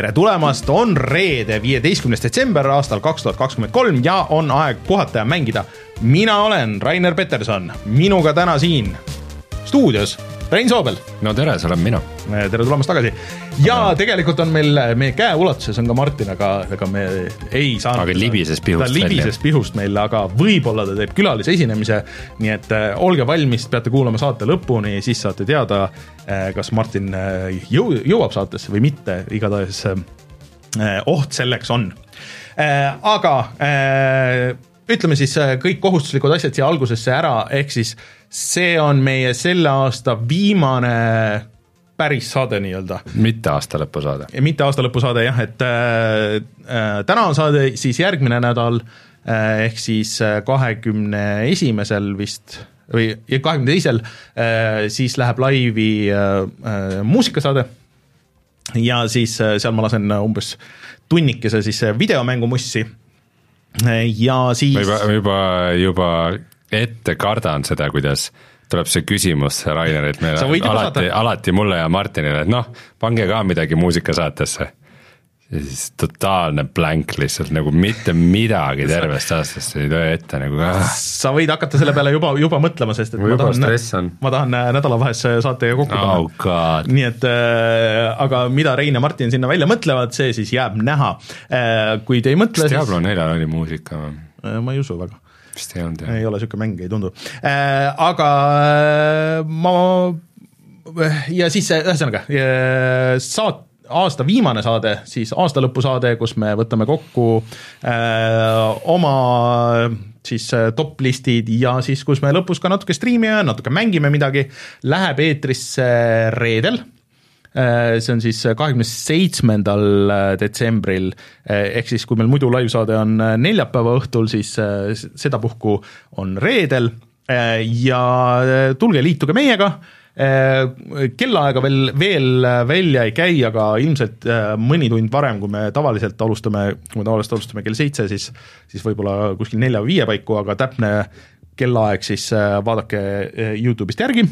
tere tulemast, on reede, viieteistkümnes detsember aastal kaks tuhat kakskümmend kolm ja on aeg puhata ja mängida. mina olen Rainer Peterson, minuga täna siin stuudios Rein Soobel. no tere, see olen mina. tere tulemast tagasi. ja tegelikult on meil, meie käeulatuses on ka Martin, aga ega me ei saanud. aga libises pihust. ta libises välja. pihust meil, aga võib-olla ta teeb külalise nii et äh, olge valmis, peate kuulama saate lõpuni, siis saate teada äh,, kas Martin äh, jõu-, jõuab saatesse või mitte, igatahes äh, oht selleks on äh,. aga äh, ütleme siis äh, kõik kohustuslikud asjad siia algusesse ära, ehk siis see on meie selle aasta viimane päris saade nii-öelda. mitte aastalõpu saade. mitte aastalõpu saade jah, et äh, äh, täna on saade siis järgmine nädal äh, ehk siis äh, kahekümne esimesel vist või kahekümne teisel äh, siis läheb laivi äh, muusikasaade ja siis äh, seal ma lasen umbes tunnikese siis videomängumussi ja siis ma juba, juba, juba ette kardan seda, kuidas tuleb see küsimus Rainerilt meile alati, alati mulle ja Martinile, et noh, pange ka midagi muusikasaatesse. Ja siis totaalne blank lihtsalt nagu mitte midagi tervest aastast ei tule ette nagu ah.. sa võid hakata selle peale juba, juba mõtlema, sest et ma tahan, ma tahan äh, nädalavahetuse saatega kokku panna oh,. nii et äh, aga mida Rein ja Martin sinna välja mõtlevad, see siis jääb näha äh,. kui te ei mõtle. kas Diablo neljal oli muusika või äh,? ma ei usu väga vist ei olnud jah. ei ole niisugune mäng, ei tundu äh,. aga äh, ma ja siis ühesõnaga saat-, aasta viimane saade, siis aastalõpusaade, kus me võtame kokku äh, oma siis äh, top listid ja siis, kus me lõpus ka natuke striimime, natuke mängime midagi, läheb eetrisse reedel Äh, see on siis kahekümne seitsmendal äh, detsembril, ehk siis kui meil muidu laivsaade on neljapäeva õhtul, siis sedapuhku on reedel ja tulge liituge meiega, kellaaega veel, veel välja ei käi, aga ilmselt mõni tund varem, kui me tavaliselt alustame, kui me tavaliselt alustame kell seitse, siis siis võib-olla kuskil nelja või viie paiku, aga täpne kellaaeg siis vaadake Youtube'ist järgi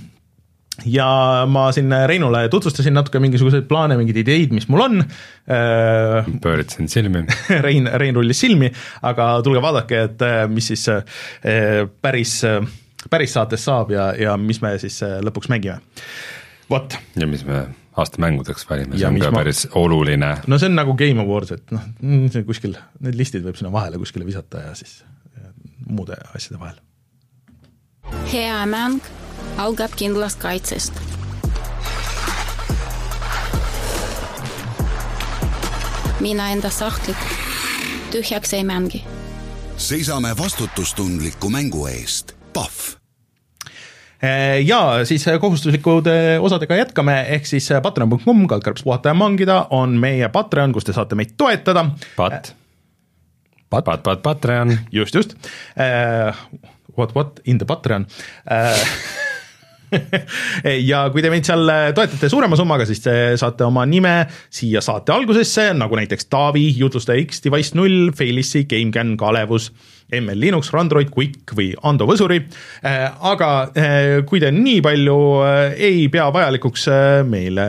ja ma siin Reinule tutvustasin natuke mingisuguseid plaane, mingeid ideid, mis mul on. Äh, pööritasin silmi Rein, Rein rullis silmi, aga tulge vaadake, et äh, mis siis äh, päris, päris saates saab ja, ja mis me siis lõpuks mängime. vot. ja mis me aasta mängudeks valime, see on ka ma... päris oluline. no see on nagu Game Awards, et noh, see kuskil, need listid võib sinna vahele kuskile visata ja siis ja muude asjade vahel. hea mäng algab kindlast kaitsest. mina enda sahtlit tühjaks ei mängi. seisame vastutustundliku mängu eest, Pahv ja siis kohustuslikud osadega jätkame, ehk siis patreon.com, kaldkriips puhata ja mangida on meie Patreon, kus te saate meid toetada. Pat. Pat, pat, pat, Patreon. just, just. What, what in the Patreon ja kui te meid seal toetate suurema summaga, siis te saate oma nime siia saate algusesse, nagu näiteks Taavi, jutlustaja X, Device null, Felissi, GameCAN, Kalevus ML Linux, Randroid, Quick või Ando Võsuri, äh, aga äh, kui te nii palju äh, ei pea vajalikuks meile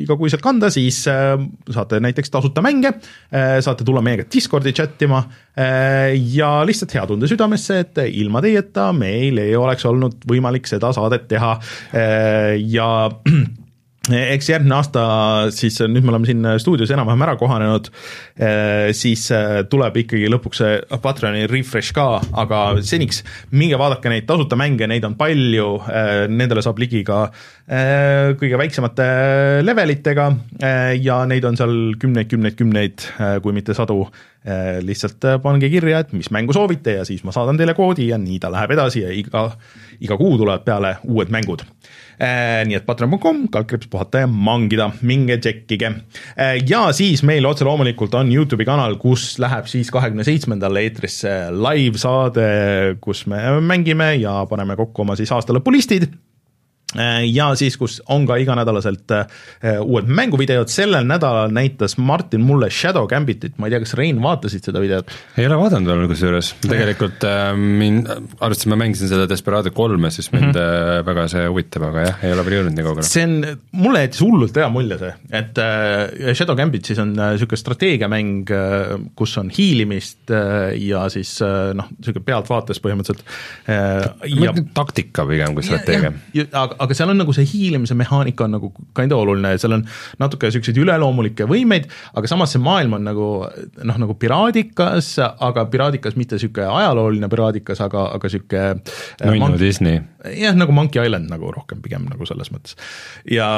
igakuiselt kanda, siis saate näiteks tasuta mänge, saate tulla meiega Discordi chat ima ja lihtsalt hea tunde südamesse, et ilma teieta meil ei oleks olnud võimalik seda saadet teha. Ja eks järgmine aasta siis, nüüd me oleme siin stuudios enam-vähem ära kohanenud, eh, siis eh, tuleb ikkagi lõpuks see Patreoni refresh ka, aga seniks minge vaadake neid tasuta mänge, neid on palju, eh, nendele saab ligi ka kõige väiksemate levelitega ja neid on seal kümneid, kümneid, kümneid, kui mitte sadu. lihtsalt pange kirja, et mis mängu soovite ja siis ma saadan teile koodi ja nii ta läheb edasi ja iga, iga kuu tulevad peale uued mängud. Äh, nii et patreon.com, kaldkriips puhata ja mangida, minge tšekkige. Äh, ja siis meil otse loomulikult on Youtube'i kanal, kus läheb siis kahekümne seitsmendal eetrisse live-saade, kus me mängime ja paneme kokku oma siis aastalõpulistid Äh, ja siis, kus on ka iganädalaselt äh, uued mänguvideod, sellel nädalal näitas Martin mulle Shadow Gambitit, ma ei tea, kas Rein vaatasid seda videot? ei ole vaadanud veel kusjuures, tegelikult äh, mind, arvestades ma mängisin seda Desperado kolme, siis mind mm -hmm. väga see huvitab, aga jah, ei ole veel jõudnud nii kaugele. see on, mulle jättis hullult hea mulje see, et äh, Shadow Gambit siis on niisugune äh, strateegiamäng äh,, kus on hiilimist äh, ja siis äh, noh, niisugune pealtvaates põhimõtteliselt äh,. Ja... taktika pigem kui strateegia. aga aga seal on nagu see hiilimise mehaanika on nagu kinda oluline, seal on natuke niisuguseid üleloomulikke võimeid, aga samas see maailm on nagu noh, nagu piraadikas, aga piraadikas mitte niisugune ajalooline piraadikas, aga, aga niisugune äh, nunnu Mon Disney. jah, nagu Monkey Island nagu rohkem pigem nagu selles mõttes. ja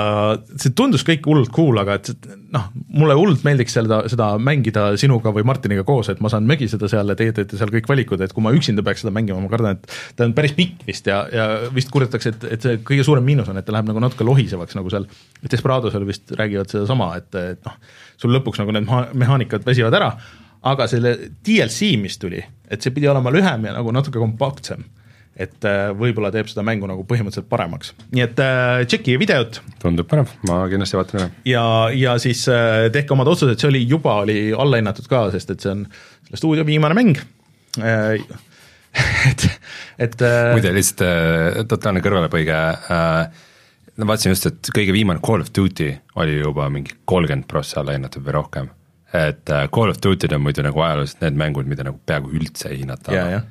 see tundus kõik hullult cool, aga et noh, mulle hullult meeldiks seda, seda mängida sinuga või Martiniga koos, et ma saan mögiseda seal ja teie teete seal kõik valikud, et kui ma üksinda peaks seda mängima, ma kardan, et ta on päris pikk vist ja, ja vist kurdetakse, et, et see kõige suurem miinus on, et ta läheb nagu natuke lohisevaks, nagu seal. Desperados vist räägivad sedasama, et, et noh, sul lõpuks nagu need mehaanikad väsivad ära, aga selle DLC, mis tuli, et see pidi olema lühem ja nagu natuke kompaktsem. et äh, võib-olla teeb seda mängu nagu põhimõtteliselt paremaks, nii et äh, tšeki videot. tundub põnev, ma kindlasti vaatan üle. ja, ja siis äh, tehke omad otsused, see oli juba, oli allahinnatud ka, sest et see on selle stuudio viimane mäng. Äh, et, et äh, muide, lihtsalt äh, totaalne kõrvalepõige äh,, ma vaatasin just, et kõige viimane Call of Duty oli juba mingi kolmkümmend prossa alla hinnatud või rohkem. et äh, Call of Duty'd on muidu nagu ajalooliselt need mängud, mida nagu peaaegu üldse ei hinnata. Alla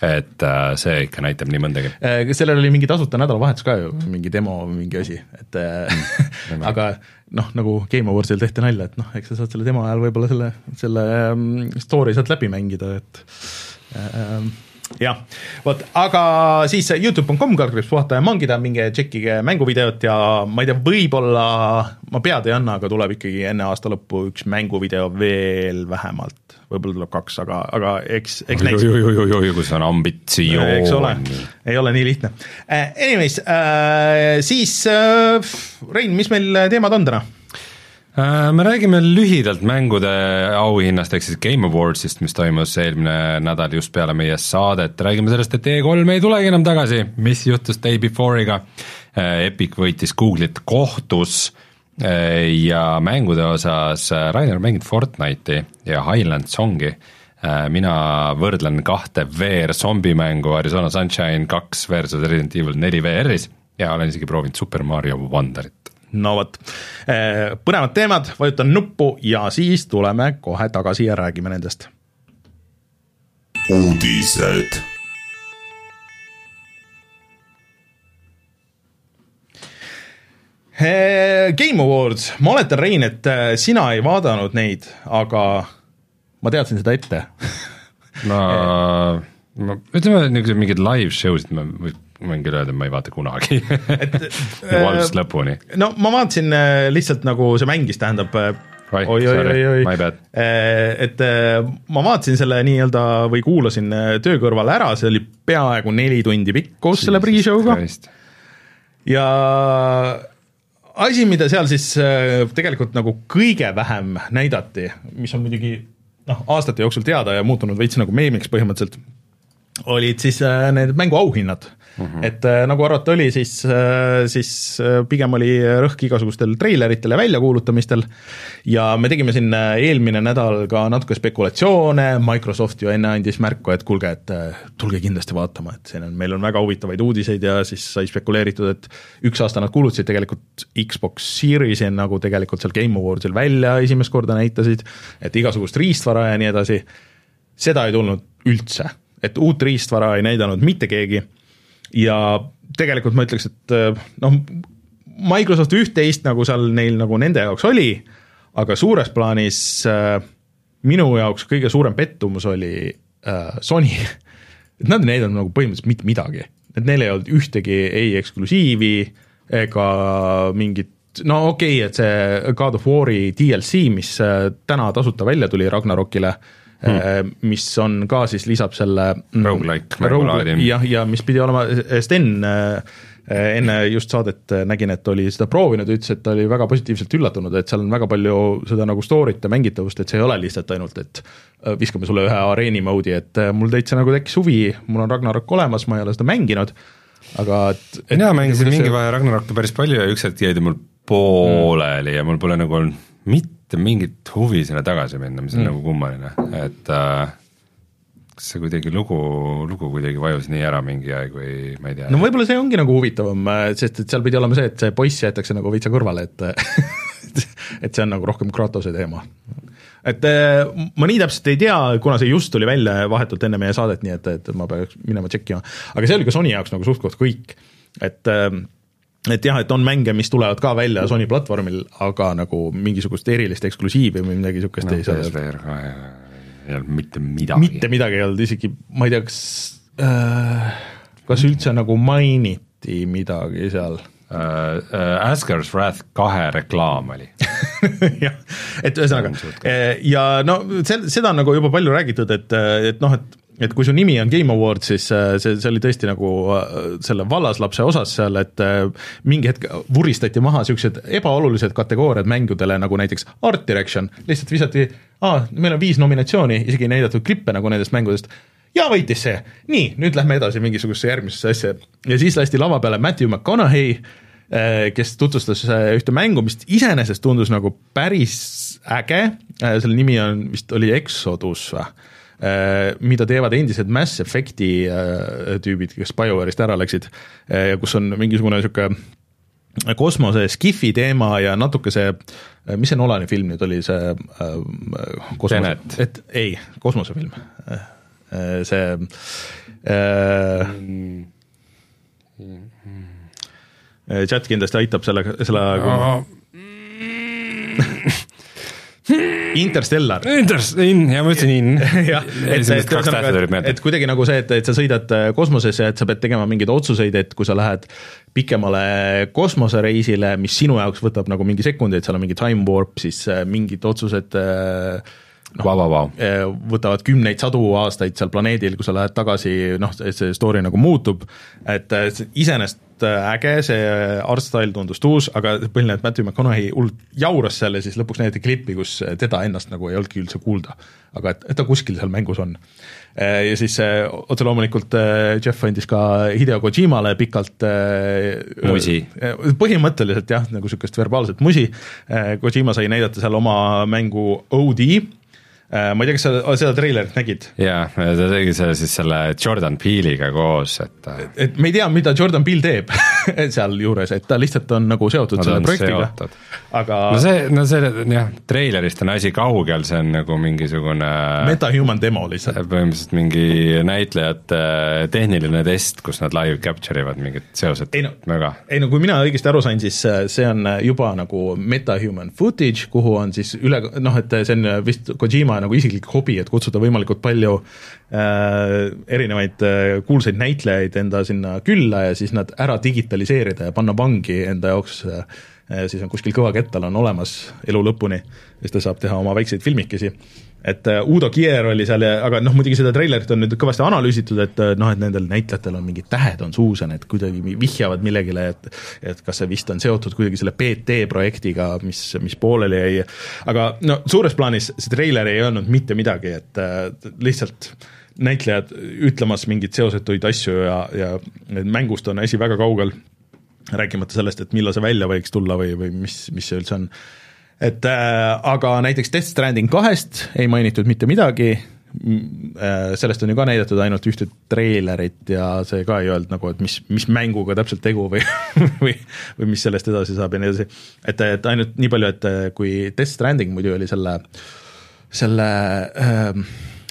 et äh, see ikka näitab nii mõndagi. Sellel oli mingi tasuta nädalavahetus ka ju, mingi demo või mingi asi, et mm, aga noh, nagu Game Awardsil tehti nalja, et noh, eks sa saad selle demo ajal võib-olla selle, selle um, story sealt läbi mängida, et äh, jah, vot, aga siis Youtube.com kaldkriips puhata ja mangida, minge tšekkige mänguvideot ja ma ei tea, võib-olla ma pead ei anna, aga tuleb ikkagi enne aasta lõppu üks mänguvideo veel vähemalt. võib-olla tuleb kaks, aga, aga eks, eks näis. kui see on ambitsioon. eks ole, ei ole nii lihtne. Anyways uh,, siis uh, Rein, mis meil teemad on täna? Äh, me räägime lühidalt mängude auhinnast, ehk siis Game Awardsist, mis toimus eelmine nädal just peale meie saadet, räägime sellest, et E3 ei tulegi enam tagasi, mis juhtus Day Before'iga, äh, Epic võitis Google'it kohtus. Äh, ja mängude osas, Rainer, mängid Fortnite'i ja Highland Songi, mina võrdlen kahte VR zombimängu Arizona Sunshine kaks versus Resident Evil neli VR-is ja olen isegi proovinud Super Mario Wonderit no vot, eh, põnevad teemad, vajutan nuppu ja siis tuleme kohe tagasi ja räägime nendest. uudised. Eh, Game Awards, ma oletan, Rein, et eh, sina ei vaadanud neid, aga ma teadsin seda ette ma, ma ütleme, niisugused mingid live show'sid ma võin küll öelda, et ma ei vaata kunagi et nagu algusest lõpuni. no ma vaatasin äh, lihtsalt nagu see mängis, tähendab äh, oi, oi, oi, oi, et ma vaatasin selle nii-öelda või kuulasin töö kõrval ära, see oli peaaegu neli tundi pikk koos selle pre-show'ga. ja asi, mida seal siis tegelikult nagu kõige vähem näidati, mis on muidugi noh, aastate jooksul teada ja muutunud veits nagu meemiks põhimõtteliselt, olid siis need mänguauhinnad Mm -hmm. et äh, nagu arvata oli, siis äh,, siis äh, pigem oli rõhk igasugustel treileritel ja väljakuulutamistel. Ja me tegime siin eelmine nädal ka natuke spekulatsioone, Microsoft ju enne andis märku, et kuulge, et tulge kindlasti vaatama, et siin on, meil on väga huvitavaid uudiseid ja siis sai spekuleeritud, et üks aasta nad kuulutasid tegelikult Xbox Series'i nagu tegelikult seal Game Awardsil välja esimest korda näitasid, et igasugust riistvara ja nii edasi, seda ei tulnud üldse, et uut riistvara ei näidanud mitte keegi ja tegelikult ma ütleks, et äh, noh, Microsoft üht-teist nagu seal neil nagu nende jaoks oli, aga suures plaanis äh, minu jaoks kõige suurem pettumus oli äh, Sony. Et nad ei näidanud nagu põhimõtteliselt mitte midagi, et neil ei olnud ühtegi ei eksklusiivi ega mingit no okei okay,, et see God of War'i DLC, mis äh, täna tasuta välja tuli Ragnarokile äh,, hmm. mis on ka siis, lisab selle mm, Rogu-like mängulaadi. jah, ja mis pidi olema, Sten äh, enne just saadet nägin, et oli seda proovinud ja ütles, et ta oli väga positiivselt üllatunud, et seal on väga palju seda nagu story't ja mängitavust, et see ei ole lihtsalt ainult, et äh, viskame sulle ühe areeni mode'i, et mul täitsa nagu tekkis huvi, mul on Ragnarok olemas, ma ei ole seda mänginud, aga et, et mina mängisin mingi vahe Ragnarokki päris palju ja üks hetk jäi ta mul pooleli ja mul pole nagu olnud mitte mingit huvi sinna tagasi minna, mis on mm. nagu kummaline, et äh, kas see kuidagi lugu, lugu kuidagi vajus nii ära mingi aeg või ma ei tea. no võib-olla see ongi nagu huvitavam, sest et seal pidi olema see, et see poiss jäetakse nagu veitsa kõrvale, et et see on nagu rohkem Kratose teema. et äh, ma nii täpselt ei tea, kuna see just tuli välja vahetult enne meie saadet, nii et, et ma peaks minema tšekkima, aga see oli ka Sony jaoks nagu suht-koht kõik, et äh, et jah, et on mänge, mis tulevad ka välja Sony platvormil, aga nagu mingisugust erilist eksklusiivi või midagi niisugust no, ei saa. Ka ei olnud mitte midagi. mitte midagi ei olnud, isegi ma ei tea, kas äh,, kas üldse nagu mainiti midagi seal uh,? Uh, Asgard's Wrath kahe reklaam oli jah, et ühesõnaga ja no sel-, seda on nagu juba palju räägitud, et, et noh, et et kui su nimi on Game Award, siis äh, see, see oli tõesti nagu äh, selle vallaslapse osas seal, et äh, mingi hetk vuristati maha niisugused ebaolulised kategooriad mängudele, nagu näiteks art direction, lihtsalt visati, aa, meil on viis nominatsiooni, isegi ei näidatud klippe nagu nendest mängudest, ja võitis see, nii, nüüd lähme edasi mingisugusesse järgmisesse asja. Ja siis lasti lava peale Matthew McConaughey, kes tutvustas ühte mängu, mis iseenesest tundus nagu päris äge, selle nimi on, vist oli Exodus või mida teevad endised Mass Effect'i äh, tüübid, kes BioWare'ist ära läksid äh, kus on mingisugune niisugune kosmose skifi teema ja natuke see, mis see Nolani film nüüd oli, see kosmose, et ei, kosmosefilm, see äh, chat kindlasti aitab selle, selle Interstellar. Inters-, in, ja ma ütlesin in. jah, et, et ühesõnaga, et kuidagi nagu see, et, et sa sõidad äh, kosmosesse ja et sa pead tegema mingeid otsuseid, et kui sa lähed pikemale kosmosereisile, mis sinu jaoks võtab nagu mingi sekundeid, seal on mingi time warp, siis äh, mingid otsused äh, noh wow, wow, wow. võtavad kümneid, sadu aastaid seal planeedil, kui sa lähed tagasi, noh, see story nagu muutub, et iseenesest äge, see art style tundus uus, aga põhiline, et Matthew McConaughey hullult jauras seal ja siis lõpuks näidati klippi, kus teda ennast nagu ei olnudki üldse kuulda. aga et, et ta kuskil seal mängus on. Ja siis otse loomulikult Jeff andis ka Hideo Kojimale pikalt musi. põhimõtteliselt jah, nagu niisugust verbaalset musi, Kojima sai näidata seal oma mängu OD, Äh, ma ei tea, kas sa seda treilerit nägid? jaa, ta tegi selle siis selle Jordan Peele'iga koos, et et me ei tea, mida Jordan Peele teeb sealjuures, et ta lihtsalt on nagu seotud no, selle projektiga, aga no see, no see jah, treilerist on asi kaugel, see on nagu mingisugune metahuman demo lihtsalt. põhimõtteliselt mingi näitlejate tehniline test, kus nad live capture ivad mingit seoset ei no, väga. ei no kui mina õigesti aru sain, siis äh, see on juba nagu metahuman footage, kuhu on siis üle, noh, et see on vist Kojima nagu isiklik hobi, et kutsuda võimalikult palju äh, erinevaid äh, kuulsaid näitlejaid enda sinna külla ja siis nad ära digitaliseerida ja panna vangi enda jaoks äh, siis on kuskil kõva kettal on olemas elu lõpuni, siis ta saab teha oma väikseid filmikesi et äh, Udo Kier oli seal ja, aga noh, muidugi seda treilerit on nüüd kõvasti analüüsitud, et äh, noh, et nendel näitlejatel on mingid tähed on suus ja need kuidagi vihjavad millegile, et et kas see vist on seotud kuidagi selle BT projektiga, mis, mis pooleli jäi, aga no suures plaanis see treiler ei öelnud mitte midagi, et äh, lihtsalt näitlejad ütlemas mingeid seosetuid asju ja, ja mängust on asi väga kaugel, rääkimata sellest, et millal see välja võiks tulla või, või mis, mis see üldse on et äh, aga näiteks Death Stranding kahest ei mainitud mitte midagi äh,, sellest on ju ka näidatud ainult ühte treilerit ja see ka ei öelnud nagu, et mis, mis mänguga täpselt tegu või või, või mis sellest edasi saab ja nii edasi. et, et ainult nii palju, et äh, kui Death Stranding muidu oli selle, selle äh,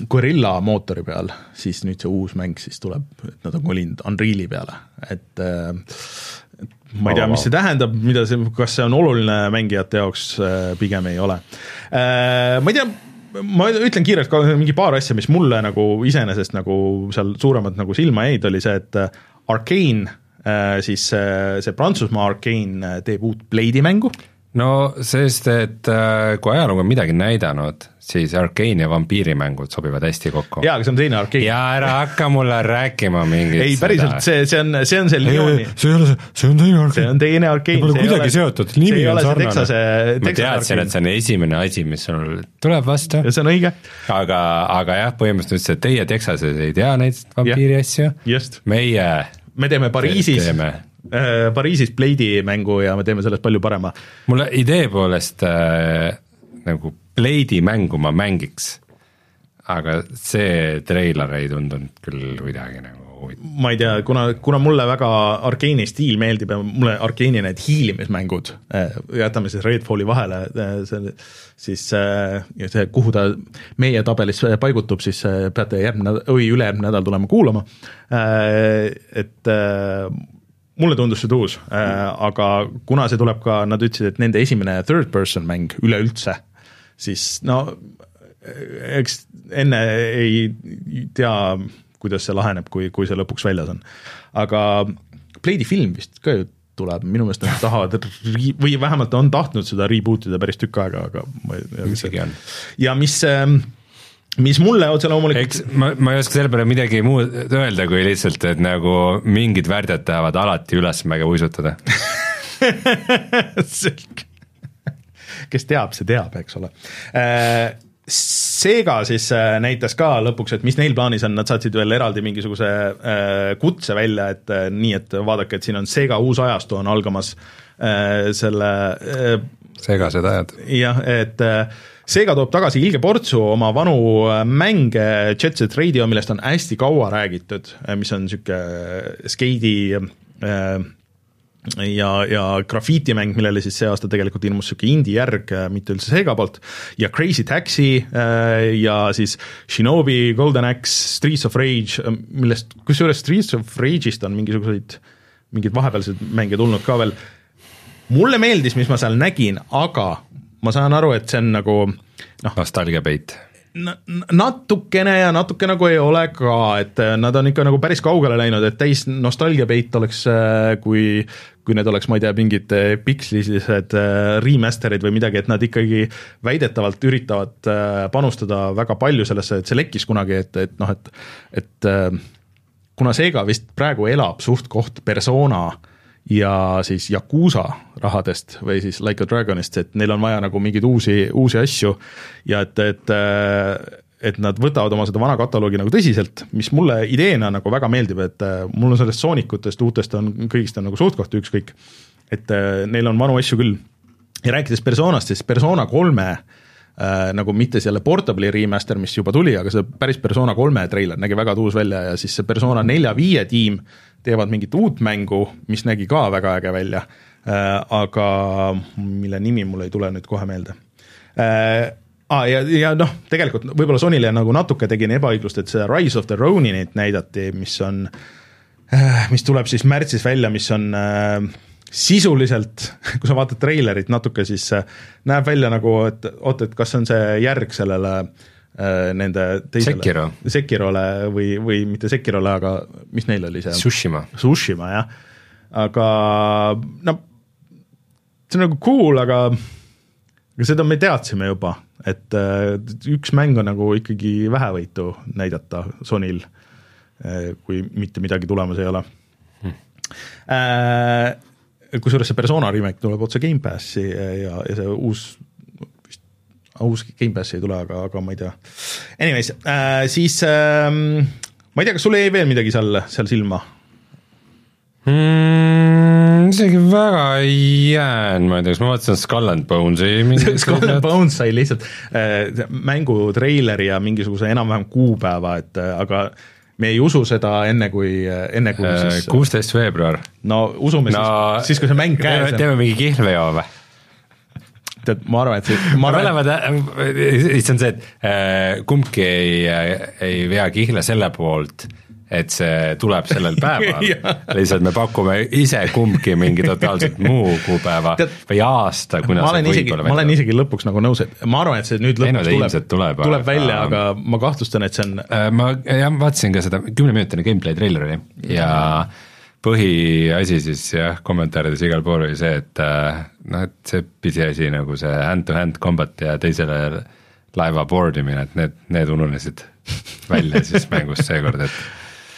Gorilla mootori peal, siis nüüd see uus mäng siis tuleb, et nad on kolinud Unreali peale, et äh, ma ei tea, mis see tähendab, mida see, kas see on oluline mängijate jaoks, äh, pigem ei ole. Äh, ma ei tea, ma ütlen kiirelt ka mingi paar asja, mis mulle nagu iseenesest nagu seal suuremalt nagu silma jäid, oli see, et äh, Arkane, siis see Prantsusmaa Arkane teeb uut Blade'i mängu. No sest, et kui ajalugu on midagi näidanud siis Arkane ja vampiirimängud sobivad hästi kokku. jaa, aga see on teine Arkane. jaa, ära hakka mulle rääkima mingit ei, päriselt, see, see on, see on see Lyoni. see ei ole see, see on teine Arkane. see on teine Arkane. Pole kuidagi seotud, nimi on sarnane. ma teadsin, et see on esimene asi, mis sul tuleb vastu. ja see on õige. aga, aga jah, põhimõtteliselt ütles, et teie Texases ei tea neid vampiiri asju. meie me teeme Pariisis, Pariisis Blade'i mängu ja me teeme sellest palju parema. mulle idee poolest äh, nagu Blade'i mängu ma mängiks, aga see treiler ei tundunud küll kuidagi nagu huvitav. ma ei tea, kuna, kuna mulle väga Arkeeni stiil meeldib ja mulle Arkeeni need hiilimismängud, äh, jätame siis Redfalli vahele, äh, see, siis äh, see, kuhu ta meie tabelis paigutub, siis peate järgmine või ülejärgmine nädal tulema kuulama, et mulle tundus see tuus, aga kuna see tuleb ka, nad ütlesid, et nende esimene third person mäng üleüldse, siis no eks enne ei tea, kuidas see laheneb, kui, kui see lõpuks väljas on. aga Blade'i film vist ka ju tuleb, minu meelest nad tahavad või vähemalt on tahtnud seda reboot ida päris tükk aega, aga ma ei tea, mis see on. ja mis ähm, mis mulle otse loomulikult eks ma, ma ei oska selle peale midagi muud öelda, kui lihtsalt, et nagu mingid värdjad tahavad alati ülesmäge uisutada selge. kes teab, see teab, eks ole äh, Sega siis äh, näitas ka lõpuks, et mis neil plaanis on, nad saatsid veel eraldi mingisuguse äh, kutse välja, et nii, et vaadake, et siin on Sega uus ajastu on algamas selle segased ajad. jah, et Sega toob tagasi ilge portsu oma vanu mänge Jet Set Radio, millest on hästi kaua räägitud, mis on niisugune skeidi äh, ja, ja grafiitimäng, millele siis see aasta tegelikult ilmus niisugune indie järg, äh, mitte üldse Sega poolt, ja Crazy Taxi äh, ja siis Shinobi, Golden Axe, Streets of Rage, äh, millest, kusjuures Streets of Rage'ist on mingisuguseid, mingeid vahepealseid mänge tulnud ka veel, mulle meeldis, mis ma seal nägin, aga ma saan aru, et see on nagu noh nostalgiapeit natukene ja natuke nagu ei ole ka, et äh, nad on ikka nagu päris kaugele läinud, et täis nostalgiapeit oleks, äh, kui kui need oleks, ma ei tea, mingid äh, pikslised remaster'id või midagi, et nad ikkagi väidetavalt üritavad panustada väga palju sellesse, et see lekkis kunagi, et, et noh, et et kuna Sega vist praegu elab suht-koht persona äh, ja siis Yakuusa rahadest või siis Like a Dragonist, et neil on vaja nagu mingeid uusi, uusi asju ja et, et et nad võtavad oma seda vana kataloogi nagu tõsiselt, mis mulle ideena nagu väga meeldib, et mul on sellest Soonikutest, uutest on, kõigist on nagu suht-koht ükskõik, et neil on vanu asju küll. ja rääkides Personast, siis Persona kolme äh, nagu mitte selle Portable'i remaster, mis juba tuli, aga see päris Persona kolme treiler nägi väga tuus välja ja siis see Persona nelja-viie tiim äh, teevad mingit uut mängu, mis nägi ka väga äge välja äh,, aga mille nimi mul ei tule nüüd kohe meelde äh,. Ah, ja, ja noh, tegelikult võib-olla Sonyle nagu natuke tegin ebaõiglust, et see Rise of the Roninit näidati, mis on äh,, mis tuleb siis märtsis välja, mis on äh, sisuliselt, kui sa vaatad treilerit natuke, siis äh, näeb välja nagu, et oot, et kas see on see järg sellele Äh, nende teisele Sekiro. Sekirole või, või mitte Sekirole, aga mis neil oli see? Tsushima. Tsushima, jah. aga no see on nagu cool, aga aga seda me teadsime juba, et äh, üks mäng on nagu ikkagi vähevõitu näidata Sonyl, äh, kui mitte midagi tulemas ei ole hmm. Kusjuures see Persona remake tuleb otse Gamepassi ja, ja see uus uus Gamepassi ei tule, aga, aga ma ei tea. Anyways äh,, siis äh, ma ei tea, kas sul jäi veel midagi seal, seal silma mm,? isegi väga ei jäänud, ma ei tea, kas ma vaatasin Skull and Bonesi Skull and Bones sai lihtsalt äh, mängu treileri ja mingisuguse enam-vähem kuupäeva, et äh, aga me ei usu seda enne, kui, enne kui äh, siis kuusteist veebruar. no usume no, siis, siis kui see mäng käes on. teeme mingi kihlveo või? Tead, ma arvan, et see, ma arvan, mõlemad, see on see, et äh, kumbki ei, ei vea kihla selle poolt, et see tuleb sellel päeval. Lihtsalt me pakume ise kumbki mingi totaalselt muu kuupäeva Tead, või aasta, kuna ma olen isegi, ma olen isegi lõpuks nagu nõus, et ma arvan, et see nüüd lõpuks ei, no, tuleb, tuleb, tuleb välja, aga ma kahtlustan, et see on äh, ma jah, vaatasin ka seda kümneminutine gameplay treiler oli ja mm põhiasi siis jah, kommentaarides igal pool oli see, et äh, noh, et see pisiasi nagu see hand-to-hand combat ja teisele laeva board imine, et need, need ununesid välja siis mängust seekord, et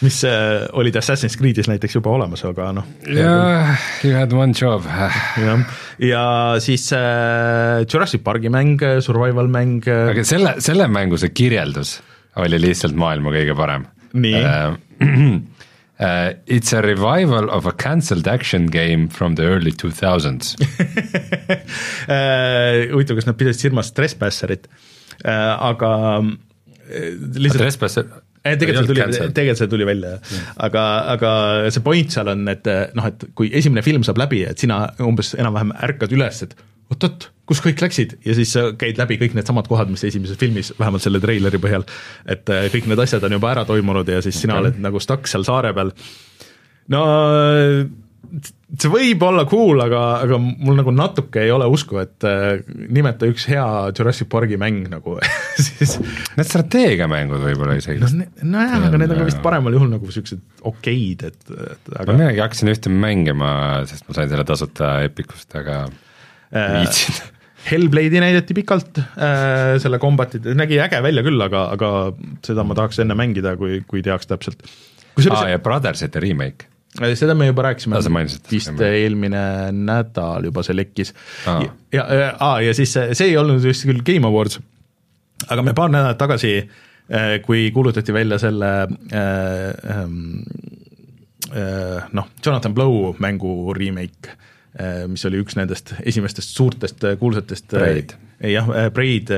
mis äh, olid Assassin's Creed'is näiteks juba olemas, aga noh. jah, you had one job. jah, ja siis äh, Jurassic Parki mäng, survival mäng. Äh, aga selle, selle mängu see kirjeldus oli lihtsalt maailma kõige parem. nii äh, Uh, it's a revival of a cancelled action game from the early two thousands. Uh, huvitav, kas nad pidasid silmas Trespasserit uh,, aga lihtsalt Trespasser tegelikult see tuli, tegelikult see tuli välja jah, aga, aga see point seal on, et noh, et kui esimene film saab läbi, et sina umbes enam-vähem ärkad üles, et oot-oot, kus kõik läksid ja siis sa käid läbi kõik needsamad kohad, mis esimeses filmis, vähemalt selle treileri põhjal, et äh, kõik need asjad on juba ära toimunud ja siis sina okay. oled nagu stuck seal saare peal. no see võib olla cool, aga, aga mul nagu natuke ei ole usku, et äh, nimeta üks hea Jurassic Parki mäng nagu siis Need strateegiamängud võib-olla isegi. no nojah, aga need on ka vist paremal juhul nagu siuksed okeid, et, et aga ma minagi hakkasin ühte mängima, sest ma sain selle tasuta Epicust, aga viitsin äh, Hellblade'i näidati pikalt äh,, selle kombatit, nägi äge välja küll, aga, aga seda ma tahaks enne mängida, kui, kui teaks täpselt. aa, ja Brothersite remake. Äh, seda me juba rääkisime, vist eelmine nädal juba see lekkis. ja, ja, ja, ja siis see, see ei olnud vist küll Game Awards, aga me paar nädalat tagasi, äh, kui kuulutati välja selle äh, ähm, äh, noh, Jonathan Blow mängu remake Äh, mis oli üks nendest esimestest suurtest äh, kuulsatest äh, Braid. jah, Braid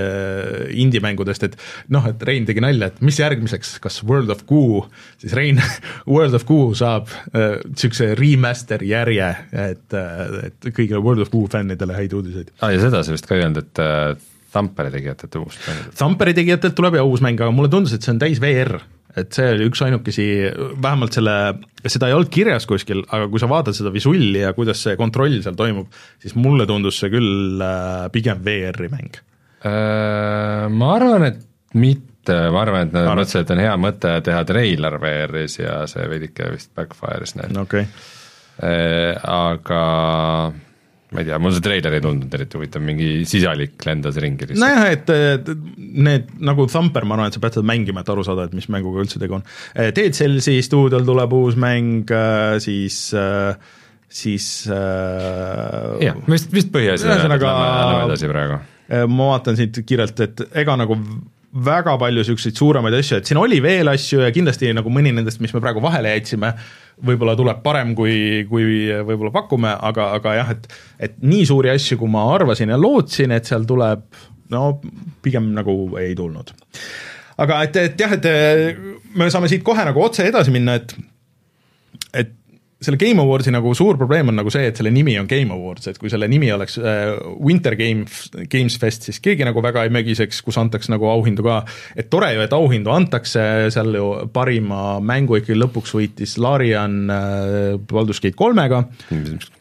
indie-mängudest, et noh, et Rein tegi nalja, et mis järgmiseks, kas World of Goo, siis Rein, World of Goo saab niisuguse äh, remaster järje, et, et kõigile World of Goo fännidele häid uudiseid. aa ah,, ja seda sa vist ka ei öelnud, et äh, Tampere tegijatelt uus mäng? Tampere tegijatelt tuleb ja uus mäng, aga mulle tundus, et see on täis VR et see oli üks ainukesi, vähemalt selle, seda ei olnud kirjas kuskil, aga kui sa vaatad seda visulli ja kuidas see kontroll seal toimub, siis mulle tundus see küll äh, pigem VR-i mäng. Äh, ma arvan, et mitte, ma arvan, et nad mõtlesid, et on hea mõte teha treiler VR-is ja see veidike vist backfire'is neil okay.. Äh, aga ma ei tea, mul see treiler ei tundunud eriti huvitav, mingi sisalik lendas ringi nojah, et need nagu Thumper, ma arvan, et sa pead seda mängima, et aru saada, et mis mänguga üldse tegu on. Eh, Dead Cellsi stuudiol tuleb uus mäng, eh, siis siis äh, jah, vist, vist põhiasi, praegu. ma vaatan siit kiirelt, et ega nagu väga palju niisuguseid suuremaid asju, et siin oli veel asju ja kindlasti nagu mõni nendest, mis me praegu vahele jätsime, võib-olla tuleb parem, kui, kui võib-olla pakume, aga, aga jah, et et nii suuri asju, kui ma arvasin ja lootsin, et seal tuleb, no pigem nagu ei tulnud. aga et, et jah, et me saame siit kohe nagu otse edasi minna, et et selle Game Awardsi nagu suur probleem on nagu see, et selle nimi on Game Awards, et kui selle nimi oleks äh, Winter Games, Games Fest, siis keegi nagu väga ei mögiseks, kus antaks nagu auhindu ka. et tore ju, et auhindu antakse, seal ju parima mängu ikkagi lõpuks võitis Larian äh, Baldur's Gate kolmega,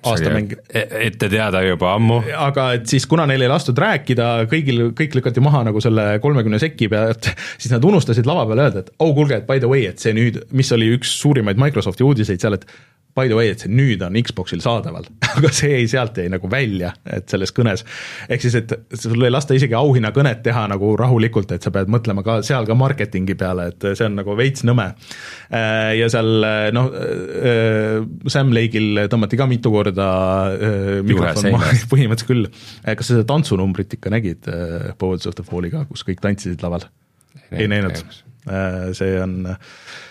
aastamäng. E-, ette teada juba ammu. aga et siis, kuna neil ei lastud rääkida, kõigil, kõik lükati maha nagu selle kolmekümne seki pealt, siis nad unustasid lava peal öelda, et oh kuulge, et by the way, et see nüüd, mis oli üks suurimaid Microsofti uudiseid seal, et by the way, et see nüüd on Xboxil saadaval aga see jäi sealt jäi nagu välja, et selles kõnes. ehk siis, et sul ei lasta isegi auhinnakõnet teha nagu rahulikult, et sa pead mõtlema ka seal ka marketingi peale, et see on nagu veits nõme. Äh, ja seal noh, äh, Sam Lake'il tõmmati ka mitu korda äh, mikrofon maha, põhimõtteliselt küll. kas sa seda tantsunumbrit ikka nägid Poets of the Falliga, kus kõik tantsisid laval? ei näinud, see on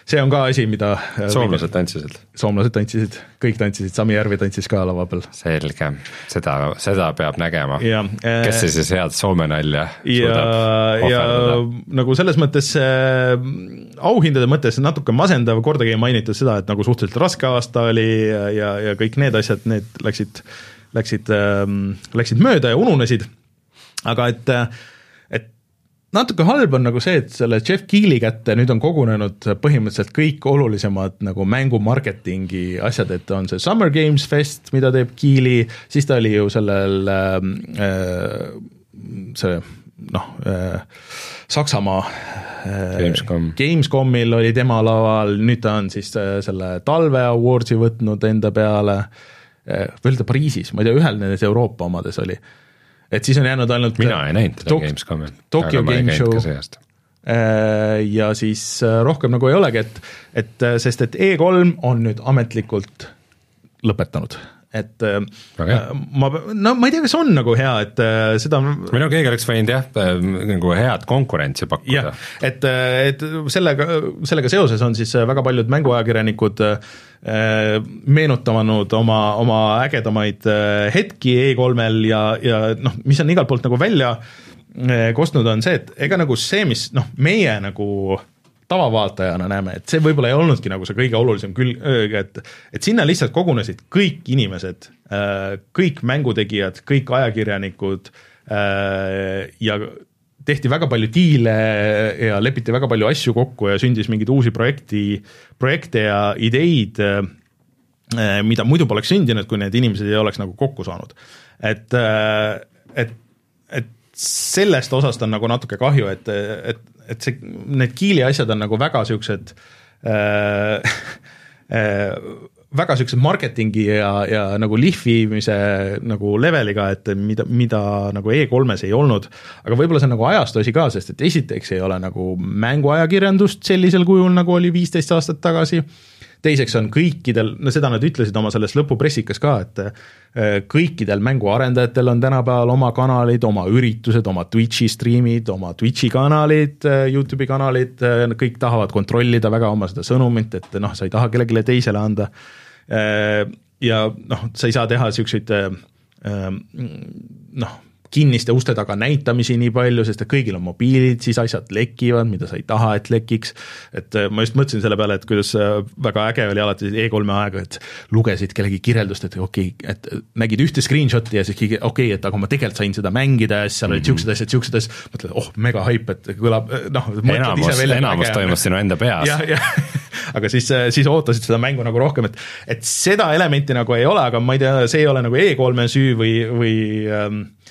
see on ka asi, mida äh, soomlased tantsisid? soomlased tantsisid, kõik tantsisid, Sami Järvi tantsis ka lava peal. selge, seda, seda peab nägema. Äh, kes see siis head Soome nalja ja, ja nagu selles mõttes äh, auhindade mõttes natuke masendav, kordagi ei mainitud seda, et nagu suhteliselt raske aasta oli ja, ja, ja kõik need asjad, need läksid, läksid äh,, läksid mööda ja ununesid, aga et äh, natuke halb on nagu see, et selle Jeff Keeli kätte nüüd on kogunenud põhimõtteliselt kõik olulisemad nagu mängu marketingi asjad, et on see Summer Games Fest, mida teeb Keeli, siis ta oli ju sellel ähm, äh, see noh äh,, Saksamaa äh, Gamescom. Gamescomil oli tema laval, nüüd ta on siis äh, selle talve awardsi võtnud enda peale äh,, või oli ta Pariisis, ma ei tea, ühel nendest Euroopa omades oli et siis on jäänud ainult mina ei näinud teda Gamescomil. Tokyo Game Show äh, ja siis äh, rohkem nagu ei olegi, et, et äh, sest et E3 on nüüd ametlikult lõpetanud. Et okay. ma, no ma ei tea, kas on nagu hea, et seda või no keegi oleks võinud jah, nagu head konkurentsi pakkuda. et, et sellega, sellega seoses on siis väga paljud mänguajakirjanikud meenutanud oma, oma ägedamaid hetki E3-l ja, ja noh, mis on igalt poolt nagu välja kostnud, on see, et ega nagu see, mis noh, meie nagu tavavaatajana näeme, et see võib-olla ei olnudki nagu see kõige olulisem külg, et et sinna lihtsalt kogunesid kõik inimesed, äh, kõik mängutegijad, kõik ajakirjanikud äh, ja tehti väga palju diile ja lepiti väga palju asju kokku ja sündis mingeid uusi projekti, projekte ja ideid, äh, mida muidu poleks sündinud, kui need inimesed ei oleks nagu kokku saanud. et, et, et sellest osast on nagu natuke kahju, et, et et see, need Kiili asjad on nagu väga siuksed äh, äh, väga siukse marketingi ja, ja nagu lihvimise nagu leveliga, et mida, mida nagu E3-s ei olnud. aga võib-olla see on nagu ajastu asi ka, sest et esiteks ei ole nagu mänguajakirjandust sellisel kujul, nagu oli viisteist aastat tagasi teiseks on kõikidel, no seda nad ütlesid oma selles lõpupressikas ka, et äh, kõikidel mänguarendajatel on tänapäeval oma kanalid, oma üritused, oma Twitch'i striimid, oma Twitch'i kanalid, äh, Youtube'i kanalid, äh, kõik tahavad kontrollida väga oma seda sõnumit, et noh, sa ei taha kellelegi teisele anda. ja noh, sa ei saa teha siukseid noh kinniste uste taga näitamisi nii palju, sest et kõigil on mobiilid, siis asjad lekivad, mida sa ei taha, et lekiks. et äh, ma just mõtlesin selle peale, et kuidas äh, väga äge oli alati E3-e aega, et lugesid kellegi kirjeldust, et okei okay,, et nägid ühte screenshot'i ja siis keegi, okei okay,, et aga ma tegelikult sain seda mängida ja siis seal olid mm -hmm. siuksed asjad, siuksed asjad, mõtled, oh mega hype, et kõlab noh. enamus, enamus toimus sinu enda peas. jah, jah aga siis, siis ootasid seda mängu nagu rohkem, et, et seda elementi nagu ei ole, aga ma ei tea, see ei ole nagu E3-e süü või, või ähm, Äh,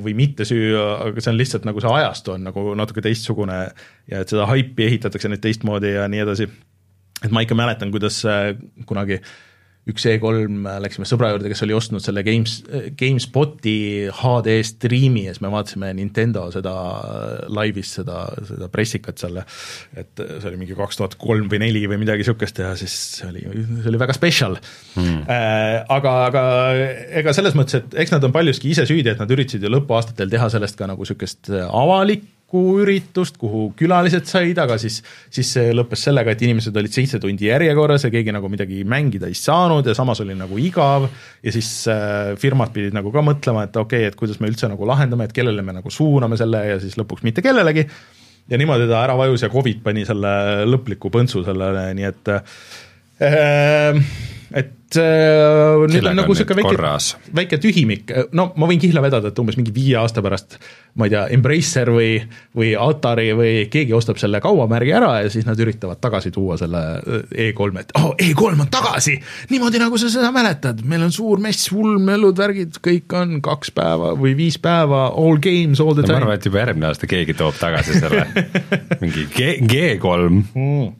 või mitte süü, aga see on lihtsalt nagu see ajastu on nagu natuke teistsugune ja et seda haipi ehitatakse nüüd teistmoodi ja nii edasi. et ma ikka mäletan, kuidas äh, kunagi äh, üks E3 läksime sõbra juurde, kes oli ostnud selle Games, GameSpoti HD striimi ja siis me vaatasime Nintendo seda laivis, seda, seda pressikat seal, et see oli mingi kaks tuhat kolm või neli või midagi niisugust ja siis see oli, see oli väga special hmm.. Äh, aga, aga ega selles mõttes, et eks nad on paljuski ise süüdi, et nad üritasid ju lõpuaastatel teha sellest ka nagu niisugust avalikku üritust, kuhu külalised said, aga siis, siis see lõppes sellega, et inimesed olid seitse tundi järjekorras ja keegi nagu midagi mängida ei saanud ja samas oli nagu igav ja siis äh, firmad pidid nagu ka mõtlema, et okei okay,, et kuidas me üldse nagu lahendame, et kellele me nagu suuname selle ja siis lõpuks mitte kellelegi. ja niimoodi ta ära vajus ja Covid pani selle lõpliku põntsu sellele, nii et äh, et äh, nüüd on nagu niisugune väike, väike tühimik, no ma võin kihla vedada, et umbes mingi viie aasta pärast ma ei tea, Embracer või, või Atari või keegi ostab selle kaubamärgi ära ja siis nad üritavad tagasi tuua selle äh, E3, et oh, E3 on tagasi, niimoodi nagu sa seda mäletad, meil on suur mess, hull möllud, värgid, kõik on kaks päeva või viis päeva, all games all the no, time. ma arvan, et juba järgmine aasta keegi toob tagasi selle. Mingi G, G3 mm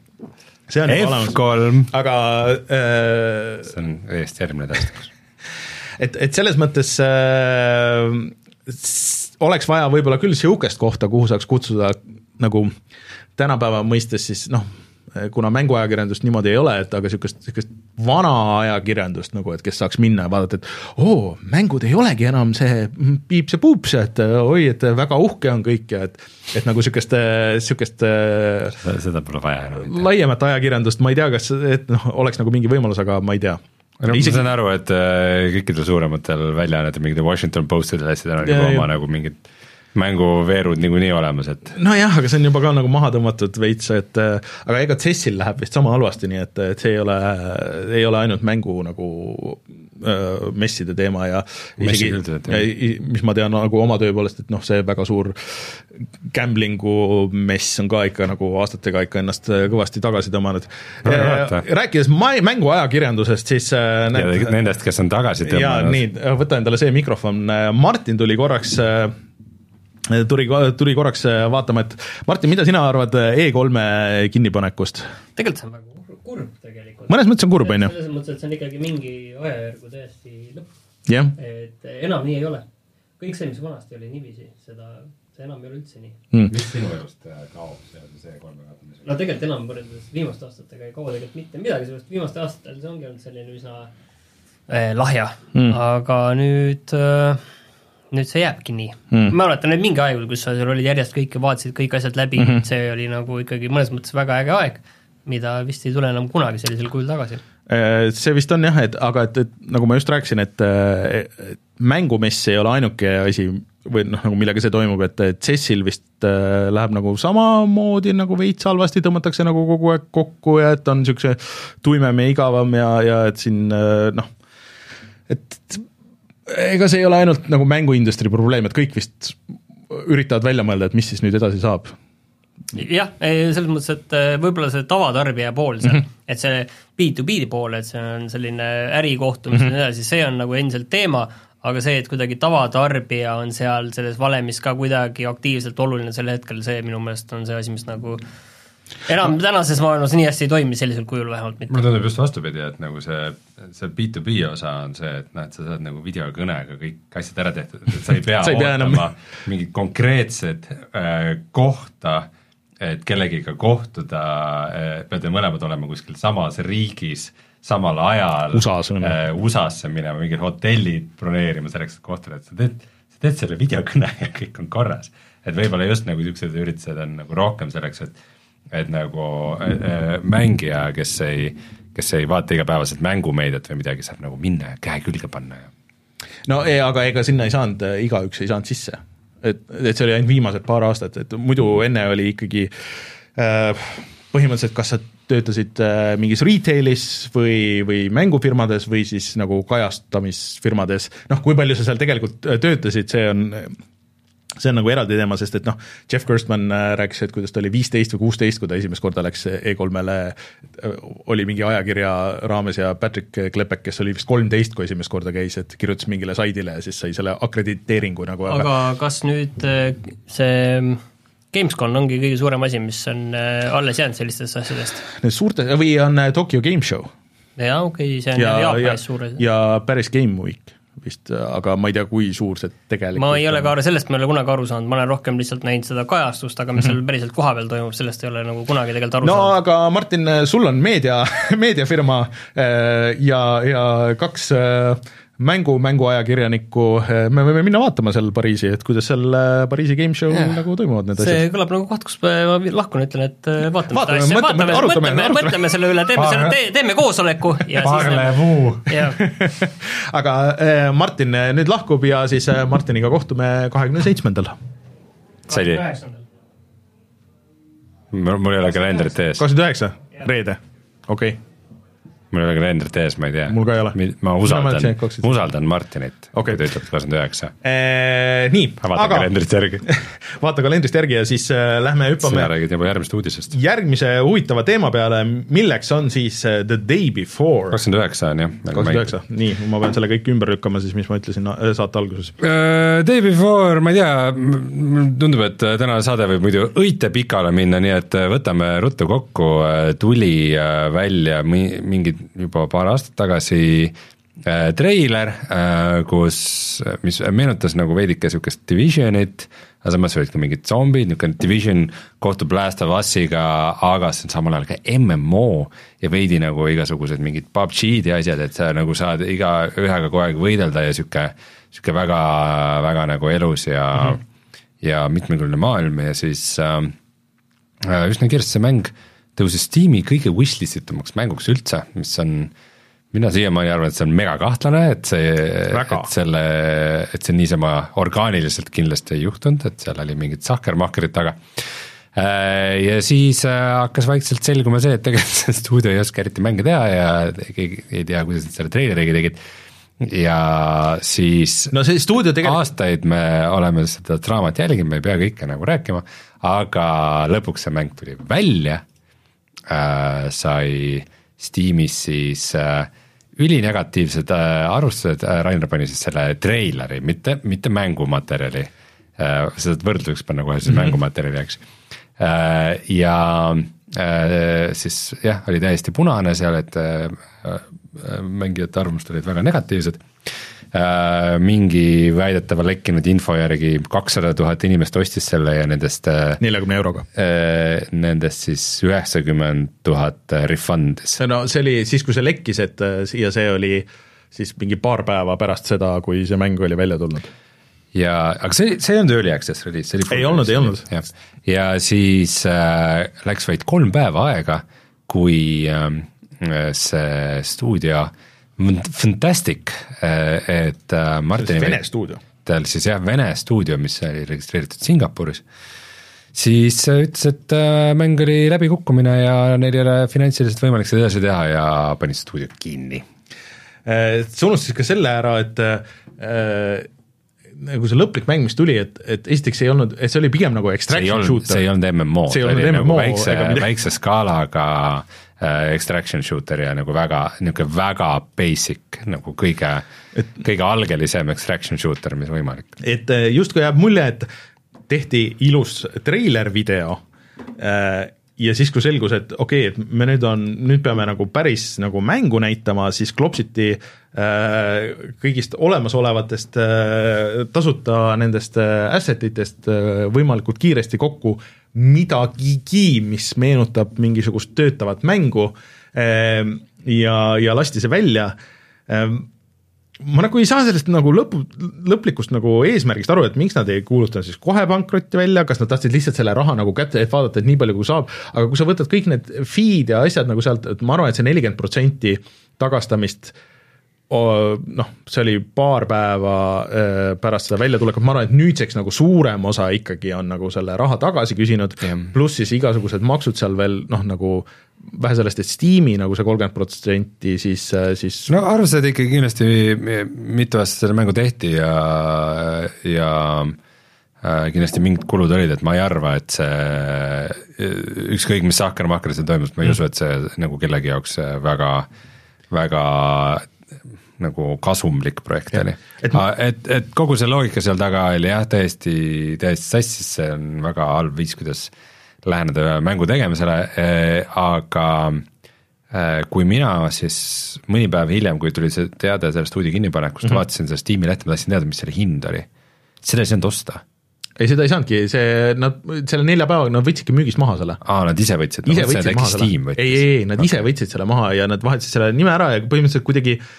see on juba olemas, aga äh, see on täiesti järgmine tähestus et, et selles mõttes äh, oleks vaja võib-olla küll niisugust kohta, kuhu saaks kutsuda nagu tänapäeva mõistes siis noh, kuna mänguajakirjandust niimoodi ei ole, et aga niisugust, niisugust vana ajakirjandust nagu, et kes saaks minna ja vaadata, et oo, mängud ei olegi enam see piips ja puups, et oi, et väga uhke on kõik ja et et nagu niisugust, niisugust seda pole vaja enam. laiemat ajakirjandust, ma ei tea, kas, et noh, oleks nagu mingi võimalus, aga ma ei tea no Isegi... ma saan aru, et kõikidel suurematel väljaannetel, mingitel Washington Postidel asjadel on juba oma nagu mingid mänguveerud niikuinii olemas, et. nojah, aga see on juba ka nagu maha tõmmatud veits, et äh, aga ega CES-il läheb vist sama halvasti, nii et, et see ei ole, ei ole ainult mängu nagu äh, messide teema ja isegi, mis ma tean nagu oma töö poolest, et noh, see väga suur gambling'u mess on ka ikka nagu aastatega ikka ennast kõvasti tagasi tõmmanud no,. rääkides mänguajakirjandusest, siis äh, näed, nendest, kes on tagasi tõmmanud. jaa, nii, võta endale see mikrofon, Martin tuli korraks äh, tuli, tuli korraks äh, vaatama, et Martin, mida sina arvad äh, E3-e kinnipanekust? tegelikult see on väga kurb tegelikult. mõnes mõttes on kurb, on ju. selles mõttes, et see on ikkagi mingi ajajärgu täiesti lõpp yeah.. et enam nii ei ole. kõik see, mis vanasti oli niiviisi, seda, see enam ei ole üldse nii mm.. mis sinu elust äh, kaob seoses E3-e kaotamisega? no tegelikult enam võrreldes viimaste aastatega ei kao tegelikult mitte midagi, sellepärast viimastel aastatel see ongi olnud selline üsna eh, lahja mm., aga nüüd äh, nüüd see jääbki nii mm.. ma mäletan, et mingi aeg, kus sa seal olid järjest kõike, vaatasid kõik asjad läbi mm, -hmm. see oli nagu ikkagi mõnes mõttes väga äge aeg, mida vist ei tule enam kunagi sellisel kujul tagasi. Äh, see vist on jah, et aga et, et nagu ma just rääkisin, et, et mängumess ei ole ainuke asi, või noh, nagu millega see toimub, et CES-il vist äh, läheb nagu samamoodi nagu veits halvasti, tõmmatakse nagu kogu aeg kokku ja et on niisuguse tuimem ja igavam ja, ja et siin äh, noh, et ega see ei ole ainult nagu mänguindustry probleem, et kõik vist üritavad välja mõelda, et mis siis nüüd edasi saab jah, selles mõttes, et äh, võib-olla see tavatarbija pool seal mm, -hmm. et see B2B pool, et see on selline ärikohtumised mm -hmm. ja nii edasi, see on nagu endiselt teema, aga see, et kuidagi tavatarbija on seal selles valemis ka kuidagi aktiivselt oluline sel hetkel, see minu meelest on see asi, mis nagu enam tänases maailmas nii hästi ei toimi sellisel kujul vähemalt mitte. mulle tundub just vastupidi, et nagu see, see B2B osa on see, et noh, et sa saad nagu videokõnega kõik asjad ära tehtud, et sa ei pea sa ei ootama enam... mingit konkreetset äh, kohta, et kellegiga kohtuda äh,, peate mõlemad olema kuskil samas riigis samal ajal USA-sse äh, USA-sse minema, mingid hotellid broneerima selleks, et kohtuda, et sa teed, sa teed selle videokõne ja kõik on korras. et võib-olla just nagu niisugused üritused on nagu rohkem selleks, et et nagu äh, mängija, kes ei, kes ei vaata igapäevaselt mängumeediat või midagi, saab nagu minna ja käe külge panna ja no ei, aga ega sinna ei saanud, igaüks ei saanud sisse. et, et see oli ainult viimased paar aastat, et muidu enne oli ikkagi äh, põhimõtteliselt kas sa töötasid äh, mingis retailis või, või mängufirmades või siis nagu kajastamisfirmades, noh, kui palju sa seal tegelikult äh, töötasid, see on see on nagu eraldi teema, sest et noh, Jeff Gerstmann äh, rääkis, et kuidas ta oli viisteist või kuusteist, kui ta esimest korda läks E3-le, oli mingi ajakirja raames ja Patrick Klepek, kes oli vist kolmteist, kui esimest korda käis, et kirjutas mingile saidile ja siis sai selle akrediteeringu nagu aga, aga kas nüüd see Gamescom ongi kõige suurem asi, mis on äh, alles jäänud sellistest asjadest? Need suurte, või on äh, Tokyo Game Show. jaa, okei okay,, see on ja, Jaapanis suur asi. ja päris Game Week vist, aga ma ei tea, kui suur see tegelikult ma ei ole ka, sellest ma ei ole kunagi aru saanud, ma olen rohkem lihtsalt näinud seda kajastust, aga mis -hmm. seal päriselt kohapeal toimub, sellest ei ole nagu kunagi tegelikult aru no, saanud. no aga Martin, sul on meedia, meediafirma äh, ja, ja kaks äh, mängu, mänguajakirjanikku, me võime minna vaatama seal Pariisi, et kuidas seal äh, Pariisi game show'l yeah. nagu toimuvad need see asjad. see kõlab nagu koht, kus ma lahkun, ütlen, et äh, vaatame, vaatame seda asja, vaatame, mõtleme, mõtleme, mõtleme selle üle, teeme selle, te, teeme koosoleku ja Parlevuu. siis aga äh, Martin nüüd lahkub ja siis Martiniga kohtume kahekümne seitsmendal. oli? mul ei ole kalendrit ees. kakskümmend üheksa, reede, okei okay mul ei ole kalendrit ees, ma ei tea. mul ka ei ole. ma usaldan, ma usaldan Martinit okay., kui ta ütleb kakskümmend üheksa. Nii, vaata aga... kalendrist järgi vaata kalendrist järgi ja siis äh, lähme hüppame sina räägid juba järgmisest uudisest. järgmise huvitava teema peale, milleks on siis äh, The Day Before. kakskümmend üheksa on jah. kakskümmend üheksa, nii, ma pean selle kõik ümber lükkama siis, mis ma ütlesin äh, saate alguses uh,. Day Before, ma ei tea, tundub, et tänane saade võib muidu õite pikale minna, nii et võtame ruttu kokku, tuli välja mingid juba paar aastat tagasi äh, treiler äh,, kus, mis meenutas nagu veidike niisugust Divisionit, aga samas olid ka mingid zombid, niisugune Division kohtub Last of Us'iga, aga see on samal ajal ka MMO ja veidi nagu igasugused mingid PUBG-d ja asjad, et sa nagu saad igaühega kogu aeg võidelda ja niisugune, niisugune väga, väga nagu elus ja mm, -hmm. ja mitmekülgne maailm ja siis äh, äh üsna kiiresti see mäng tõusis Steam'i kõige wishlist itumaks mänguks üldse, mis on, mina siiamaani arvan, et see on megakahtlane, et see, et selle, et see niisama orgaaniliselt kindlasti ei juhtunud, et seal oli mingid sahkermahkerid taga. Äh, ja siis äh, hakkas vaikselt selguma see, et tegelikult see stuudio ei oska eriti mänge teha ja keegi ei tea, kuidas nad selle treilerigi tegid ja siis no see stuudio tegelikult aastaid me oleme seda draamat jälginud, me ei pea kõike nagu rääkima, aga lõpuks see mäng tuli välja äh, sai Steamis siis äh, ülinegatiivsed äh, arvustused äh,, Rainer pani siis selle treileri, mitte, mitte mängumaterjali äh,, seda võrdluseks panna kohe siis mm -hmm. mängumaterjali, eks äh,. ja äh, siis jah, oli täiesti punane seal, et äh, äh mängijate arvamused olid väga negatiivsed Äh, mingi väidetava lekkinud info järgi kakssada tuhat inimest ostis selle ja nendest äh, neljakümne euroga. Äh, nendest siis üheksakümmend tuhat refund'is. no see oli siis, kui see lekkis, et ja see oli siis mingi paar päeva pärast seda, kui see mäng oli välja tulnud. ja, aga see, see ei olnud early access release, see oli ei olnud, ei olnud. ja siis äh, läks vaid kolm päeva aega, kui äh, see stuudio Fantastic, äh, et äh, Martini Vene stuudio. tal siis jah, Vene stuudio, mis oli registreeritud Singapuris, siis ütles, et äh, mäng oli läbikukkumine ja neil ei ole finantsiliselt võimalik seda edasi teha ja panid stuudio kinni sa unustasid ka selle ära, et nagu see lõplik mäng, mis tuli, et, et esiteks ei olnud, et see oli pigem nagu extraction shooter. see ei olnud MMO, see oli MMO, nagu väikse, väikse skaalaga äh, extraction shooter ja nagu väga, niisugune väga basic, nagu kõige, kõige algelisem extraction shooter, mis võimalik. et äh, justkui jääb mulje, et tehti ilus treiler video äh, ja siis, kui selgus, et okei okay,, et me nüüd on, nüüd peame nagu päris nagu mängu näitama, siis klopsiti äh, kõigist olemasolevatest äh, tasuta nendest äh, asset itest äh, võimalikult kiiresti kokku. Midagigi, mis meenutab mingisugust töötavat mängu äh, ja, ja lasti see välja. Äh, ma nagu ei saa sellest nagu lõpu, lõplikust nagu eesmärgist aru, et miks nad ei kuulutanud siis kohe pankrotti välja, kas nad tahtsid lihtsalt selle raha nagu kätte, et vaadata, et nii palju kui saab, aga kui sa võtad kõik need fee'd ja asjad nagu sealt, et ma arvan, et see nelikümmend protsenti tagastamist noh, see oli paar päeva pärast seda väljatulekut, ma arvan, et nüüdseks nagu suurem osa ikkagi on nagu selle raha tagasi küsinud, pluss siis igasugused maksud seal veel noh, nagu vähe sellest, et Steam'i nagu see kolmkümmend protsenti, siis, siis no arvestades ikkagi kindlasti, mitu aastat seda mängu tehti ja, ja äh, kindlasti mingid kulud olid, et ma ei arva, et see ükskõik, mis sahkermahker seal toimus, ma ei mm. usu, et see nagu kellegi jaoks väga, väga nagu kasumlik projekt oli. et, et, et kogu see loogika seal taga oli jah, täiesti, täiesti sassis, see on väga halb viis, kuidas läheneda mängu tegemisele, eh, aga eh, kui mina siis mõni päev hiljem, kui tuli see teade sellest stuudio kinnipanekust mm, -hmm. vaatasin seda Steam'i lehte, ma tahtsin teada, mis selle hind oli. seda ei saanud osta ei, seda ei saanudki, see, nad selle nelja päevaga nad võtsidki müügist maha selle. aa, nad ise võtsid? ise võtsid maha selle, ei, ei, ei, nad okay. ise võtsid selle maha ja nad vahetasid selle nime ära ja põhimõtteliselt kuidagi äh,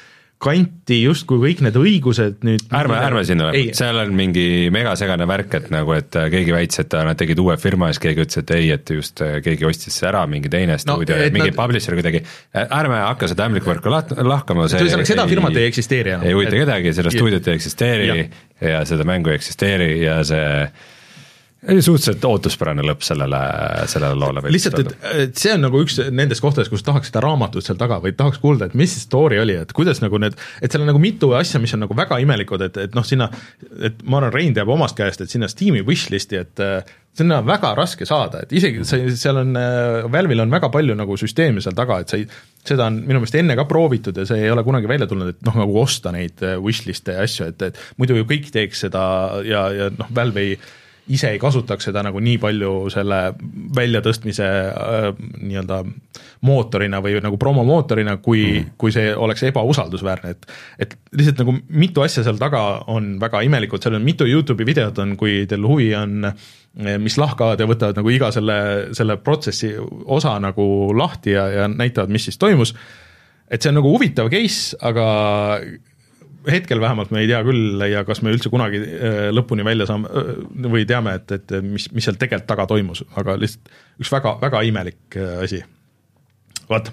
kanti justkui kõik need õigused nüüd ärme, ärme sinna, seal on mingi megasegane värk, et nagu, et äh, keegi väitis, et äh, nad tegid uue firma ja siis keegi ütles, et ei, et just äh, keegi ostis ära mingi teine stuudio no, mingi nad... publisher kuidagi, ärme hakka seda ämblikvõrku lah-, lahkama, see ühesõnaga, seda firmat ei eksisteeri enam. ei huvita et... kedagi, seda stuudiot ei eksisteeri ja. ja seda mängu ei eksisteeri ja see suhteliselt ootuspärane lõpp sellele, sellele loole. lihtsalt, et, see on nagu üks nendest kohtadest, kus tahaks seda raamatut seal taga või tahaks kuulda, et mis see story oli, et kuidas nagu need, et seal on nagu mitu asja, mis on nagu väga imelikud, et, et noh, sinna, et ma arvan, Rein teab omast käest, et sinna Steam'i wishlist'i, et sinna on väga raske saada, et isegi see, seal on, Valve'il on väga palju nagu süsteeme seal taga, et sa ei, seda on minu meelest enne ka proovitud ja see ei ole kunagi välja tulnud, et noh, nagu osta neid wishlist'e ja asju, et, et muidu ju kõik teeks seda ja, ja noh, Valve ei ise ei kasutaks seda nagu nii palju selle väljatõstmise äh, nii-öelda mootorina või nagu promomootorina, kui mm., kui see oleks ebausaldusväärne, et et lihtsalt nagu mitu asja seal taga on väga imelikud, seal on mitu Youtube'i videot on, kui teil huvi on, mis lahkavad ja võtavad nagu iga selle, selle protsessi osa nagu lahti ja, ja näitavad, mis siis toimus, et see on nagu huvitav case, aga hetkel vähemalt me ei tea küll ja kas me üldse kunagi äh, lõpuni välja saame äh, või teame, et, et mis, mis seal tegelikult taga toimus, aga lihtsalt üks väga, väga imelik äh, asi vot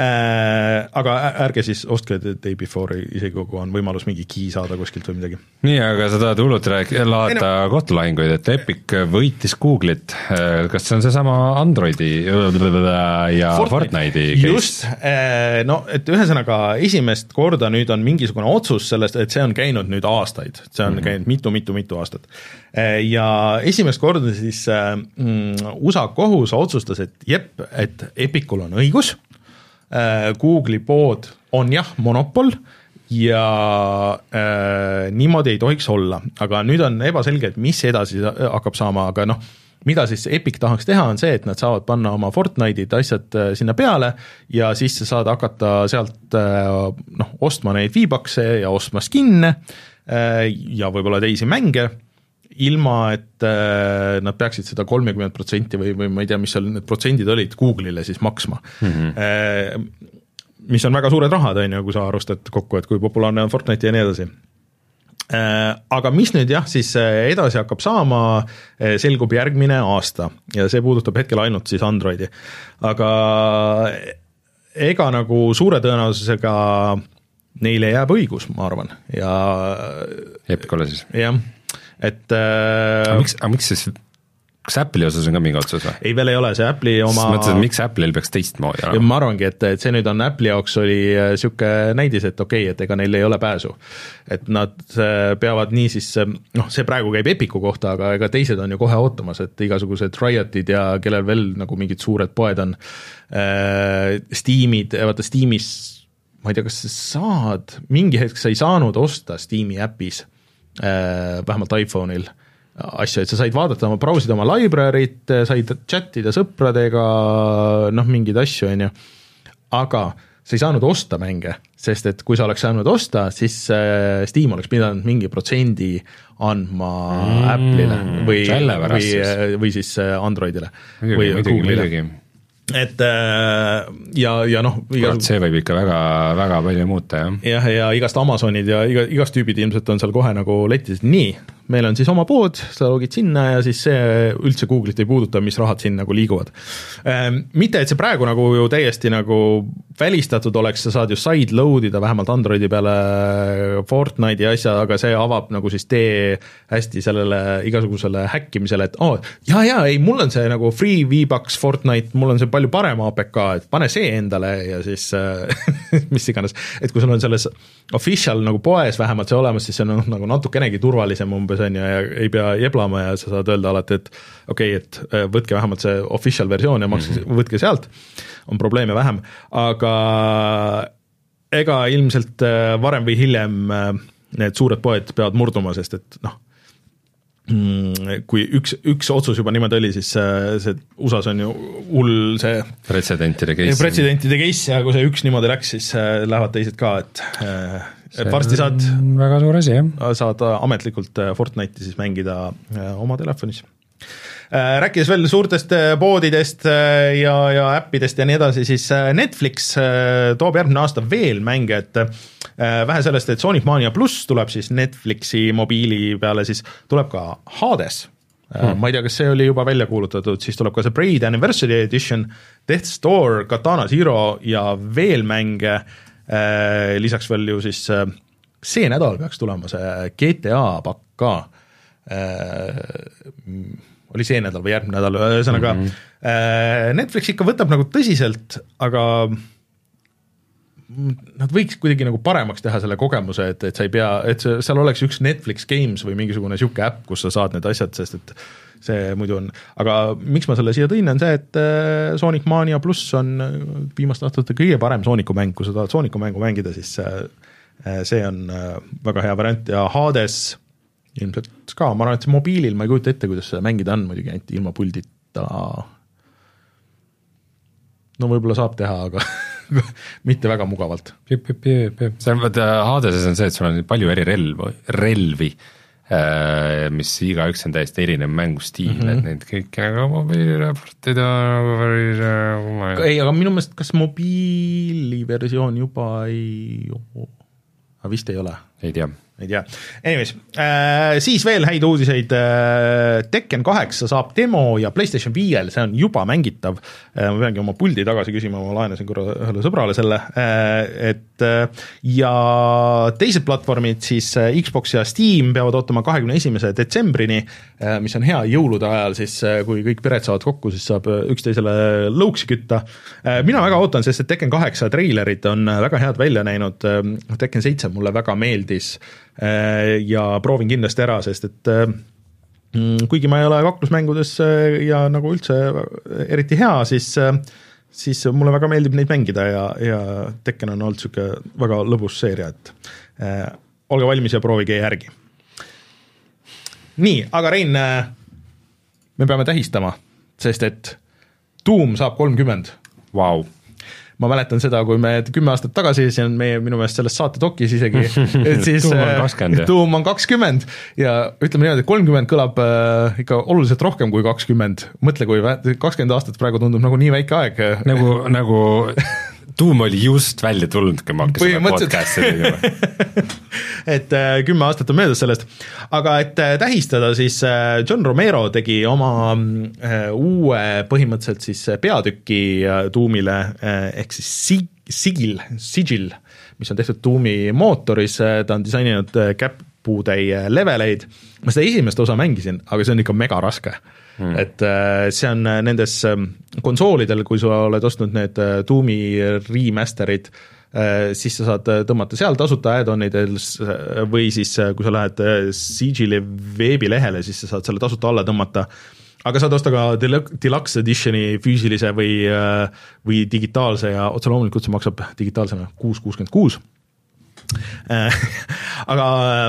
äh,, aga ärge siis ostke The Day Before'i, isegi kui on võimalus mingi key saada kuskilt või midagi. nii, aga sa tahad hullult rääkida, laata no. kohtulahinguid, et Epic võitis Google'it, äh, kas see on seesama Androidi ja Fortnite, Fortnite'i case? just, äh, no et ühesõnaga esimest korda nüüd on mingisugune otsus sellest, et see on käinud nüüd aastaid, see on mm -hmm. käinud mitu-mitu-mitu aastat. Äh, ja esimest korda siis mm, USA kohus otsustas, et jep, et Epicul on õigus Google'i pood on jah, monopol ja äh, niimoodi ei tohiks olla, aga nüüd on ebaselge, et mis edasi hakkab saama, aga noh, mida siis Epic tahaks teha, on see, et nad saavad panna oma Fortnite'id, asjad äh, sinna peale ja siis sa saad hakata sealt äh, noh, ostma neid V-Bucks'e ja ostma skin'e ja võib-olla teisi mänge ilma, et äh, nad peaksid seda kolmekümmet protsenti või, või ma ei tea, mis seal need protsendid olid, Google'ile siis maksma mm. -hmm. mis on väga suured rahad, on ju, kui sa arvestad kokku, et kui populaarne on Fortnite ja nii edasi aga mis nüüd jah, siis edasi hakkab saama, selgub järgmine aasta ja see puudutab hetkel ainult siis Androidi. aga ega nagu suure tõenäosusega neile jääb õigus, ma arvan, ja Epicule siis? jah, et äh, aga miks, aga miks siis kas Apple'i osas on ka mingi otsus või? ei, veel ei ole, see Apple'i oma ma mõtlesin, et miks Apple'il peaks teistmoodi olema. ma arvangi, et, et see nüüd on Apple'i jaoks oli niisugune äh, näidis, et okei okay,, et ega neil ei ole pääsu. et nad äh, peavad niisiis, noh, see praegu käib Epiku kohta, aga ega teised on ju kohe ootamas, et igasugused Riotid ja kellel veel nagu mingid suured poed on äh,, Steamid, vaata Steamis ma ei tea, kas sa saad, mingi hetk sa ei saanud osta Steam'i äpis äh,, vähemalt iPhone'il, asju, et sa said vaadata oma, brausida oma library't, said chat ida sõpradega, noh, mingeid asju, on ju, aga sa ei saanud osta mänge, sest et kui sa oleks saanud osta, siis äh, Steam oleks pidanud mingi protsendi andma mm, Apple'ile või, või, või siis äh, Androidile või Google'ile et äh, ja, ja noh kurat, see võib ikka väga, väga palju muuta, jah. jah, ja igast Amazonid ja iga, igast tüübid ilmselt on seal kohe nagu letis, nii, meil on siis oma pood, sa logid sinna ja siis see üldse Google'it ei puuduta, mis rahad siin nagu liiguvad. Ähm, mitte, et see praegu nagu ju täiesti nagu välistatud oleks, sa saad ju side load ida vähemalt Androidi peale Fortnite'i asja, aga see avab nagu siis tee hästi sellele igasugusele häkkimisele, et oo oh,, jaa, jaa, ei, mul on see nagu free V-Bucks Fortnite, mul on see palju parem APK, et pane see endale ja siis mis iganes, et kui sul on selles official nagu poes vähemalt see olemas, siis see on nagu natukenegi turvalisem umbes, on ju, ja ei pea jeblama ja sa saad öelda alati, et okei okay,, et äh, võtke vähemalt see official versioon ja makske mm, -hmm. võtke sealt, on probleeme vähem, aga ega ilmselt äh, varem või hiljem äh, need suured poed peavad murduma, sest et noh, mm, kui üks, üks otsus juba niimoodi oli, siis see USA-s on ju hull see pretsedentide case. pretsedentide case ja kui see üks niimoodi läks, siis lähevad teised ka, et et varsti saad väga suur asi, jah. saad ametlikult äh, Fortnite'i siis mängida äh, oma telefonis. Äh, rääkides veel suurtest poodidest ja, ja äppidest ja nii edasi, siis Netflix toob järgmine aasta veel mänge, et vähe sellest, et Sonic Mania pluss tuleb siis Netflixi mobiili peale, siis tuleb ka Hades Hmm. ma ei tea, kas see oli juba välja kuulutatud, siis tuleb ka see Braid Anniversary Edition, Death Store, Katana Zero ja veel mänge Äh, lisaks veel ju siis äh, see nädal peaks tulema see GTA pakk ka, äh, oli see nädal või järgmine nädal, ühesõnaga mm -hmm. Netflix ikka võtab nagu tõsiselt, aga nad võiks kuidagi nagu paremaks teha selle kogemuse, et, et sa ei pea, et seal oleks üks Netflix Games või mingisugune niisugune äpp, kus sa saad need asjad, sest et see muidu on, aga miks ma selle siia tõin, on see, et äh, Sonic Mania pluss on äh, viimaste aastate kõige parem Sooniku mäng, kui sa tahad Sooniku mängu mängida, siis äh, see on väga hea variant. Ja Hades ilmselt ka, ma arvan, et mobiilil ma ei kujuta ette, kuidas seda mängida on muidugi ainult ilma puldita. no võib-olla saab teha, aga mitte väga mugavalt. see on, vaata Hadeses on see, et sul on palju eri relvu, relvi mis igaüks on täiesti erinev mängustiil mm, -hmm. et neid kõiki nagu mobiiliraportida päris nagu ei, aga minu meelest kas mobiiliversioon juba ei, vist ei ole? ei tea ei tea, anyways äh,, siis veel häid uudiseid. Äh,, Tekken kaheksa saab demo ja PlayStation viiel, see on juba mängitav. Äh,, ma peangi oma puldi tagasi küsima, ma laenasin korra ühele sõbrale selle. Äh,, et äh, ja teised platvormid siis äh, Xbox ja Steam peavad ootama kahekümne esimese detsembrini. äh,, mis on hea jõulude ajal siis äh,, kui kõik pered saavad kokku, siis saab äh, üksteisele lõuksi kütta äh,. mina väga ootan, sest et Tekken kaheksa treilerid on äh, väga head välja näinud äh,, Tekken seitse mulle väga meeldis Äh, ja proovin kindlasti ära, sest et äh, mm, kuigi ma ei ole kaklusmängudes äh, ja nagu üldse eriti hea, siis siis mulle väga meeldib neid mängida ja, ja Tekken on olnud niisugune väga lõbus seeria, et äh, olge valmis ja proovige järgi. Nii, aga Rein äh,, me peame tähistama, sest et Doom saab kolmkümmend. Vau ma mäletan seda, kui me kümme aastat tagasi, see on meie minu meelest selles saate dokis isegi, et siis on äh, on kakskümmend ja ütleme niimoodi, et kolmkümmend kõlab äh, ikka oluliselt rohkem kui kakskümmend, mõtle, kui kakskümmend aastat praegu tundub nagu nii väike aeg. nagu, nagu tuum oli just välja tulnud, kui me hakkasime podcast'i tegema. Et äh, kümme aastat on möödas sellest, aga et äh, tähistada, siis äh, John Romero tegi oma uue põhimõtteliselt siis peatüki tuumile ehk siis sig-, sigil, sigil, mis on tehtud tuumi mootoris, ta on disaininud käputäie leveleid, ma seda esimest osa mängisin, aga see on ikka mega raske hmm.. et see on nendes konsoolidel, kui sa oled ostnud need tuumi remaster'id, Äh, siis sa saad äh, tõmmata seal tasuta add-onidel või siis äh, kui sa lähed Siege'i veebilehele, siis sa saad selle tasuta alla tõmmata aga saad osta ka deluxe edition'i füüsilise või, või digitaalse ja otse loomulikult see maksab digitaalsena kuus kuuskümmend kuus. aga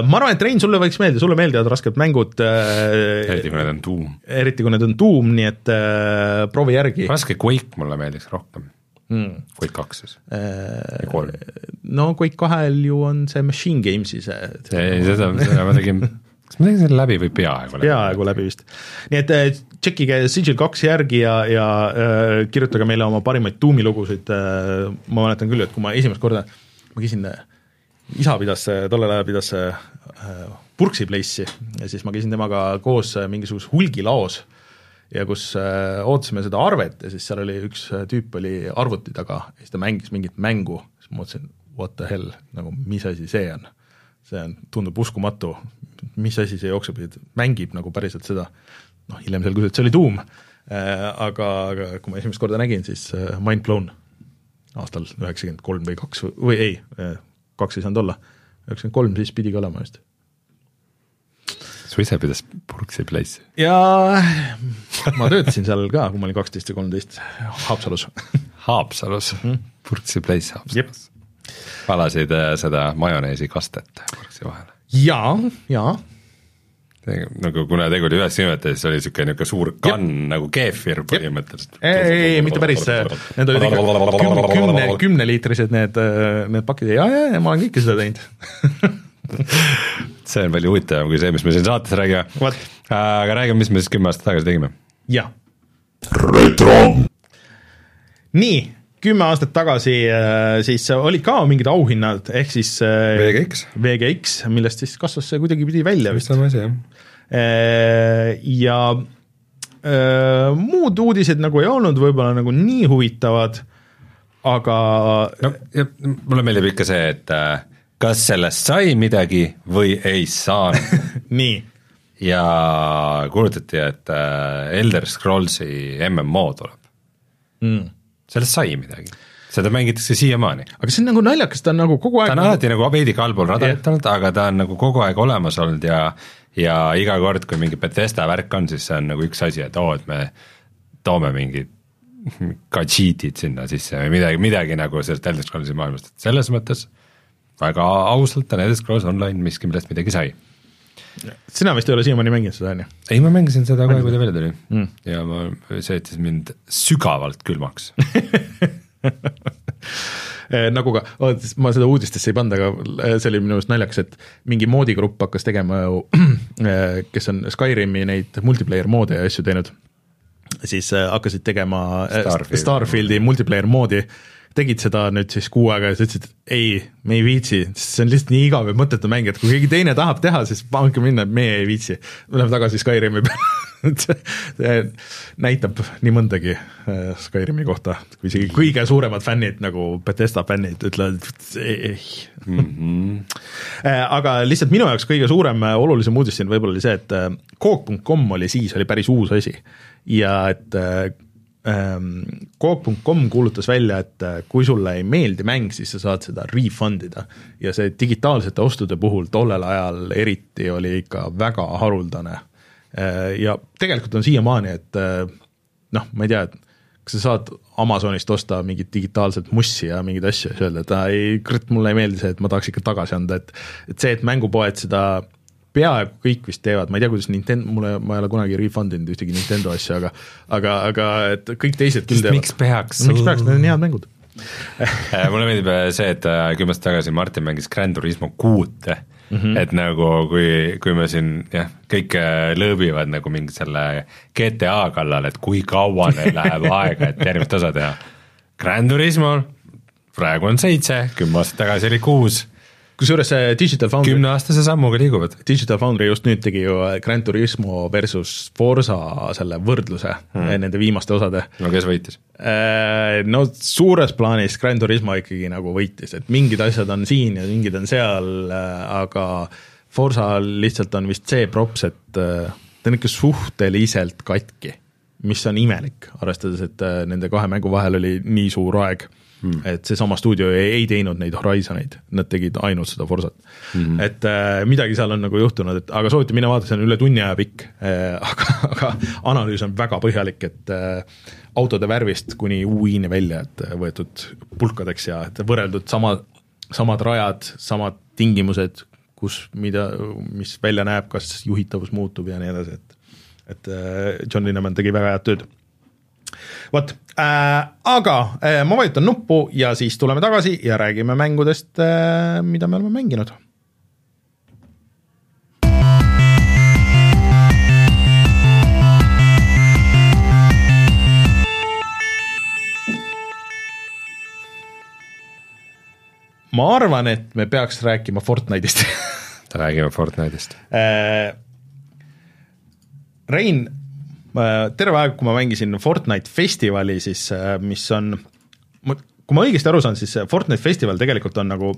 ma arvan, et Rein, sulle võiks meeldida, sulle meeldivad rasked mängud. eriti kui need on tuum. eriti kui need on tuum, nii et proovi järgi. raske Quake mulle meeldiks rohkem mm.. Quake kaks siis äh,, kolm. no Quake kahel ju on see Machine Games'i see. ei, seda, seda ma tegin kas ma tegin selle läbi või peaaegu läbi? peaaegu läbi vist. nii et äh, tšekkige Sigil kaks järgi ja, ja äh, kirjutage meile oma parimaid tuumilugusid äh,, ma mäletan küll, et kui ma esimest korda, ma käisin äh,, isa pidas, tollel ajal pidas äh, Purksi Place'i ja siis ma käisin temaga koos äh, mingisuguses hulgilaos ja kus äh, ootasime seda arvet ja siis seal oli üks tüüp oli arvuti taga ja siis ta mängis mingit mängu, siis ma mõtlesin, what the hell, nagu mis asi see on. see on, tundub uskumatu, mis asi see jookseb, mängib nagu päriselt seda, noh hiljem selgus, et see oli Doom. Aga, aga kui ma esimest korda nägin, siis mind blown. Aastal üheksakümmend kolm või kaks või ei, kaks ei saanud olla, üheksakümmend kolm siis pidigi olema vist su isa pidas Purksi Place'i? jaa, ma töötasin seal ka, kui ma olin kaksteist või kolmteist, Haapsalus. Haapsalus mm, -hmm. Purksi Place Haapsalus. valasid äh, seda majoneesi kastet Purksi vahele? jaa, jaa nagu kuna tegu oli ühest nimetaja, siis oli niisugune niisugune suur kann Jep. nagu keefir põhimõtteliselt. ei, ei, mitte päris, need olid ikka kümne, kümneliitrised need, need pakid ja, ja, ja ma olen kõike seda teinud see on palju huvitavam kui see, mis me siin saates räägime. aga räägime, mis me siis kümme aastat tagasi tegime. jah. retro. nii, kümme aastat tagasi äh, siis olid ka mingid auhinnad, ehk siis äh, VGX, VGX, millest siis kasvas see kuidagipidi välja vist. sama asi, jah. Äh, ja muud uudised nagu ei olnud võib-olla nagu nii huvitavad, aga no mulle meeldib ikka see, et kas sellest sai midagi või ei saanud nii. ja kuulutati, et Elder Scrollsi MMO tuleb mm.. Sellest sai midagi, seda mängitakse siiamaani. aga see on nagu naljakas, ta on nagu kogu aeg ta on alati nagu veidike allpool radarit olnud, aga ta on nagu kogu aeg olemas olnud ja ja iga kord, kui mingi Bethesda värk on, siis see on nagu üks asi, et oo oh,, et me toome mingid gadžiitid sinna sisse või midagi, midagi nagu sellest Elder Scrollsi maailmast, et selles mõttes väga ausalt on Elder Scrolls Online miski, millest midagi sai. Sina vist ei ole siiamaani mänginud seda, on ju? ei, ma mängisin seda kohe, kui ta välja tuli mm. ja ma, see jättis mind sügavalt külmaks eh, nagu ka, ma seda uudistesse ei pannud, aga eh, see oli minu arust naljakas, et mingi moodigrupp hakkas tegema ju, eh, kes on Skyrimi neid multiplayer moode ja asju teinud, siis hakkasid tegema Starfield. Starfieldi multiplayer moodi tegid seda nüüd siis kuu aega ja siis ütlesid, et ei, me ei viitsi, sest see on lihtsalt nii igav ja mõttetu mäng, et kui keegi teine tahab teha, siis pange minna, et meie ei viitsi. me läheme tagasi Skyrimi peale see näitab nii mõndagi äh, Skyrimi kohta, kui isegi kõige suuremad fännid nagu Bethesda fännid ütlevad ei mm. -hmm. aga lihtsalt minu jaoks kõige suurem äh, olulisem uudis siin võib-olla oli see, et Coop.com oli siis, oli päris uus asi ja et Coop.com ehm, kuulutas välja, et äh, kui sulle ei meeldi mäng, siis sa saad seda refund ida. ja see digitaalsete ostude puhul tollel ajal eriti oli ikka väga haruldane. Äh, ja tegelikult on siiamaani, et äh, noh, ma ei tea, et kas sa saad Amazonist osta mingit digitaalset mussi ja mingeid asju ja siis öelda, et ei, kurat, mulle ei meeldi see, et ma tahaks ikka tagasi anda, et et see, et mängupoed seda peaaegu kõik vist teevad, ma ei tea, kuidas Nintendo, mulle, ma ei ole kunagi refund inud ühtegi Nintendo asja, aga aga, aga et kõik teised küll teevad. miks peaks? miks peaks, need on head mängud äh, mulle meeldib äh, see, et äh, kümme aastat tagasi Martin mängis Grand Turismo kuute mm, -hmm. et nagu kui, kui me siin jah, kõik lõõbivad nagu mingi selle GTA kallal, et kui kaua neil läheb aega, et järgmist osa teha. Grand Turismo praegu on seitse, kümme aastat tagasi oli kuus kusjuures see Digital Foundry kümneaastase sammuga liiguvad. Digital Foundry just nüüd tegi ju Grand Turismo versus Forsa selle võrdluse hmm. nende viimaste osade. no kes võitis? Äh, no suures plaanis Grand Turismo ikkagi nagu võitis, et mingid asjad on siin ja mingid on seal, äh, aga Forsal lihtsalt on vist see props, et äh, ta on ikka suhteliselt katki, mis on imelik, arvestades, et nende kahe mängu vahel oli nii suur aeg mm.. et seesama stuudio ei, ei teinud neid Horizoneid, nad tegid ainult seda Forsat mm.. et äh, midagi seal on nagu juhtunud, et aga soovitan minna vaadata, see on üle tunni aja pikk. Äh,, aga, aga analüüs on väga põhjalik, et äh, autode värvist kuni UI-ni välja, et äh, võetud pulkadeks ja et võrreldud sama, samad rajad, samad tingimused, kus, mida, mis välja näeb, kas juhitavus muutub ja nii edasi, et et äh, John Linnemann tegi väga head tööd vot äh,, aga äh, ma vajutan nuppu ja siis tuleme tagasi ja räägime mängudest äh,, mida me oleme mänginud ma arvan, et me peaks rääkima Fortnite'ist räägime Fortnite'ist äh,. Rein, terve aeg, kui ma mängisin Fortnite festivali, siis äh, mis on, kui ma õigesti aru saan, siis Fortnite festival tegelikult on nagu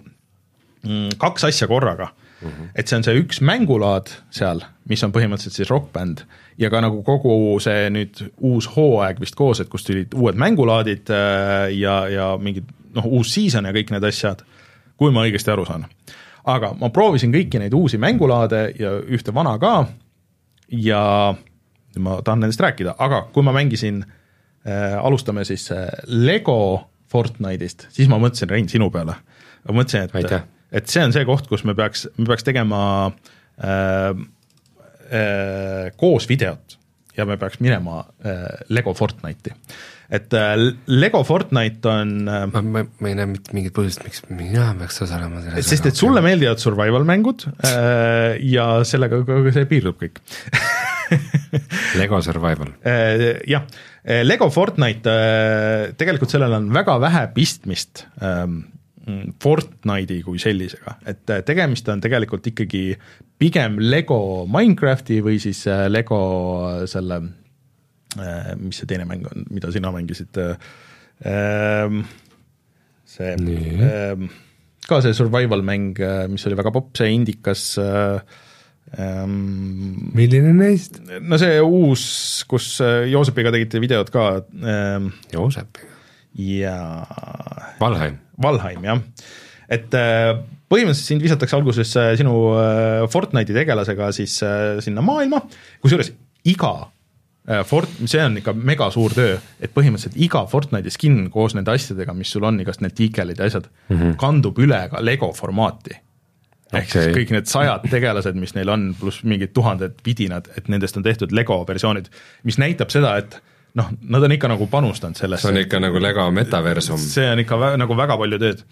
mm, kaks asja korraga mm. -hmm. et see on see üks mängulaad seal, mis on põhimõtteliselt siis rokkbänd ja ka nagu kogu see nüüd uus hooaeg vist koos, et kust tulid uued mängulaadid äh, ja, ja mingid noh, uus season ja kõik need asjad, kui ma õigesti aru saan. aga ma proovisin kõiki neid uusi mängulaade ja ühte vana ka ja ma tahan nendest rääkida, aga kui ma mängisin äh,, alustame siis äh, Lego Fortnite'ist, siis ma mõtlesin, Rein, sinu peale. ma mõtlesin, et, et see on see koht, kus me peaks, me peaks tegema äh, äh, koos videot ja me peaks minema äh, Lego Fortnite'i. et äh, Lego Fortnite on äh, ma, ma, ma ei näe mitte mingit põhjust, miks mina peaks osalema selles. sest et sulle meeldivad survival mängud äh, ja sellega see piirdub kõik Lego Survival. Äh, jah, äh, Lego Fortnite, äh, tegelikult sellel on väga vähe pistmist ähm, Fortnite'i kui sellisega, et tegemist on tegelikult ikkagi pigem Lego Minecrafti või siis Lego selle, mis see teine mäng on, mida sina mängisid, ähm, see, ähm, ka see survival mäng, mis oli väga popp, see indikas äh, ähm,. milline neist? no see uus, kus äh, Joosepiga tegite videot ka ähm,. Joosepiga? jaa. Valheim. Valheim, jah. et äh, põhimõtteliselt sind visatakse alguses äh, sinu Fortnite'i tegelasega siis sinna maailma, kusjuures iga Fort-, see on ikka mega suur töö, et põhimõtteliselt iga Fortnite'i skin koos nende asjadega, mis sul on, igast need tiikelid ja asjad mm, -hmm. kandub üle ka Lego formaati ehk okay. siis kõik need sajad tegelased, mis neil on, pluss mingid tuhanded vidinad, et nendest on tehtud Lego versioonid, mis näitab seda, et noh, nad on ikka nagu panustanud sellesse. see on ikka nagu Lego metaversum. see on ikka vä nagu väga palju tööd.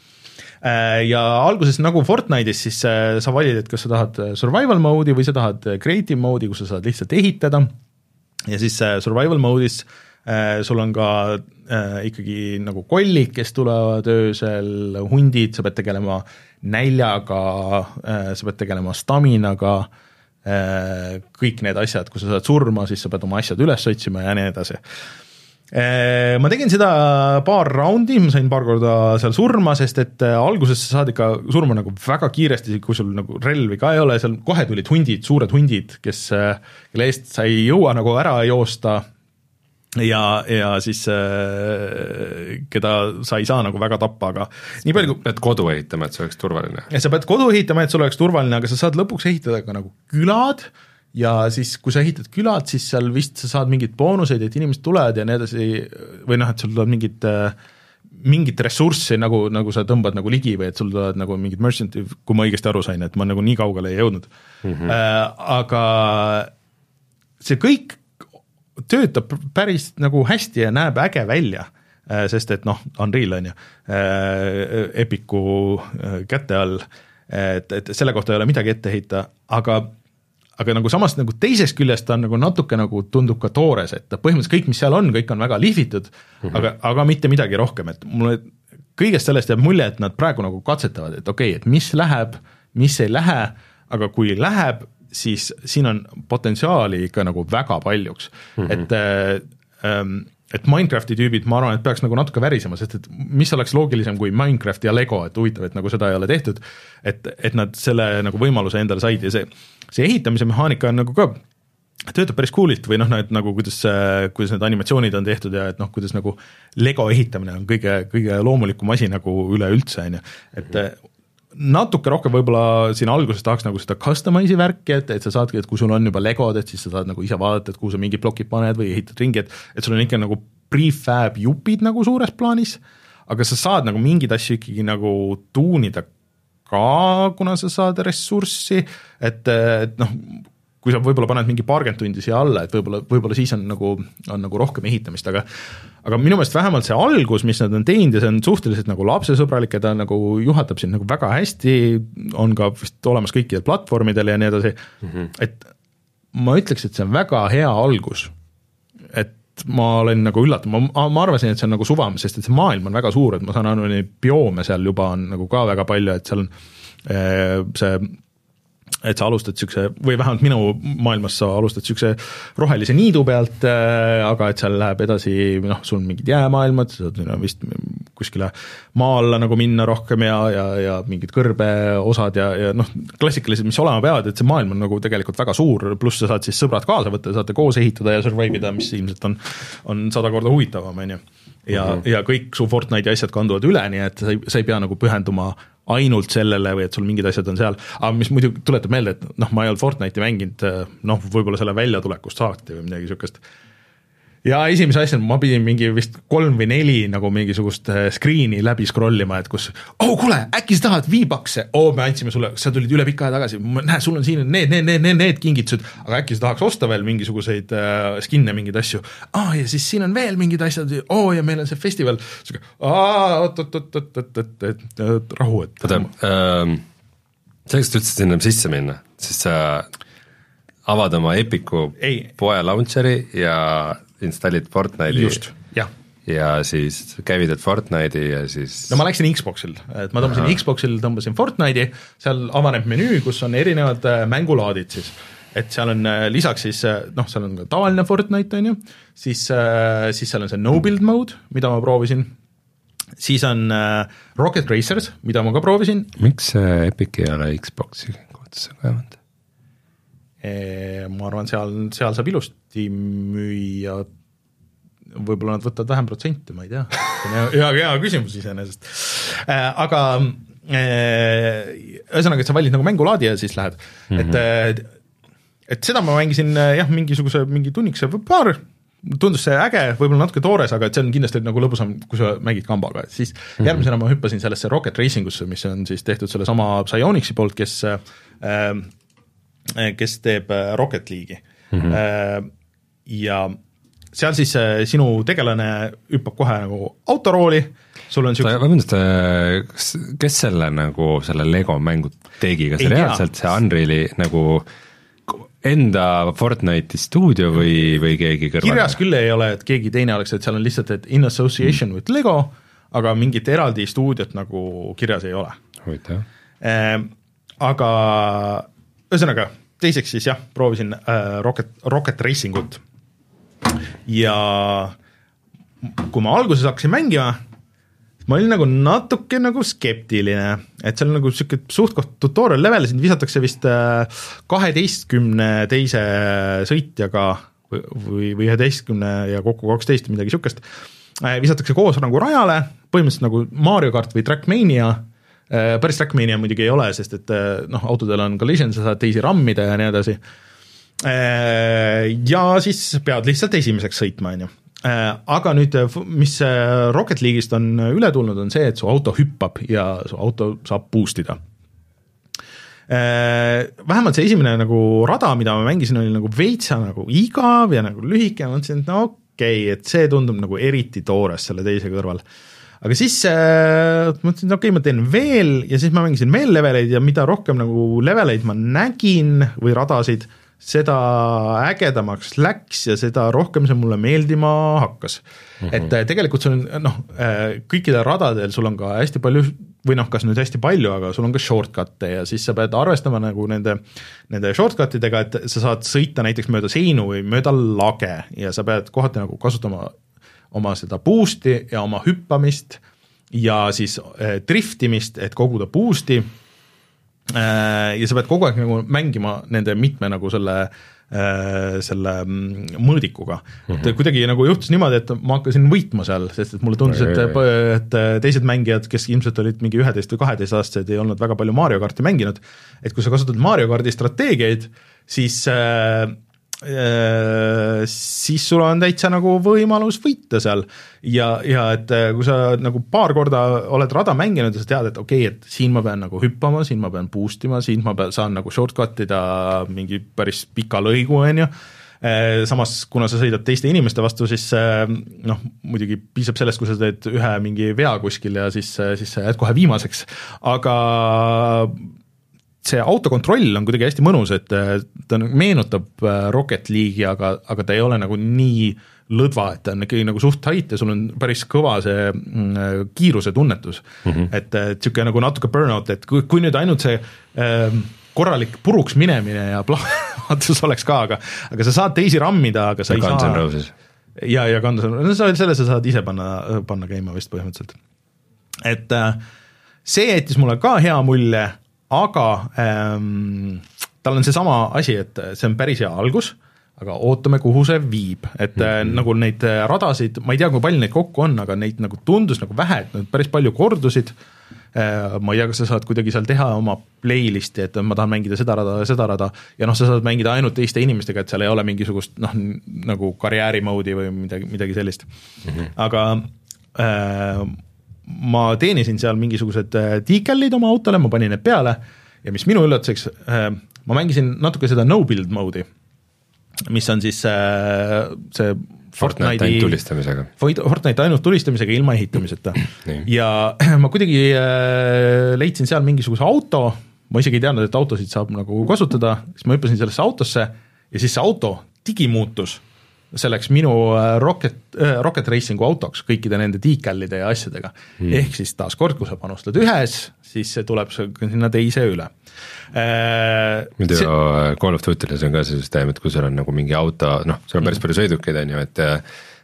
Äh, ja alguses nagu Fortnite'is, siis äh, sa valid, et kas sa tahad äh, survival mode'i või sa tahad creative mode'i, kus sa saad lihtsalt ehitada ja siis survival mode'is sul on ka ikkagi nagu kollid, kes tulevad öösel, hundid, sa pead tegelema näljaga, äh, sa pead tegelema staminaga, äh, kõik need asjad, kui sa saad surma, siis sa pead oma asjad üles otsima ja nii edasi. Äh, ma tegin seda paar raundi, ma sain paar korda seal surma, sest et alguses sa saad ikka surma nagu väga kiiresti, kui sul nagu relvi ka ei ole, seal kohe tulid hundid, suured hundid, kes, kelle eest sa ei jõua nagu ära joosta ja, ja siis äh, keda sa ei saa nagu väga tappa, aga nii palju kui pead kodu ehitama, et see oleks turvaline? ja sa pead kodu ehitama, et sul oleks turvaline, aga sa saad lõpuks ehitada ka nagu külad ja siis, kui sa ehitad külad, siis seal vist sa saad mingeid boonuseid, et inimesed tulevad ja nii edasi, või noh, et sul tuleb mingit äh, mingit ressurssi nagu, nagu sa tõmbad nagu ligi või et sul tulevad nagu mingid merchant'id, kui ma õigesti aru sain, et ma nagu nii kaugele ei jõudnud mm. -hmm. Äh, aga see kõik töötab päris nagu hästi ja näeb äge välja, äh, sest et noh, Unreal on ju, äh, Epicu äh, käte all, et, et selle kohta ei ole midagi ette heita, aga aga nagu samas nagu teisest küljest ta on nagu natuke nagu tundub ka toores, et põhimõtteliselt kõik, mis seal on, kõik on väga lihvitud mm, -hmm. aga, aga mitte midagi rohkem, et mulle kõigest sellest jääb mulje, et nad praegu nagu katsetavad, et okei okay,, et mis läheb, mis ei lähe, aga kui läheb, siis siin on potentsiaali ikka nagu väga paljuks. Mm, -hmm. et äh, ähm, et Minecrafti tüübid, ma arvan, et peaks nagu natuke värisema, sest et mis oleks loogilisem kui Minecraft ja Lego, et huvitav, et nagu seda ei ole tehtud, et, et nad selle nagu võimaluse endale said ja see, see ehitamise mehaanika on nagu ka töötab päris cool'ilt või noh, need nagu kuidas, kuidas need animatsioonid on tehtud ja et noh, kuidas nagu Lego ehitamine on kõige, kõige loomulikum asi nagu üleüldse, on ju, et natuke rohkem võib-olla siin alguses tahaks nagu seda customize'i värki, et, et sa saadki, et kui sul on juba legod, et siis sa saad nagu ise vaadata, et kuhu sa mingid plokid paned või ehitad ringi, et et sul on ikka nagu prefab jupid nagu suures plaanis, aga sa saad nagu mingeid asju ikkagi nagu tuunida ka, kuna sa saad ressurssi, et, et noh, kui sa võib-olla paned mingi paarkümmend tundi siia alla, et võib-olla, võib-olla siis on nagu, on nagu rohkem ehitamist, aga aga minu meelest vähemalt see algus, mis nad on teinud ja see on suhteliselt nagu lapsesõbralik ja ta nagu juhatab sind nagu väga hästi, on ka vist olemas kõikidel platvormidel ja nii edasi mm, -hmm. et ma ütleks, et see on väga hea algus. et ma olen nagu üllatunud, ma, ma arvasin, et see on nagu suvam, sest et see maailm on väga suur, et ma saan aru, neid bioome seal juba on nagu ka väga palju, et seal on eh, see et sa alustad niisuguse, või vähemalt minu maailmas sa alustad niisuguse rohelise niidu pealt äh,, aga et seal läheb edasi noh, sul mingid jäämaailmad, sa saad vist kuskile maa alla nagu minna rohkem ja, ja, ja mingid kõrbeosad ja, ja noh, klassikalised, mis olema peavad, et see maailm on nagu tegelikult väga suur, pluss sa saad siis sõbrad kaasa võtta, saate koos ehitada ja survive ida, mis ilmselt on, on sada korda huvitavam, on ju ja mm, -hmm. ja kõik su Fortnite'i asjad kanduvad üle, nii et sa ei, sa ei pea nagu pühenduma ainult sellele või et sul mingid asjad on seal, aga mis muidu tuletab meelde, et noh, ma ei olnud Fortnite'i mänginud noh, võib-olla selle väljatulekust saati või midagi niisugust ja esimese asjana ma pidin mingi vist kolm või neli nagu mingisugust äh, screen'i läbi scroll ima, et kus oh kuule, äkki sa tahad V-Bucks'e, oo oh, me andsime sulle, sa tulid üle pika aja tagasi, näe, sul on siin need, need, need, need, need kingitused, aga äkki sa tahaks osta veel mingisuguseid äh, skin'e, mingeid asju. aa ah, ja siis siin on veel mingid asjad, oo oh, ja meil on see festival, sihuke aa oot-oot-oot-oot-oot, rahu, et. oota ähm,, selleks, et üldse sinna sisse minna, siis sa avad oma Epiku poe launcher'i ja installid Fortnite'i. just, jah ja siis käivitad Fortnite'i ja siis no ma läksin Xboxil, et ma tõmbasin Aha. Xboxil, tõmbasin Fortnite'i, seal avaneb menüü, kus on erinevad äh, mängulaadid siis. et seal on äh, lisaks siis äh, noh, seal on ka tavaline Fortnite, on ju, siis, siis seal on see no build mode, mida ma proovisin, siis on Rocket Racers, mida ma ka proovisin. miks Epic ei ole Xbox'i kohtusse kaevanud? Ma arvan, seal, seal saab ilusti müüa, võib-olla nad võtavad vähem protsente, ma ei tea, hea, hea, küsimus iseenesest. Aga ühesõnaga, et sa valid nagu mängulaadi ja siis lähed mm, -hmm. et et seda ma mängisin jah, mingisuguse, mingi tunnikese või paar, tundus see äge, võib-olla natuke toores, aga et see on kindlasti nagu lõbusam, kui sa mängid kambaga, et siis mm -hmm. järgmisena ma hüppasin sellesse Rocket Racing usse, mis on siis tehtud sellesama Psyonixi poolt, kes Äh, kes teeb äh, Rocket League'i mm. -hmm. ja seal siis sinu tegelane hüppab kohe nagu autorooli, sul on siuke vabandust, kas, kes selle nagu, selle Lego mängu tegi, kas Ei reaalselt tea. see Unreali nagu enda Fortnite'i stuudio või, või keegi kõrval? kirjas küll ei ole, et keegi teine oleks, et seal on lihtsalt, et in association mm. with Lego, aga mingit eraldi stuudiot nagu kirjas ei ole. huvitav äh,. aga ühesõnaga, teiseks siis jah, proovisin äh, Rocket, Rocket Racing ut. Ja kui ma alguses hakkasin mängima, ma olin nagu natuke nagu skeptiline, et seal nagu sihuke suht-koht tutorial level, sind visatakse vist äh, kaheteistkümne teise sõitjaga või, või üheteistkümne ja kokku kaksteist või midagi sihukest, äh, visatakse koos nagu rajale, põhimõtteliselt nagu Mario kart või Trackmania päris Trackmania muidugi ei ole, sest et äh, noh, autodel on collision, sa saad teisi rammida ja nii edasi. Äh, ja siis pead lihtsalt esimeseks sõitma, on ju aga nüüd, mis Rocket League'ist on üle tulnud, on see, et su auto hüppab ja su auto saab boost ida. Vähemalt see esimene nagu rada, mida ma mängisin, oli nagu veitsa nagu igav ja nagu lühike, ma mõtlesin, et no okei okay,, et see tundub nagu eriti toores selle teise kõrval aga siis äh, mõtlesin, et okei okay,, ma teen veel ja siis ma mängisin veel leveleid ja mida rohkem nagu leveleid ma nägin või radasid, seda ägedamaks läks ja seda rohkem see mulle meeldima hakkas mm. -hmm. et tegelikult sul on noh, kõikidel radadel sul on ka hästi palju või noh, kas nüüd hästi palju, aga sul on ka shortcut'e ja siis sa pead arvestama nagu nende, nende shortcut idega, et sa saad sõita näiteks mööda seinu või mööda lage ja sa pead kohati nagu kasutama oma seda boost'i ja oma hüppamist ja siis äh, driftimist, et koguda boost'i äh,. ja sa pead kogu aeg nagu mängima nende mitme nagu selle äh, selle mm, mõõdikuga mm. -hmm. et mhm. kuidagi nagu juhtus niimoodi, et ma hakkasin võitma seal, sest et mulle tundus, et, et teised mängijad, kes ilmselt olid mingi üheteist või kaheteistaastased, ei olnud väga palju Mario karti mänginud, et kui sa kasutad Mario kardi strateegiaid, siis Äh, siis sul on täitsa nagu võimalus võita seal. Ja, ja et äh, kui sa nagu paar korda oled rada mänginud ja sa tead, et okei okay,, et siin ma pean nagu hüppama, siin ma pean boost ima, siin ma pean, saan nagu shortcut ida mingi päris pika lõigu, on ju, äh, samas kuna sa sõidad teiste inimeste vastu, siis noh, muidugi piisab sellest, kui sa teed ühe mingi vea kuskil ja siis, siis sa jääd kohe viimaseks, aga see autokontroll on kuidagi hästi mõnus, et äh, ta meenutab äh, Rocket League'i, aga, aga ta ei ole nagu nii lõdva, et ta on ikkagi nagu suht tight ja sul on päris kõva see mm, äh, kiiruse tunnetus mm. -hmm. et niisugune nagu natuke burnout, et kui, kui nüüd ainult see äh, korralik puruks minemine ja plahvatus oleks ka, aga aga sa saad teisi rammida, aga sa ja ei saa ja, ja Guns N' Roses, selle sa saad ise panna, panna käima vist põhimõtteliselt. et äh, see jättis mulle ka hea mulje aga ähm, tal on seesama asi, et see on päris hea algus, aga ootame, kuhu see viib, et mm -hmm. nagu neid äh, radasid, ma ei tea, kui palju neid kokku on, aga neid nagu tundus nagu vähe, et nad päris palju kordusid äh,, ma ei tea, kas sa saad kuidagi seal teha oma playlist'i, et ma tahan mängida seda rada ja seda rada ja noh, sa saad mängida ainult teiste inimestega, et seal ei ole mingisugust noh, nagu karjääri mode'i või midagi, midagi sellist mm, -hmm. aga äh, ma teenisin seal mingisugused äh, oma autole, ma panin need peale ja mis minu üllatuseks, äh, ma mängisin natuke seda no build mode'i, mis on siis äh, see Fortnite ainult tulistamisega. Fortnite ainult tulistamisega ilma ehitamiseta. Ja ma kuidagi leidsin seal mingisuguse auto, ma isegi ei teadnud, et autosid saab nagu kasutada, siis ma hüppasin sellesse autosse ja siis see auto digimuutus see oleks minu äh, Rocket, äh, Rocket Racingu autoks kõikide nende decal'ide ja asjadega hmm.. ehk siis taaskord, kui sa panustad ühes, siis see tuleb sinna teise üle äh,. muidu see... Call of Duty'les on ka see süsteem, et kui sul on nagu mingi auto, noh, sul on päris hmm. palju sõidukeid, on ju, et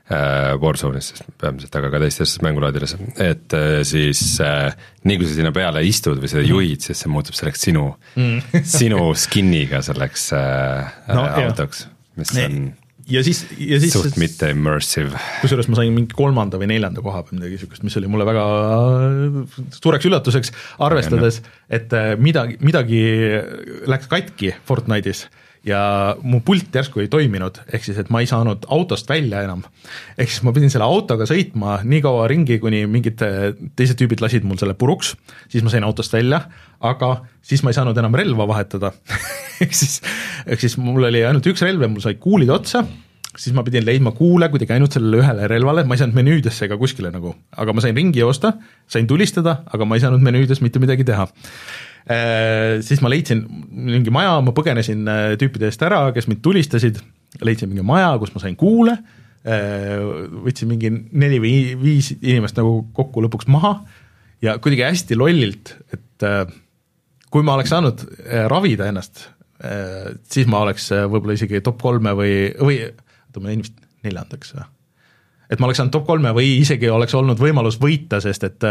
Warzone'is peamiselt, aga ka teistes mängulaadides, et siis äh, nii kui sa sinna peale istud või seda hmm. juhid, siis see muutub selleks sinu mm. sinu skin'iga selleks äh, no, autoks, mis on ja siis, ja siis suht mitte immersive. kusjuures ma sain mingi kolmanda või neljanda koha või midagi niisugust, mis oli mulle väga suureks üllatuseks, arvestades, et äh, midagi, midagi läks katki Fortnite'is ja mu pult järsku ei toiminud, ehk siis, et ma ei saanud autost välja enam. ehk siis ma pidin selle autoga sõitma nii kaua ringi, kuni mingid äh, teised tüübid lasid mul selle puruks, siis ma sain autost välja, aga siis ma ei saanud enam relva vahetada. Ehk siis, ehk siis mul oli ainult üks relv ja mul said kuulid otsa, siis ma pidin leidma kuule kuidagi ainult sellele ühele relvale, ma ei saanud menüüdesse ega kuskile nagu, aga ma sain ringi joosta, sain tulistada, aga ma ei saanud menüüdes mitte midagi teha siis ma leidsin mingi maja, ma põgenesin äh, tüüpide eest ära, kes mind tulistasid, leidsin mingi maja, kus ma sain kuule, äh, võtsin mingi neli või viis inimest nagu kokku lõpuks maha. Ja kuidagi hästi lollilt, et kui ma oleks saanud ravida ennast, siis ma oleks võib-olla isegi top kolme või, või oota, ma jäin vist neljandaks või? et ma oleks saanud top kolme või isegi oleks olnud võimalus võita, sest et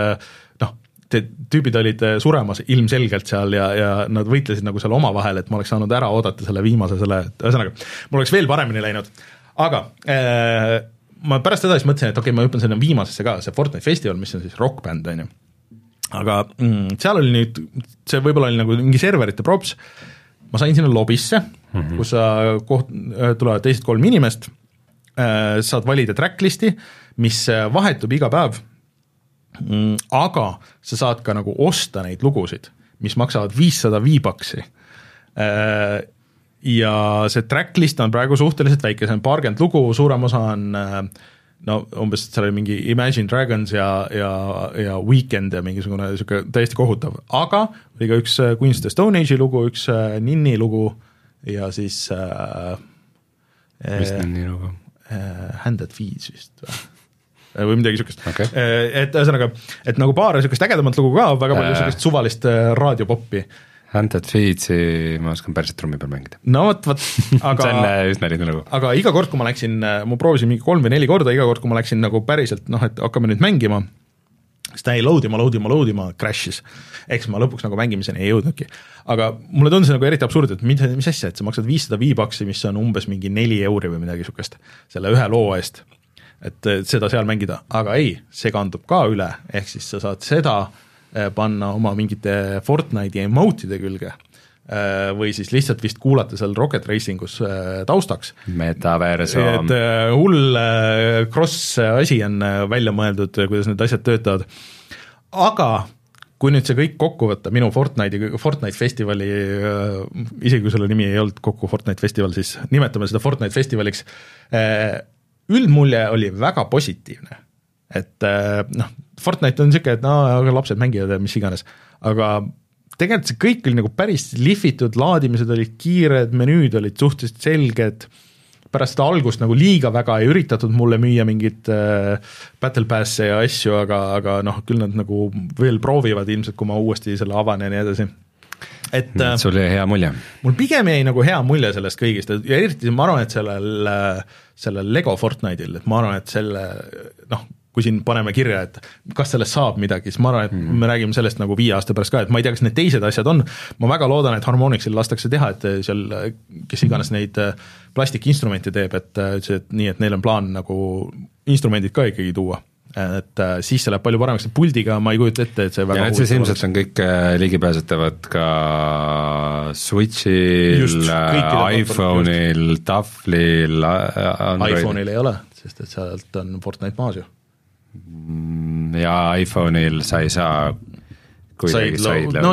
noh, tüübid olid äh, suremas ilmselgelt seal ja, ja nad võitlesid nagu seal omavahel, et ma oleks saanud ära oodata selle viimase selle, ühesõnaga, mul oleks veel paremini läinud, aga äh, ma pärast seda siis mõtlesin, et okei okay,, ma hüppan sinna viimasesse ka, see Fortnite festival, mis on siis rokkbänd, on ju. aga mm, seal oli nüüd, see võib-olla oli nagu mingi serverite props, ma sain sinna lobisse mm, -hmm. kus sa koht-, äh, tulevad teised kolm inimest äh,, saad valida tracklist'i, mis äh, vahetub iga päev aga sa saad ka nagu osta neid lugusid, mis maksavad viissada V-Bucksi. Äh, ja see tracklist on praegu suhteliselt väike, see on paarkümmend lugu, suurem osa on äh, no umbes seal oli mingi Imagine Dragons ja, ja, ja Weekend ja mingisugune niisugune täiesti kohutav, aga oli ka üks äh, Queen's the Stone Age'i lugu, üks Ninni lugu ja siis äh, mis nii nagu? äh, Hand at Feeds vist või või midagi niisugust okay.. et ühesõnaga, et nagu paar niisugust ägedamat lugu ka, väga palju niisugust suvalist raadiopoppi Hunted Feeds'i ma oskan päriselt trummi peal mängida. no vot, vot, aga see on äh, üsna lihtne lugu. aga iga kord, kui ma läksin, äh, ma proovisin mingi kolm või neli korda, iga kord, kui ma läksin nagu päriselt noh, et hakkame nüüd mängima, siis ta jäi load ima, load ima, load ima, crash'is. eks ma lõpuks nagu mängimiseni ei jõudnudki. aga mulle tundus nagu eriti absurd, et mis, mis asja, et sa maksad viissada V-Bucksi, mis on umbes mingi neli euri või midagi niisugust, selle ühe loo eest. Et seda seal mängida, aga ei, see kandub ka üle, ehk siis sa saad seda äh, panna oma mingite Fortnite'i emote'ide külge Äh, või siis lihtsalt vist kuulata seal Rocket Racingus äh, taustaks. metaversoom. et hull cross asi on välja mõeldud, kuidas need asjad töötavad, aga kui nüüd see kõik kokku võtta, minu Fortnite'i, Fortnite festivali, isegi kui selle nimi ei olnud kokku Fortnite festival, siis nimetame seda Fortnite festivaliks, üldmulje oli väga positiivne. et noh, Fortnite on niisugune, et no aga lapsed mängivad ja mis iganes, aga tegelikult see kõik oli nagu päris lihvitud, laadimised olid kiired, menüüd olid suhteliselt selged, pärast seda algust nagu liiga väga ei üritatud mulle müüa mingit äh, battle pass'e ja asju, aga, aga noh, küll nad nagu veel proovivad ilmselt, kui ma uuesti selle avan ja nii edasi et äh, sul jäi hea mulje? mul pigem jäi nagu hea mulje sellest kõigist ja eriti ma arvan, et sellel, äh, sellel Lego Fortnite'il, et ma arvan, et selle noh, kui siin paneme kirja, et kas sellest saab midagi, siis ma arvan, et mm. me räägime sellest nagu viie aasta pärast ka, et ma ei tea, kas need teised asjad on, ma väga loodan, et Harmonixil lastakse teha, et seal kes iganes neid äh, plastikinstrumente teeb, et ütles, äh, et nii, et neil on plaan nagu instrumendid ka ikkagi tuua et äh, siis see läheb palju paremaks, puldiga ma ei kujuta ette, et see väga ja need siis ilmselt on kõik ligipääsetavad ka Switch'il, iPhone'il, tahvlil, iPhone'il ei ole, sest et sealt on Fortnite maas ju. Mm, ja iPhone'il sa ei saa kuidagi said no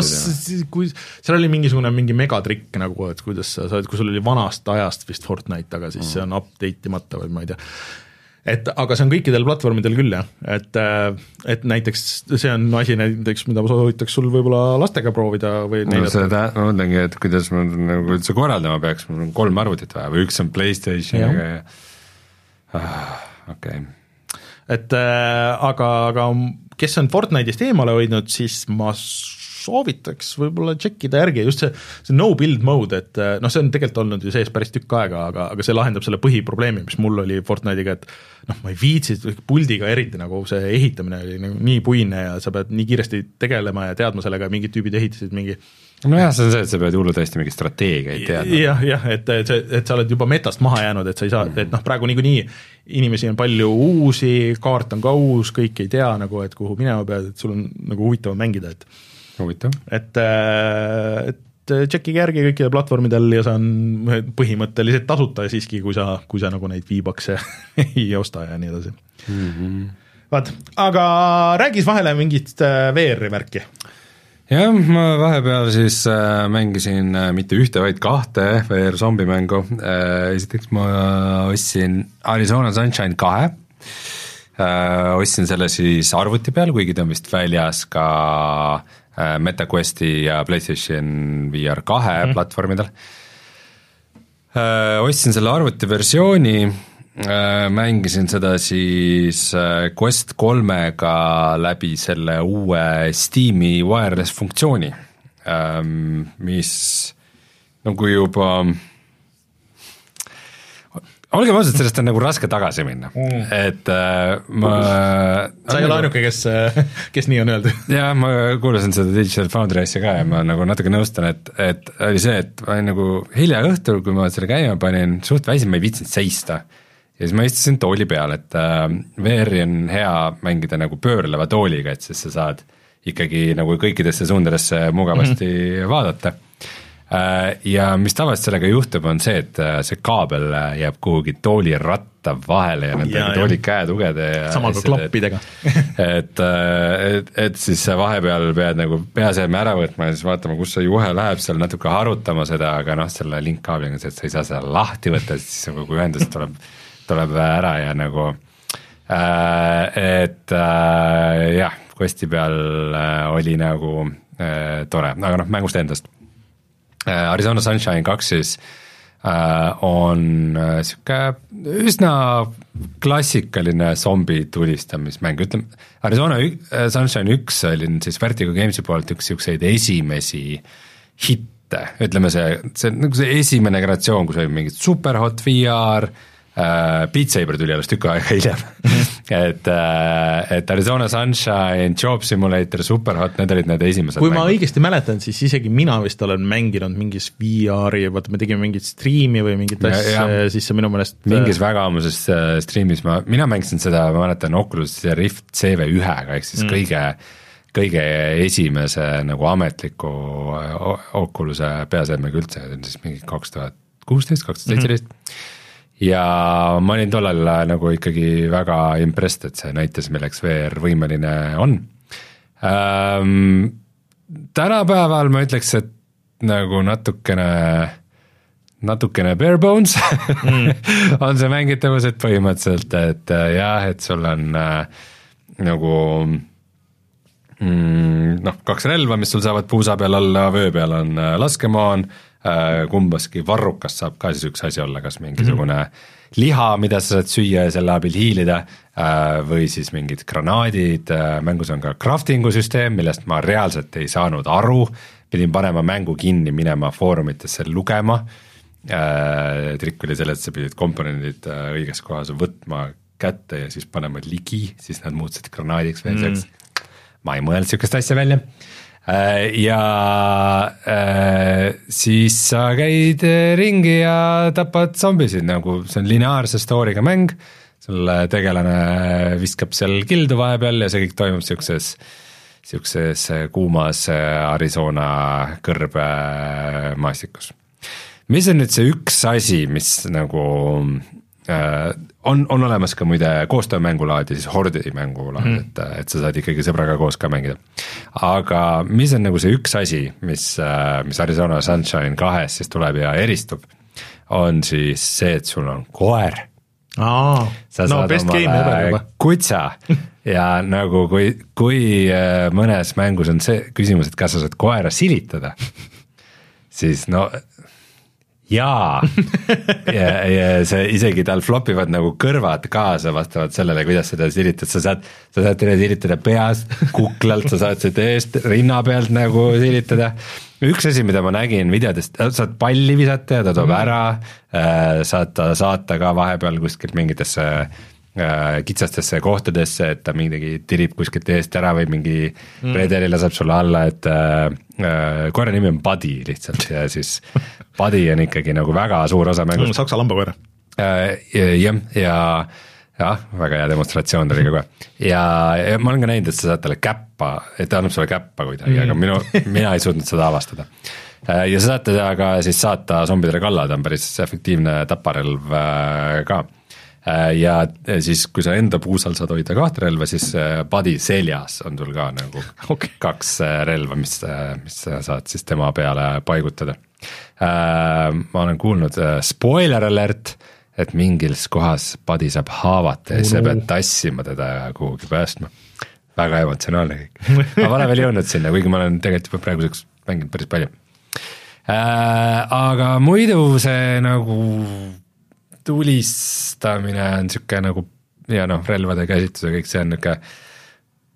kui seal oli mingisugune mingi megatrikk nagu, et kuidas sa saad, kui sul oli vanast ajast vist Fortnite, aga siis mm. see on update imata või ma ei tea et aga see on kõikidel platvormidel küll jah, et, et näiteks see on asi näiteks, mida ma soovitaks sul võib-olla lastega proovida või no seda, ma mõtlengi, et kuidas ma nagu üldse korraldama peaks, mul on kolm arvutit vaja või üks on Playstationiga ja, ja ah, okei. Okay et äh, aga, aga kes on Fortnite'ist eemale hoidnud, siis ma soovitaks võib-olla tšekkida järgi just see, see no build mode, et äh, noh, see on tegelikult olnud ju sees päris tükk aega, aga, aga see lahendab selle põhiprobleemi, mis mul oli Fortnite'iga, et noh, ma ei viitsi, puldiga eriti nagu see ehitamine oli nagu nii puine ja sa pead nii kiiresti tegelema ja teadma sellega, mingid tüübid ehitasid mingi nojah, see on see, et sa pead hullutõesti mingeid strateegiaid teadma. jah, jah, et, et see, et sa oled juba metast maha jäänud, et sa ei saa et noh, praegu niikuinii inimesi on palju uusi, kaart on ka uus, kõik ei tea nagu, et kuhu minema pead, et sul on nagu huvitavam mängida, et. Et, äh, et tšekkige järgi kõikidel platvormidel ja see on põhimõtteliselt tasuta siiski, kui sa, kui sa nagu neid V-Bucks'e ei osta ja nii edasi mm. -hmm. vaat, aga räägis vahele mingit äh, VR-i värki jah, ma vahepeal siis äh, mängisin äh, mitte ühte, vaid kahte VR zombimängu äh,, esiteks ma ostsin Arizona Sunshine kahe äh,, ostsin selle siis arvuti peal, kuigi ta on vist väljas ka äh, MetaQuesti ja PlayStation VR kahe mm. platvormidel äh,. ostsin selle arvutiversiooni Äh, mängisin seda siis äh, Quest kolmega läbi selle uue Steam'i wireless funktsiooni, ähm, mis nagu juba olgem ausad, sellest on nagu raske tagasi minna mm., et äh, ma sa ei ole ainuke, kes, kes nii on öeldud. jah, ma kuulasin seda Digital Foundry asja ka ja ma nagu natuke nõustun, et, et oli see, et ma olin nagu hilja õhtul, kui ma selle käima panin, suht väsinud, ma ei viitsinud seista ja siis ma istusin tooli peal, et äh, VR-i on hea mängida nagu pöörleva tooliga, et siis sa saad ikkagi nagu kõikidesse suundadesse mugavasti mm -hmm. vaadata äh,. Ja mis tavaliselt sellega juhtub, on see, et äh, see kaabel äh, jääb kuhugi tooli ratta vahele ja nende tooli käetugede ja samal ka klappidega. et, äh, et, et siis vahepeal pead nagu peaseadme ära võtma ja siis vaatama, kus see juhe läheb, seal natuke harutama seda, aga noh, selle linkkaabliga on see, et sa ei saa seda lahti võtta, siis kogu ühendus tuleb tuleb ära ja nagu äh, et äh, jah, Questi peal äh, oli nagu äh, tore, aga noh, mängust endast. äh,. Arizona Sunshine kaks siis on niisugune üsna klassikaline zombi tulistamismäng, ütleme, Arizona Sunshine üks oli siis Vertigo Games'i poolt üks niisuguseid esimesi hitte, ütleme see, see nagu see esimene generatsioon, kus oli mingid superhot VR äh,, Beat Saber tuli alles tükk aega hiljem. Et äh,, et Arizona Sunshine, Job Simulator, Superhot, need olid need esimesed kui mängud. ma õigesti mäletan, siis isegi mina vist olen mänginud mingis VR-i, vaata me tegime mingit striimi või mingit asja ja siis see minu meelest mingis äh, väga ammuses äh, striimis ma, mina mängisin seda, ma mäletan Oculus Rift CV1-ga, ehk siis mm. kõige kõige esimese nagu ametliku Oculus'e peaseadmega üldse, see on siis mingi kaks tuhat kuusteist, kaks tuhat seitseteist. Mhm ja ma olin tollal äh, nagu ikkagi väga impressed, et see näitas, milleks VR võimeline on ähm,. tänapäeval ma ütleks, et nagu natukene, natukene bare bones mm. on see mängitavus, et põhimõtteliselt, et äh, jah, et sul on äh, nagu mm, kaks relva, mis sul saavad puusa peal olla, vöö peal on äh, laskemoon äh,, kumbaski varrukast saab ka siis üks asi olla, kas mingisugune mm -hmm. liha, mida sa saad süüa ja selle abil hiilida, äh, või siis mingid granaadid, mängus on ka crafting'u süsteem, millest ma reaalselt ei saanud aru, pidin panema mängu kinni, minema foorumitesse lugema, trikk oli selles, et sa pidid komponendid õiges kohas võtma kätte ja siis panema ligi, siis nad muutusid granaadiks veel selleks mm., ma ei mõelnud niisugust asja välja Äh, ja äh, siis sa käid ringi ja tapad zombisid, nagu see on lineaarse story'ga mäng, sul tegelane viskab seal kildu vahepeal ja see kõik toimub siukses, siukses kuumas Arizona kõrbemaastikus. mis on nüüd see üks asi, mis nagu Äh, on, on olemas ka muide koostöömängulaadi, siis Hordi mängulaad mm., et, et sa saad ikkagi sõbraga koos ka mängida. aga mis on nagu see üks asi, mis, äh, mis Arizona Sunshine kahes siis tuleb ja eristub, on siis see, et sul on koer. sa no, saad omale kutsa ja nagu kui, kui äh, mõnes mängus on see küsimus, et kas sa saad koera silitada, siis no jaa. Ja, ja see isegi tal flop ivad nagu kõrvad kaasa vastavalt sellele, kuidas seda silitad, sa saad, sa saad teda silitada peast, kuklalt, sa saad seda eest, rinna pealt nagu silitada. üks asi, mida ma nägin videotest, saad palli visata ja ta toob mm ära, äh, saad ta saata ka vahepeal kuskilt mingitesse äh, kitsastesse kohtadesse, et ta midagi tirib kuskilt eest ära või mingi mm. redeli laseb sulle alla, et äh, äh, koera nimi on Buddy lihtsalt ja siis Buddy on ikkagi nagu väga suur osa mängust mm,. saksa lambakoer äh,. jah, ja jah, väga hea demonstratsioon tuli ka kohe ja, ja ma olen ka näinud, et sa saad talle käppa, et ta annab sulle käppa kuidagi mm., aga minu, mina ei suutnud seda avastada. Äh, ja sa saad teda ka siis saata zombidele kalla, ta on päris efektiivne taparelv äh, ka Äh, ja äh, siis, kui sa enda puusal saad hoida kahte relva, siis padi äh, seljas on sul ka nagu okay. kaks relva, mis, mis sa saad siis tema peale paigutada. ma olen kuulnud, spoiler alert, et mingis kohas padi saab haavata ja siis sa pead tassima teda kuhugi päästma. väga emotsionaalne kõik, ma pole veel jõudnud sinna, kuigi ma olen tegelikult juba praeguseks mänginud päris palju. aga muidu see nagu tulistamine on niisugune nagu ja noh, relvade käsitlus ja kõik see on niisugune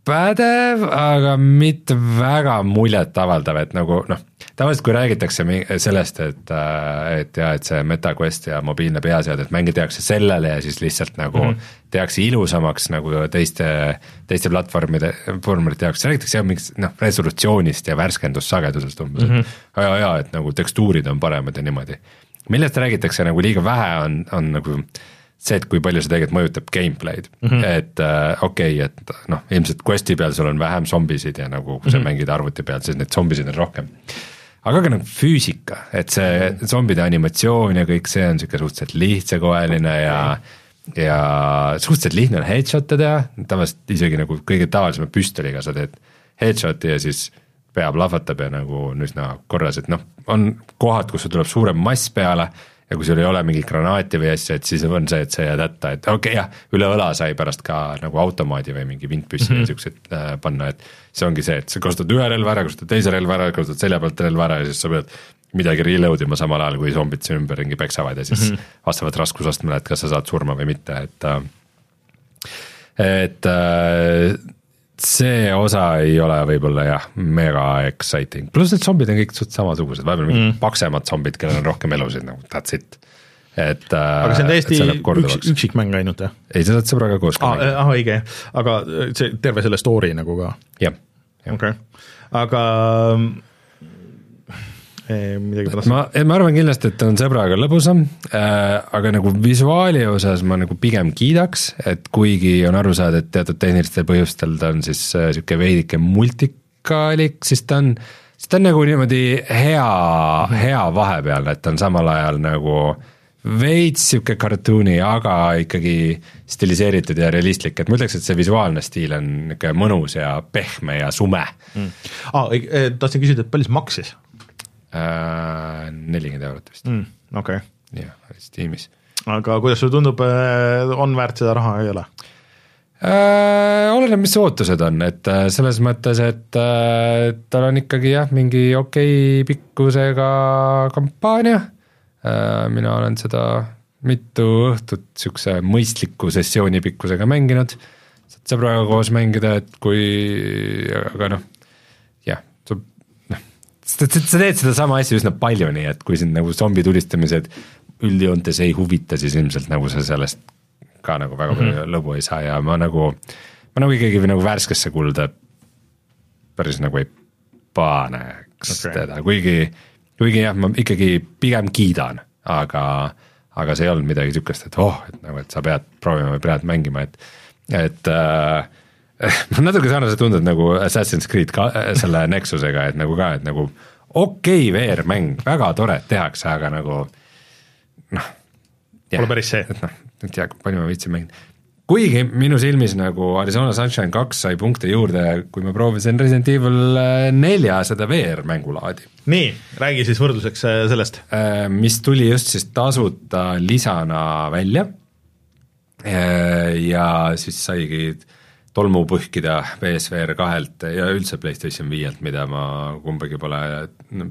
pädev, aga mitte väga muljetavaldav, et nagu noh, tavaliselt kui räägitakse sellest, et, äh, et jaa, et see MetaQuest ja mobiilne peaseade, et mänge tehakse sellele ja siis lihtsalt nagu mm -hmm. tehakse ilusamaks nagu teiste, teiste platvormide, platvormide jaoks, räägitakse jah mingist noh, resolutsioonist ja värskendussagedusest umbes mm, -hmm. et jaa, jaa, et nagu tekstuurid on paremad ja niimoodi millest räägitakse nagu liiga vähe, on, on nagu see, et kui palju see tegelikult mõjutab gameplay'd mm, -hmm. et äh, okei okay,, et noh, ilmselt quest'i peal sul on vähem zombisid ja nagu kui sa mm -hmm. mängid arvuti peal, siis neid zombisid on rohkem. aga ka nagu füüsika, et see zombide animatsioon ja kõik see on niisugune suhteliselt lihtsakoeline ja ja suhteliselt lihtne on headshot'e teha, tavaliselt isegi nagu kõige tavalisema püstoliga sa teed headshot'i ja siis pea plahvatab ja nagu on üsna korras, et noh, on kohad, kus sul tuleb suurem mass peale ja kui sul ei ole mingit granaati või asja, et siis on see, et sa jääd hätta, et okei okay, jah, üle õla sai pärast ka nagu automaadi või mingi vintpüssi mm -hmm. ja siukseid äh, panna, et see ongi see, et sa kasutad ühe relva ära, kasutad teise relva ära, kasutad selja pealt relva ära ja siis sa pead midagi reload ima samal ajal, kui zombid siin ümberringi peksavad ja siis mm -hmm. vastavalt raskusastmele, et kas sa saad surma või mitte, et äh, et äh, see osa ei ole võib-olla jah, mega exciting, pluss need zombid on kõik suht samasugused, vahepeal mingid mm. paksemad zombid, kellel on rohkem elusid nagu that's it. et. Äh, aga see on täiesti üks, üksikmäng ainult jah? ei, sa saad sõbraga koos mängida. ah, õige, aga see terve selle story nagu ka? jah. okei okay., aga midagi pärast. ma, ma arvan kindlasti, et on sõbraga lõbusam äh,, aga nagu visuaali osas ma nagu pigem kiidaks, et kuigi on aru saada, et teatud tehnilistel põhjustel ta on siis äh, sihuke veidike multikalik, siis ta on, siis ta on nagu niimoodi hea, hea vahepeal, et ta on samal ajal nagu veits sihuke kartuuni, aga ikkagi stiliseeritud ja realistlik, et ma ütleks, et see visuaalne stiil on nihuke mõnus ja pehme ja sume mm.. aa ah,, tahtsin küsida, et palju see maksis? Äh, nelikümmend eurot vist mm,. okei okay.. jah, Steamis. aga kuidas sulle tundub, äh, on väärt seda raha, ei ole? Äh, oleneb, mis ootused on, et selles mõttes, et äh, tal on ikkagi jah, mingi okei okay pikkusega kampaania äh,, mina olen seda mitu õhtut niisuguse mõistliku sessiooni pikkusega mänginud, saad sõbraga koos mängida, et kui, aga noh, sa, teed sedasama asja üsna palju, nii et kui sind nagu zombi tulistamised üldjoontes ei huvita, siis ilmselt nagu sa sellest ka nagu väga palju mm -hmm. lõbu ei saa ja ma nagu, ma nagu ikkagi nagu värskesse kulda päris nagu ei paneks okay. teda, kuigi, kuigi jah, ma ikkagi pigem kiidan, aga, aga see ei olnud midagi sihukest, et oh, et nagu, et sa pead proovima pead mängima, et, et äh, natuke sarnased tunded nagu Assassin's Creed ka selle Nexusega, et nagu ka, et nagu okei okay, VR-mäng, väga tore, et tehakse, aga nagu noh. Pole päris see. et noh, ei tea, palju ma viitsin mängida. kuigi minu silmis nagu Arizona Sunshine kaks sai punkte juurde, kui ma proovisin Resident Evil äh, nelja seda VR-mängulaadi. nii, räägi siis võrdluseks äh, sellest. Äh, mis tuli just siis tasuta lisana välja. ja siis saigi tolmu põhkida BSVR kahelt ja üldse PlayStation viielt, mida ma kumbagi pole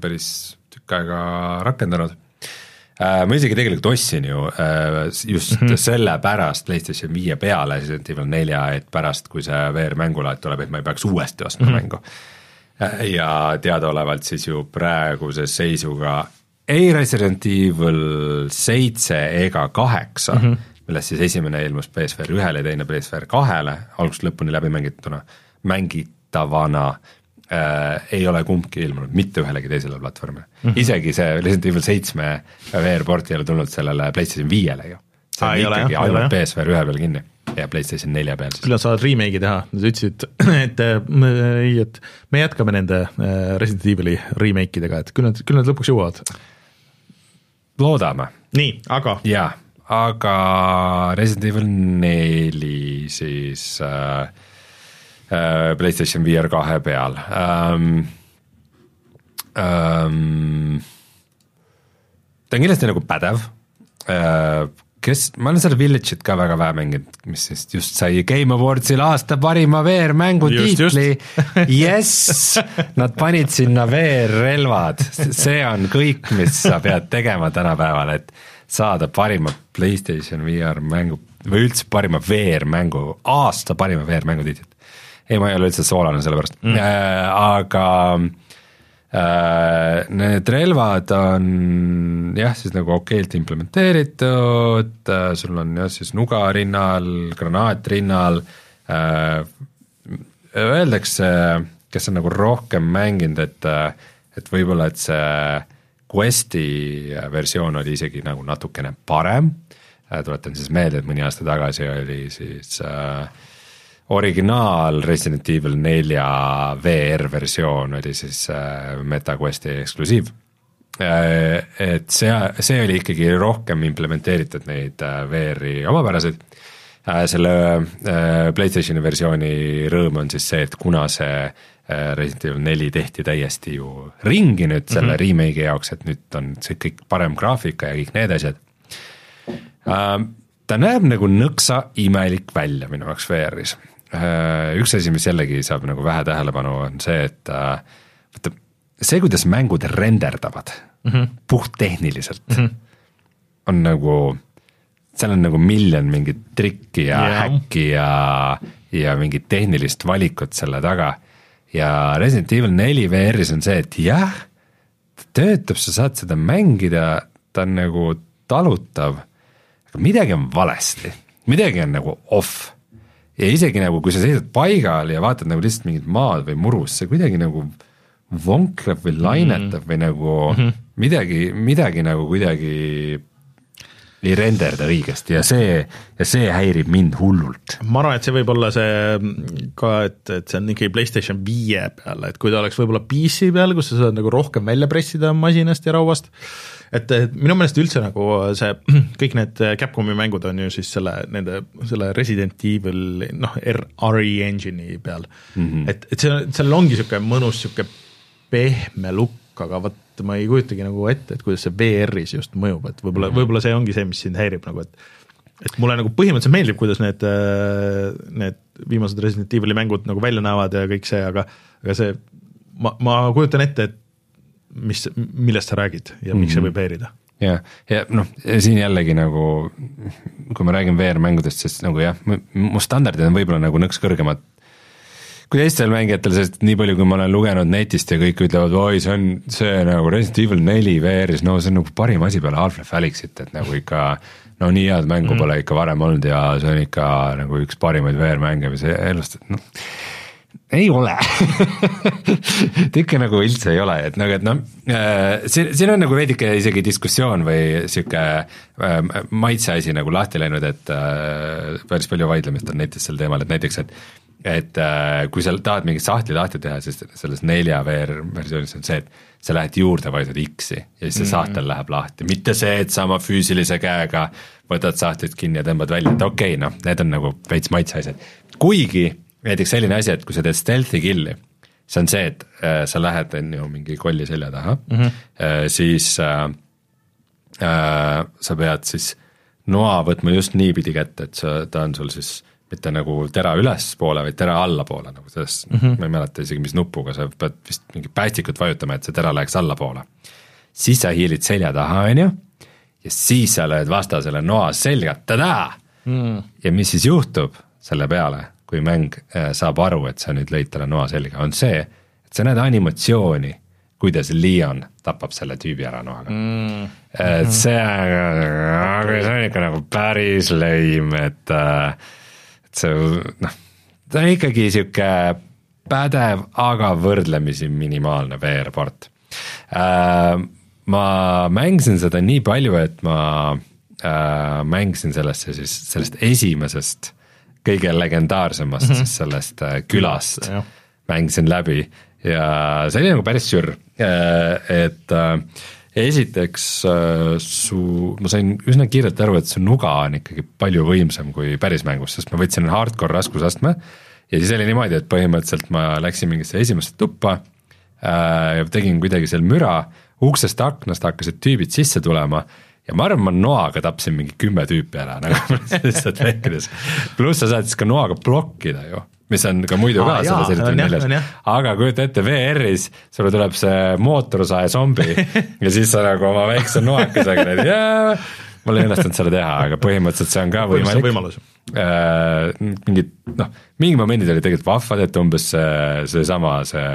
päris tükk aega rakendanud äh, ma isegi tegelikult ostsin ju äh, just mm -hmm. sellepärast PlayStation viie peale Resident Evil nelja, et pärast, kui see VR mängulaad tuleb, et ma ei peaks uuesti ostma mm -hmm. mängu. Äh, ja teadaolevalt siis ju praeguse seisuga ei Resident Evil seitse ega kaheksa mm -hmm millest siis esimene ilmus BSVR ühele ja teine BSVR kahele, algusest lõpuni läbi mängituna, mängitavana äh, ei ole kumbki ilmunud mitte ühelegi teisele platvormile mm. -hmm. isegi see Resident Evil seitsme VR-port ei ole tulnud sellele PlayStation viiele ju. see on Aa, ikkagi ole, ainult BSVR ühe peal kinni ja PlayStation nelja peal siis. küll nad saavad remake'i teha, nad ütlesid, et ei, et me jätkame nende äh, Resident Evil'i remake idega, et küll nad, küll nad lõpuks jõuavad. loodame. nii, aga. jaa aga Resident Evil neli siis äh, äh, PlayStation VR kahe peal ähm,. Ähm, ta on kindlasti nagu pädev äh, kes, ma olen seda Village'it ka väga vähe mänginud, mis siis just sai Game Awardsil aasta parima VR-mängu tiitli. jess, nad panid sinna VR-relvad, see on kõik, mis sa pead tegema tänapäeval, et saada parima Playstation VR mängu või üldse parima VR-mängu, aasta parima VR-mängu tiitlit. ei, ma ei ole üldse soolane selle pärast mm., äh, aga äh, need relvad on jah, siis nagu okeilt implementeeritud äh,, sul on jah, siis nuga rinnal, granaat rinnal äh,, öeldakse, kes on nagu rohkem mänginud, et, et võib-olla, et see Questi versioon oli isegi nagu natukene parem, äh, tuletan siis meelde, et mõni aasta tagasi oli siis äh, originaal Resident Evil nelja VR versioon oli siis äh, MetaQuesti eksklusiiv äh,. Et see, see oli ikkagi rohkem implementeeritud neid äh, VR-i omapäraseid äh, selle äh, PlayStationi versiooni rõõm on siis see, et kuna see äh, Resident Evil neli tehti täiesti ju ringi nüüd selle mm -hmm. remake'i jaoks, et nüüd on see kõik parem graafika ja kõik need asjad äh,. ta näeb nagu nõksa imelik välja minu jaoks VR-is äh,. üks asi, mis jällegi saab nagu vähe tähelepanu, on see, et äh, vaata, see, kuidas mängud renderdavad mm -hmm. puhttehniliselt mm, -hmm. on nagu seal on nagu miljon mingit trikki ja yeah. häkki ja, ja mingit tehnilist valikut selle taga. Ja Resident Evil neli VR-is on see, et jah, ta töötab, sa saad seda mängida, ta on nagu talutav, aga midagi on valesti, midagi on nagu off. ja isegi nagu, kui sa seisad paigal ja vaatad nagu lihtsalt mingit maad või murust, see kuidagi nagu vonkleb või lainetab mm. või nagu mm -hmm. midagi, midagi nagu kuidagi ei renderda õigesti ja see, ja see häirib mind hullult. ma arvan, et see võib olla see ka, et, et see on ikkagi PlayStation viie peal, et kui ta oleks võib-olla PC peal, kus sa saad nagu rohkem välja pressida masinast ja rauast, et, et minu meelest üldse nagu see, kõik need Capcomi mängud on ju siis selle, nende, selle Resident Evil noh, RE engine'i peal mm. -hmm. et, et see, sellel ongi niisugune mõnus niisugune pehme lukk, aga vot ma ei kujutagi nagu ette, et kuidas see VR-is just mõjub, et võib-olla, mhm. võib-olla see ongi see, mis sind häirib nagu, et et mulle nagu põhimõtteliselt meeldib, kuidas need, äh, need viimased Resident Evil'i mängud nagu välja näevad ja kõik see, aga aga see, ma, ma kujutan ette, et mis, millest sa räägid ja miks mm -hmm. see mhm. võib häirida jah, ja noh, siin jällegi nagu kui ma räägin VR-mängudest, siis nagu jah, mu standardid on võib-olla nagu nõks kõrgemad kui teistel mängijatel, sest nii palju, kui ma olen lugenud netist ja kõik ütlevad, oi, see on see nagu Resident Evil neli VR-is, no see on nagu parim asi peale Half-Life Alyxit, et nagu ikka no nii head mängu mm. pole ikka varem olnud ja see on ikka nagu üks parimaid VR-mänge, mis elust, et noh ei ole et ikka nagu üldse ei ole, et nagu, et noh, äh, siin, siin on nagu veidike isegi diskussioon või sihuke äh, maitse asi nagu lahti läinud, et äh, päris palju vaidlemist on netis sel teemal, et näiteks, et et äh, kui sa tahad mingit sahtli lahti teha, siis selles nelja VR versioonis on see, et sa lähed juurde, vajutad X-i ja siis see mm. sahtel läheb lahti, mitte see, et sa oma füüsilise käega võtad sahtlit kinni ja tõmbad välja, et okei okay,, noh, need on nagu veits maitse asjad. kuigi näiteks selline asi, et kui sa teed stealth'i kill'i, see on see, et äh, sa lähed, on ju, mingi kolli selja taha mm, -hmm. äh, siis äh, äh, sa pead siis noa võtma just niipidi kätte, et sa, ta on sul siis mitte nagu tera ülespoole, vaid tera allapoole nagu selles mm, -hmm. ma ei mäleta isegi, mis nupuga, sa pead vist mingit päästikut vajutama, et see tera läheks allapoole. siis sa hiilid selja taha, on ju, ja siis sa lööd vastasele noa selga, tadaa mm.. ja mis siis juhtub selle peale, kui mäng äh, saab aru, et sa nüüd lõid talle noa selga, on see, et sa näed animatsiooni, kuidas Leon tapab selle tüübi ära noaga. Mm.. et see, see on ikka nagu päris leim, et äh, see noh, ta on ikkagi sihuke pädev, aga võrdlemisi minimaalne VR-port äh,. ma mängisin seda nii palju, et ma äh, mängisin sellesse siis, sellest esimesest kõige legendaarsemast mm -hmm. siis sellest äh, külast mängisin läbi ja see oli nagu päris sür äh,, et äh, esiteks äh, su, ma sain üsna kiirelt aru, et su nuga on ikkagi palju võimsam kui päris mängus, sest ma võtsin hardcore raskusastme ja siis oli niimoodi, et põhimõtteliselt ma läksin mingisse esimesse tuppa äh, tegin kuidagi seal müra, uksest aknast hakkasid tüübid sisse tulema ja ma arvan, ma noaga tapsin mingi kümme tüüpi ära nagu lihtsalt lekkides. pluss sa saad siis ka noaga blokkida ju mis on ka muidu Aa, ka jaa, selles eriti neljas, aga kujuta ette, VR-is sulle tuleb see mootorsae zombi ja siis sa nagu oma väikse noakesega teed jaa, mul ei õnnestunud seda teha, aga põhimõtteliselt see on ka võimalik. võimalus äh,. mingid noh, mingid momendid olid tegelikult vahvad, et umbes see, seesama, see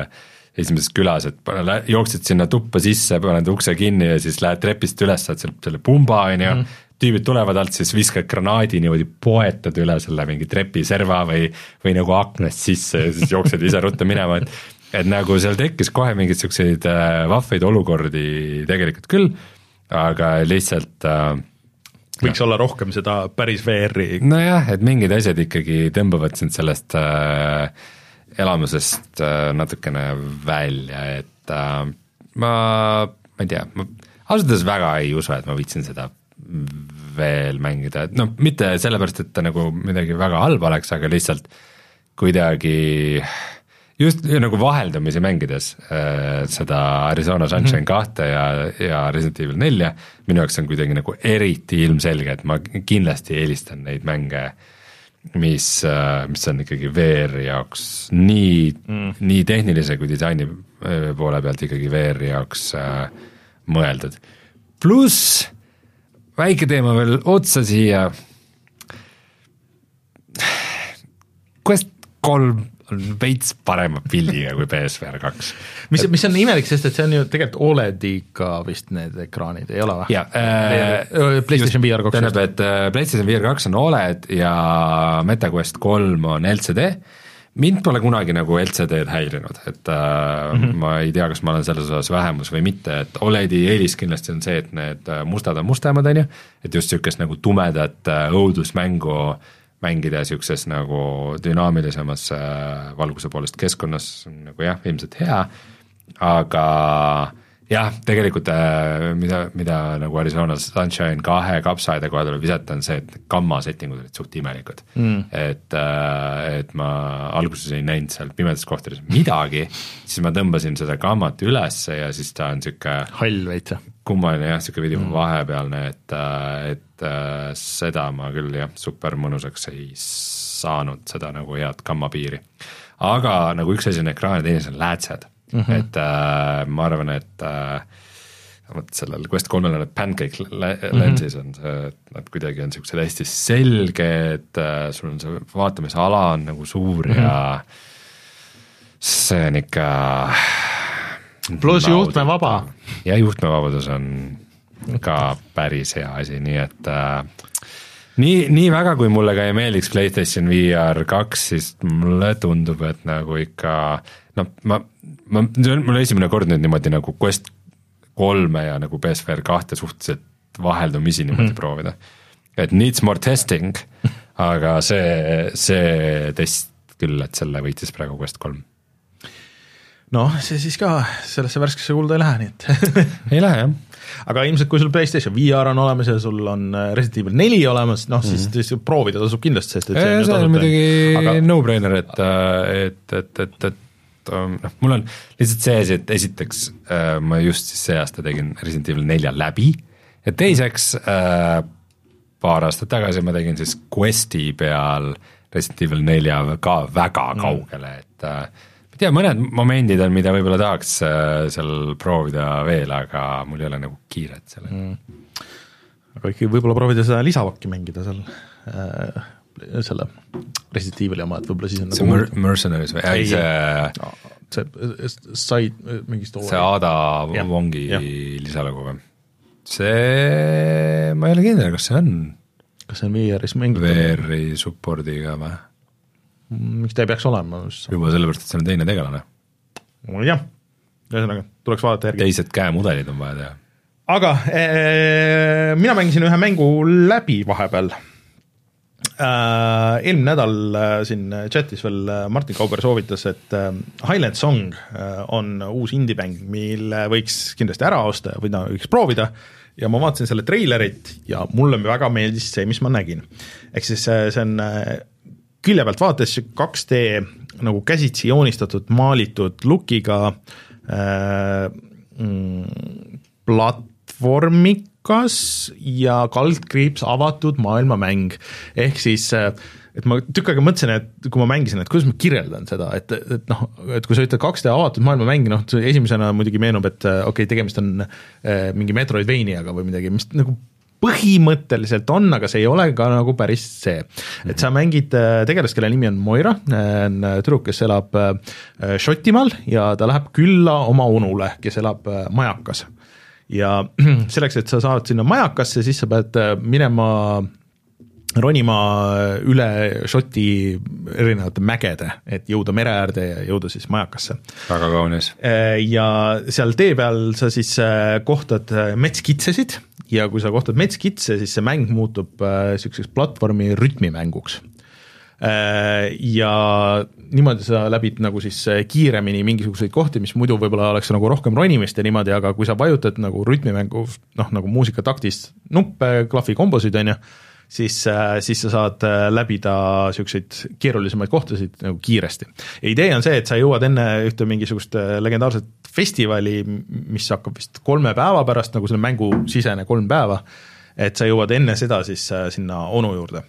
esimeses külas, et pane, jooksid sinna tuppa sisse, paned ukse kinni ja siis lähed trepist üles, saad sealt selle pumba, on ju, mhm tüübid tulevad alt, siis viskad granaadi niimoodi, poetad üle selle mingi trepiserva või, või nagu aknast sisse ja siis jooksed ise ruttu minema, et et nagu seal tekkis kohe mingeid siukseid äh, vahvaid olukordi tegelikult küll, aga lihtsalt äh, võiks no. olla rohkem seda päris VR-i. nojah, et mingid asjad ikkagi tõmbavad sind sellest äh, elamusest äh, natukene välja, et äh, ma, ma ei tea, ma ausalt öeldes väga ei usu, et ma viitsin seda veel mängida, et noh, mitte sellepärast, et ta nagu midagi väga halba oleks, aga lihtsalt kuidagi just nagu vaheldumisi mängides äh, seda Arizona Sunshine mhm. kahte ja, ja Resident Evil nelja, minu jaoks on kuidagi nagu eriti ilmselge, et ma kindlasti eelistan neid mänge mis, äh, mis on ikkagi VR jaoks nii mm., nii tehnilise kui disaini äh, poole pealt ikkagi VR jaoks äh, mõeldud. pluss väike teema veel otsa siia. Quest kolm on veits parema pildiga kui PSVR kaks. mis, mis on imelik, sest et see on ju tegelikult Olediga vist need ekraanid, ei ole või? jaa äh,. PlayStation VR kaks. tähendab, et äh, PlayStation VR kaks on Oled ja MetaQuest kolm on LCD, mind pole kunagi nagu LCD-d häirinud, et äh, mm -hmm. ma ei tea, kas ma olen selles osas vähemus või mitte, et Oledi eelis kindlasti on see, et need äh, mustad on mustemad, on ju, et just niisugust nagu tumedat äh, õudusmängu mängida niisuguses nagu dünaamilisemas äh, valguse poolest keskkonnas nagu jah, ilmselt hea, aga jah, tegelikult äh, mida, mida nagu Arizona Sunshine kahe kapsaaeda koha tuleb visata, on see, et gamma settingud olid suht imelikud mm.. et, äh, et ma alguses ei näinud seal pimedates kohtades midagi, siis ma tõmbasin seda gammat ülesse ja siis ta on niisugune hall veits, jah? kummaline jah, niisugune veidi mm. vahepealne, et, et äh, seda ma küll jah, super mõnusaks ei saanud, seda nagu head gammapiiri. aga nagu üks asi on ekraan ja teine asi on läätsed mm, -hmm. et äh, ma arvan, et äh, vot sellel Quest kolmel on need pancake mhm. lensis on see, et nad kuidagi on niisugused hästi selged, äh, sul on see vaatamisala on nagu suur mm -hmm. ja see on ikka pluss juhtmevaba. ja juhtmevabadus on ka päris hea asi, nii et äh, nii, nii väga, kui mulle ka ei meeldiks PlayStation VR kaks, siis mulle tundub, et nagu ikka noh, ma, ma, see on mul esimene kord nüüd niimoodi nagu Quest kolme ja nagu BSVR kahte suhteliselt vaheldumisi niimoodi mm -hmm. proovida. et needs more testing, aga see, see test küll, et selle võitis praegu Quest kolm noh, see siis ka sellesse värskesse kulda ei lähe, nii et ei lähe jah. aga ilmselt, kui sul PlayStation VR on olemas ja sul on äh, Resident Evil neli olemas, noh siis mm, -hmm. siis proovida tasub kindlasti, sest et see on, see on muidugi aga... no-brainer, et, äh, et, et, et, et ähm, noh, mul on lihtsalt see asi, et esiteks äh, ma just siis see aasta tegin Resident Evil nelja läbi ja teiseks äh, paar aastat tagasi ma tegin siis Questi peal Resident Evil nelja ka väga mm. kaugele, et äh, tea, mõned momendid on, mida võib-olla tahaks äh, seal proovida veel, aga mul ei ole nagu kiiret sellega mm.. aga ikkagi võib-olla proovida seda lisapakki mängida seal äh, selle Resident Evil'i oma, et võib-olla siis on see nagu mer Mercenaries või, ei see no, see sai mingi story. see Ada ja, Wongi ja. lisalugu või? see, ma ei ole kindel, kas see on. kas see on VR-is mängitav? VR-i support'iga või? miks ta ei peaks olema? juba sellepärast, et seal on teine tegelane. jah, ühesõnaga tuleks vaadata järgi. teised käemudelid on vaja teha. aga ee, mina mängisin ühe mängu läbi vahepeal äh,. eelmine nädal äh, siin chatis veel äh, Martin Kauber soovitas, et äh, Highland Song äh, on uus indie-mäng, mille võiks kindlasti ära osta või no võiks proovida ja ma vaatasin selle treilerit ja mulle väga meeldis see, mis ma nägin. ehk siis äh, see on külje pealt vaadates 2D nagu käsitsi joonistatud, maalitud lookiga äh, mm, platvormikas ja kaldkriips avatud maailmamäng, ehk siis äh, et ma tükk aega mõtlesin, et kui ma mängisin, et kuidas ma kirjeldan seda, et, et noh, et kui sa ütled 2D avatud maailmamäng, noh, esimesena muidugi meenub, et okei okay,, tegemist on äh, mingi Metroidvaniaga või midagi, mis nagu põhimõtteliselt on, aga see ei ole ka nagu päris see. et sa mängid äh, tegelast, kelle nimi on Moira, on äh, tüdruk, kes elab äh, Šotimaal ja ta läheb külla oma onule, kes elab majakas. Ja selleks, et sa saad sinna majakasse, siis sa pead minema ronima üle Šoti erinevate mägede, et jõuda mere äärde ja jõuda siis majakasse. väga kaunis. ja seal tee peal sa siis kohtad metskitsesid ja kui sa kohtad metskitse, siis see mäng muutub niisuguseks äh, platvormi rütmimänguks ja niimoodi sa läbid nagu siis kiiremini mingisuguseid kohti, mis muidu võib-olla oleks nagu rohkem ronimist ja niimoodi, aga kui sa vajutad nagu rütmimängu noh, nagu muusikataktis nuppe, klahvikombosid, on ju, siis, siis sa saad läbida niisuguseid keerulisemaid kohtasid nagu kiiresti. idee on see, et sa jõuad enne ühte mingisugust legendaarset festivali, mis hakkab vist kolme päeva pärast, nagu selle mängu sisene kolm päeva, et sa jõuad enne seda siis sinna onu juurde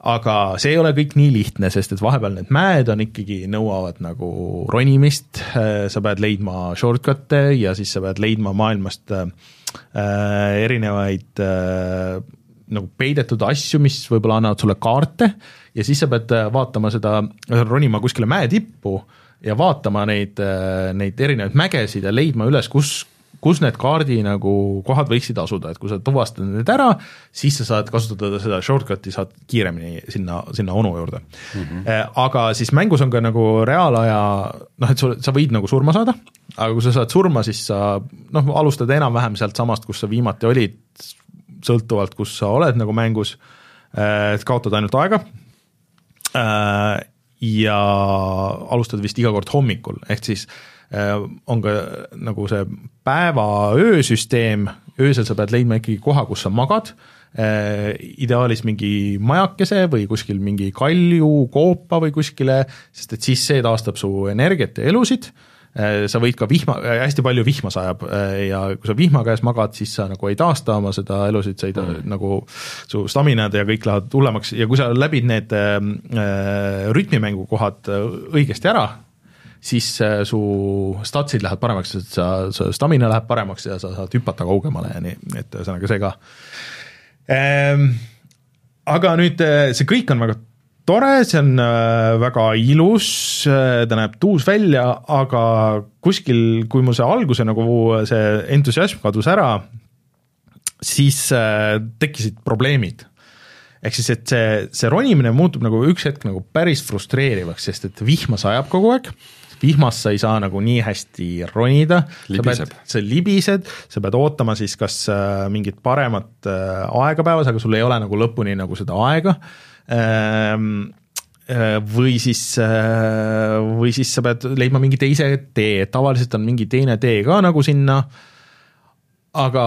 aga see ei ole kõik nii lihtne, sest et vahepeal need mäed on ikkagi, nõuavad nagu ronimist, äh, sa pead leidma shortcut'e ja siis sa pead leidma maailmast äh, erinevaid äh, nagu peidetud asju, mis võib-olla annavad sulle kaarte. Ja siis sa pead äh, vaatama seda, ronima kuskile mäe tippu ja vaatama neid, äh, neid erinevaid mägesid ja leidma üles, kus kus need kaardi nagu kohad võiksid asuda, et kui sa tuvastad need ära, siis sa saad kasutada seda shortcut'i, saad kiiremini sinna, sinna onu juurde mm. -hmm. aga siis mängus on ka nagu reaalaja noh, et sul, sa võid nagu surma saada, aga kui sa saad surma, siis sa noh, alustad enam-vähem sealtsamast, kus sa viimati olid, sõltuvalt, kus sa oled nagu mängus, äh, et kaotad ainult aega äh, ja alustad vist iga kord hommikul, ehk siis on ka nagu see päeva-öö süsteem, öösel sa pead leidma ikkagi koha, kus sa magad, äh, ideaalis mingi majakese või kuskil mingi kalju, koopa või kuskile, sest et siis see taastab su energiat ja elusid, äh, sa võid ka vihma, hästi palju vihma sajab ja kui sa vihma käes magad, siis sa nagu ei taasta oma seda elusid, sa ei ta, mm. nagu su staminad ja kõik lähevad hullemaks. Ja kui sa läbid need äh, rütmimängu kohad õigesti ära, siis äh, su statsid lähevad paremaks, et sa, su stamina läheb paremaks ja sa saad hüpata kaugemale ja nii, et ühesõnaga see ka ehm,. aga nüüd äh, see kõik on väga tore, see on äh, väga ilus, ta näeb tuus välja, aga kuskil, kui mul see alguse nagu see entusiasm kadus ära, siis tekkisid probleemid ehk siis, et see, see ronimine muutub nagu üks hetk nagu päris frustreerivaks, sest et vihma sajab kogu aeg vihmas sa ei saa nagu nii hästi ronida, sa pead, sa libised, sa pead ootama siis kas äh, mingit paremat äh, aega päevas, aga sul ei ole nagu lõpuni nagu seda aega. Ähm, äh, või siis, või siis sa pead leidma mingi teise tee, tavaliselt on mingi teine tee ka nagu sinna, aga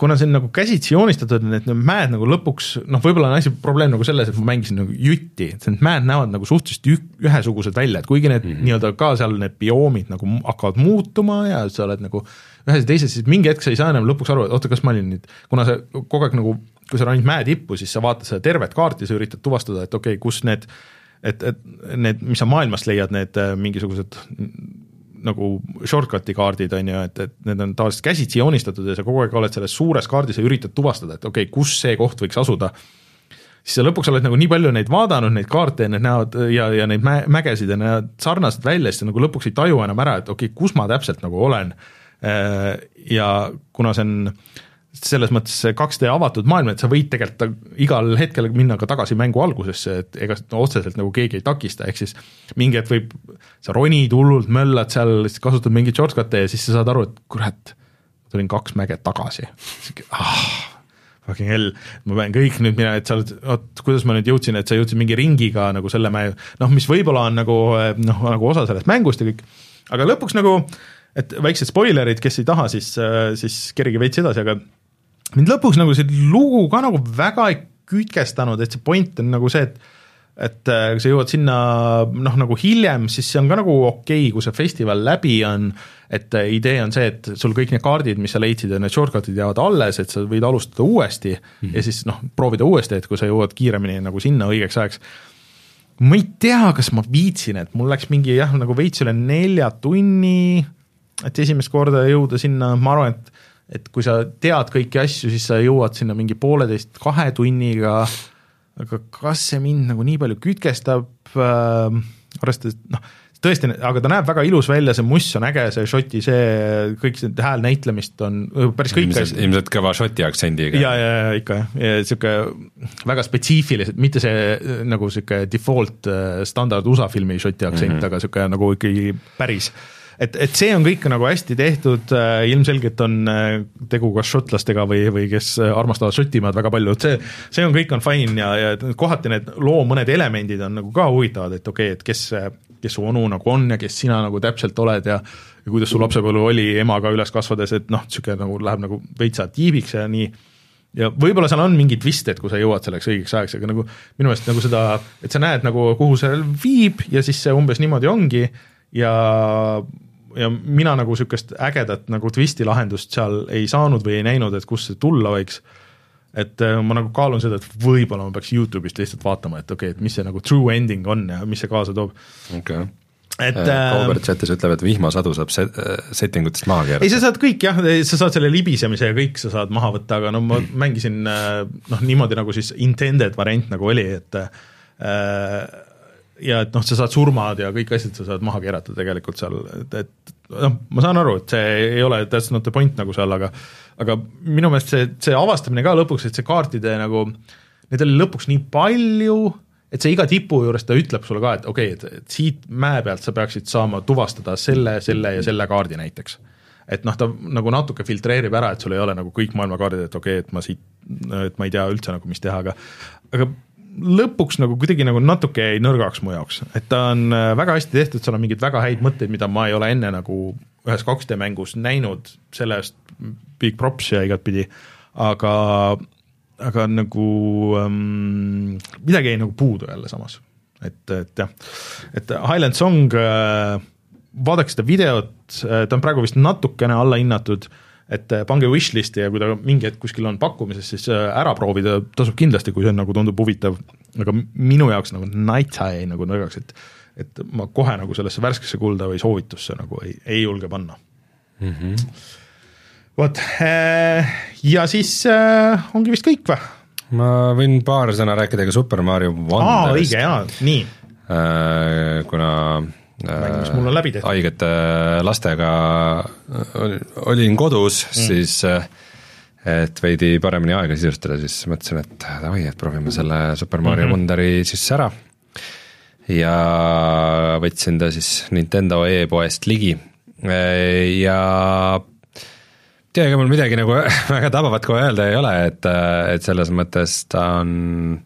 kuna see on nagu käsitsi joonistatud, need mäed nagu lõpuks, noh, võib-olla on asi, probleem nagu selles, et ma mängisin nagu jutti, et need mäed näevad nagu suhteliselt ühesugused välja, et kuigi need mm -hmm. nii-öelda ka seal need bioomid nagu hakkavad muutuma ja sa oled nagu ühes ja teises, siis mingi hetk sa ei saa enam lõpuks aru, et oota, kas ma olin nüüd, kuna sa kogu aeg nagu, kui sa ronid mäe tippu, siis sa vaatad seda tervet kaarti, sa üritad tuvastada, et okei okay,, kus need et, et need, mis sa maailmast leiad, need äh, mingisugused nagu shortcut'i kaardid, on ju, et, et need on tavaliselt käsitsi joonistatud ja sa kogu aeg oled selles suures kaardis ja üritad tuvastada, et okei okay,, kus see koht võiks asuda, siis sa lõpuks oled nagu nii palju neid vaadanud, neid kaarte ja need näevad ja, ja neid mä-, mägesid ja näevad sarnased välja, siis sa nagu lõpuks ei taju enam ära, et okei okay,, kus ma täpselt nagu olen. Äh, ja kuna see on selles mõttes see 2D avatud maailm, et sa võid tegelikult igal hetkel minna ka tagasi mängu algusesse, et ega no, otseselt nagu keegi ei takista, ehk siis mingi hetk võib, sa ronid hullult, möllad seal, kasutad mingeid shortcut'e ja siis sa saad aru, et kurat, tulin kaks mäge tagasi. Ah, fucking hell, ma pean kõik nüüd minema, et sa oled, oot, kuidas ma nüüd jõudsin, et sa jõudsid mingi ringiga nagu selle mäe, noh, mis võib-olla on nagu noh, nagu osa sellest mängust ja kõik, aga lõpuks nagu et väiksed spoilerid, kes ei taha, siis, siis kerige veits edasi, aga mind lõpuks nagu see lugu ka nagu väga ei kütkestanud, et see point on nagu see, et et äh, kui sa jõuad sinna noh, nagu hiljem, siis see on ka nagu okei okay,, kui see festival läbi on, et äh, idee on see, et sul kõik need kaardid, mis sa leidsid ja need shortcut'id jäävad alles, et sa võid alustada uuesti mm -hmm. ja siis noh, proovida uuesti, et kui sa jõuad kiiremini nagu sinna õigeks ajaks. ma ei tea, kas ma viitsin, et mul läks mingi jah, nagu veits üle nelja tunni, et esimest korda jõuda sinna, ma arvan, et et kui sa tead kõiki asju, siis sa jõuad sinna mingi pooleteist, kahe tunniga, aga kas see mind nagu nii palju kütkestab äh,, arvestades noh, tõesti, aga ta näeb väga ilus välja, see must on äge, see šoti, see kõik see hääl näitlemist on päris kõik ilmselt, ilmselt kõva šoti aktsendiga. ja, ja, ja ikka jah, ja niisugune väga spetsiifilised, mitte see nagu niisugune default äh, standard USA filmi šoti aktsent mm, -hmm. aga niisugune nagu ikkagi päris et, et see on kõik nagu hästi tehtud äh,, ilmselgelt on äh, tegu kas šotlastega või, või kes armastavad Šotimaad väga palju, et see, see on, kõik on fine ja, ja kohati need loo mõned elemendid on nagu ka huvitavad, et okei okay,, et kes, kes su onu nagu on ja kes sina nagu täpselt oled ja ja kuidas su lapsepõlv oli emaga üles kasvades, et noh, niisugune nagu läheb nagu veitsa tiibiks ja nii. Ja võib-olla seal on mingi twist, et kui sa jõuad selleks õigeks ajaks, aga nagu minu meelest nagu seda, et sa näed nagu, kuhu see viib ja siis see umbes niimoodi ongi ja ja mina nagu niisugust ägedat nagu twisti lahendust seal ei saanud või ei näinud, et kust see tulla võiks, et äh, ma nagu kaalun seda, et võib-olla ma peaks Youtube'ist lihtsalt vaatama, et okei okay,, et mis see nagu true ending on ja mis see kaasa toob. okei okay et Kaubert äh, chatis ütleb, et vihmasadu saab set-, setting utest maha keerata. ei, sa saad kõik jah, sa saad selle libisemise ja kõik sa saad maha võtta, aga no ma mängisin noh, niimoodi nagu siis intended variant nagu oli, et äh, ja et noh, sa saad surmad ja kõik asjad sa saad maha keerata tegelikult seal, et, et noh, ma saan aru, et see ei ole that's not the point nagu seal, aga aga minu meelest see, see avastamine ka lõpuks, et see kaartide nagu, neid oli lõpuks nii palju, et see iga tipu juures ta ütleb sulle ka, et okei okay,, et, et siit mäe pealt sa peaksid saama tuvastada selle, selle ja selle kaardi näiteks. et noh, ta nagu natuke filtreerib ära, et sul ei ole nagu kõik maailma kaardid, et okei okay,, et ma siit, et ma ei tea üldse nagu, mis teha, aga aga lõpuks nagu kuidagi nagu natuke jäi nõrgaks mu jaoks, et ta on äh, väga hästi tehtud, seal on mingeid väga häid mõtteid, mida ma ei ole enne nagu ühes 2D mängus näinud, selle eest big props ja igatpidi, aga, aga nagu ähm, midagi jäi nagu puudu jälle samas. et, et jah, et Highland Song äh,, vaadake seda videot, äh, ta on praegu vist natukene allahinnatud äh,, et äh, pange wishlist'i ja kui ta mingi hetk kuskil on pakkumises, siis äh, ära proovida. Tasub kindlasti, kui see nagu tundub huvitav, aga minu jaoks nagu naitsa jäi nagu nõrgaks, et et ma kohe nagu sellesse värskesse kulda või soovitusse nagu ei, ei julge panna. Mm -hmm.. vot, äh, ja siis ongi vist kõik või? ma võin paar sõna rääkida ka Super Mario Wonderist. õige, jaa, nii. Kuna mäng, mis mul on läbi tehtud. haigete lastega olin kodus mm., siis et veidi paremini aega sisustada, siis mõtlesin, et davai, et proovime selle Super Mario mm -hmm. Wonderi siis ära. ja võtsin ta siis Nintendo e-poest ligi ja tea, ega mul midagi nagu väga tabavat kohe öelda ei ole, et, et selles mõttes ta on,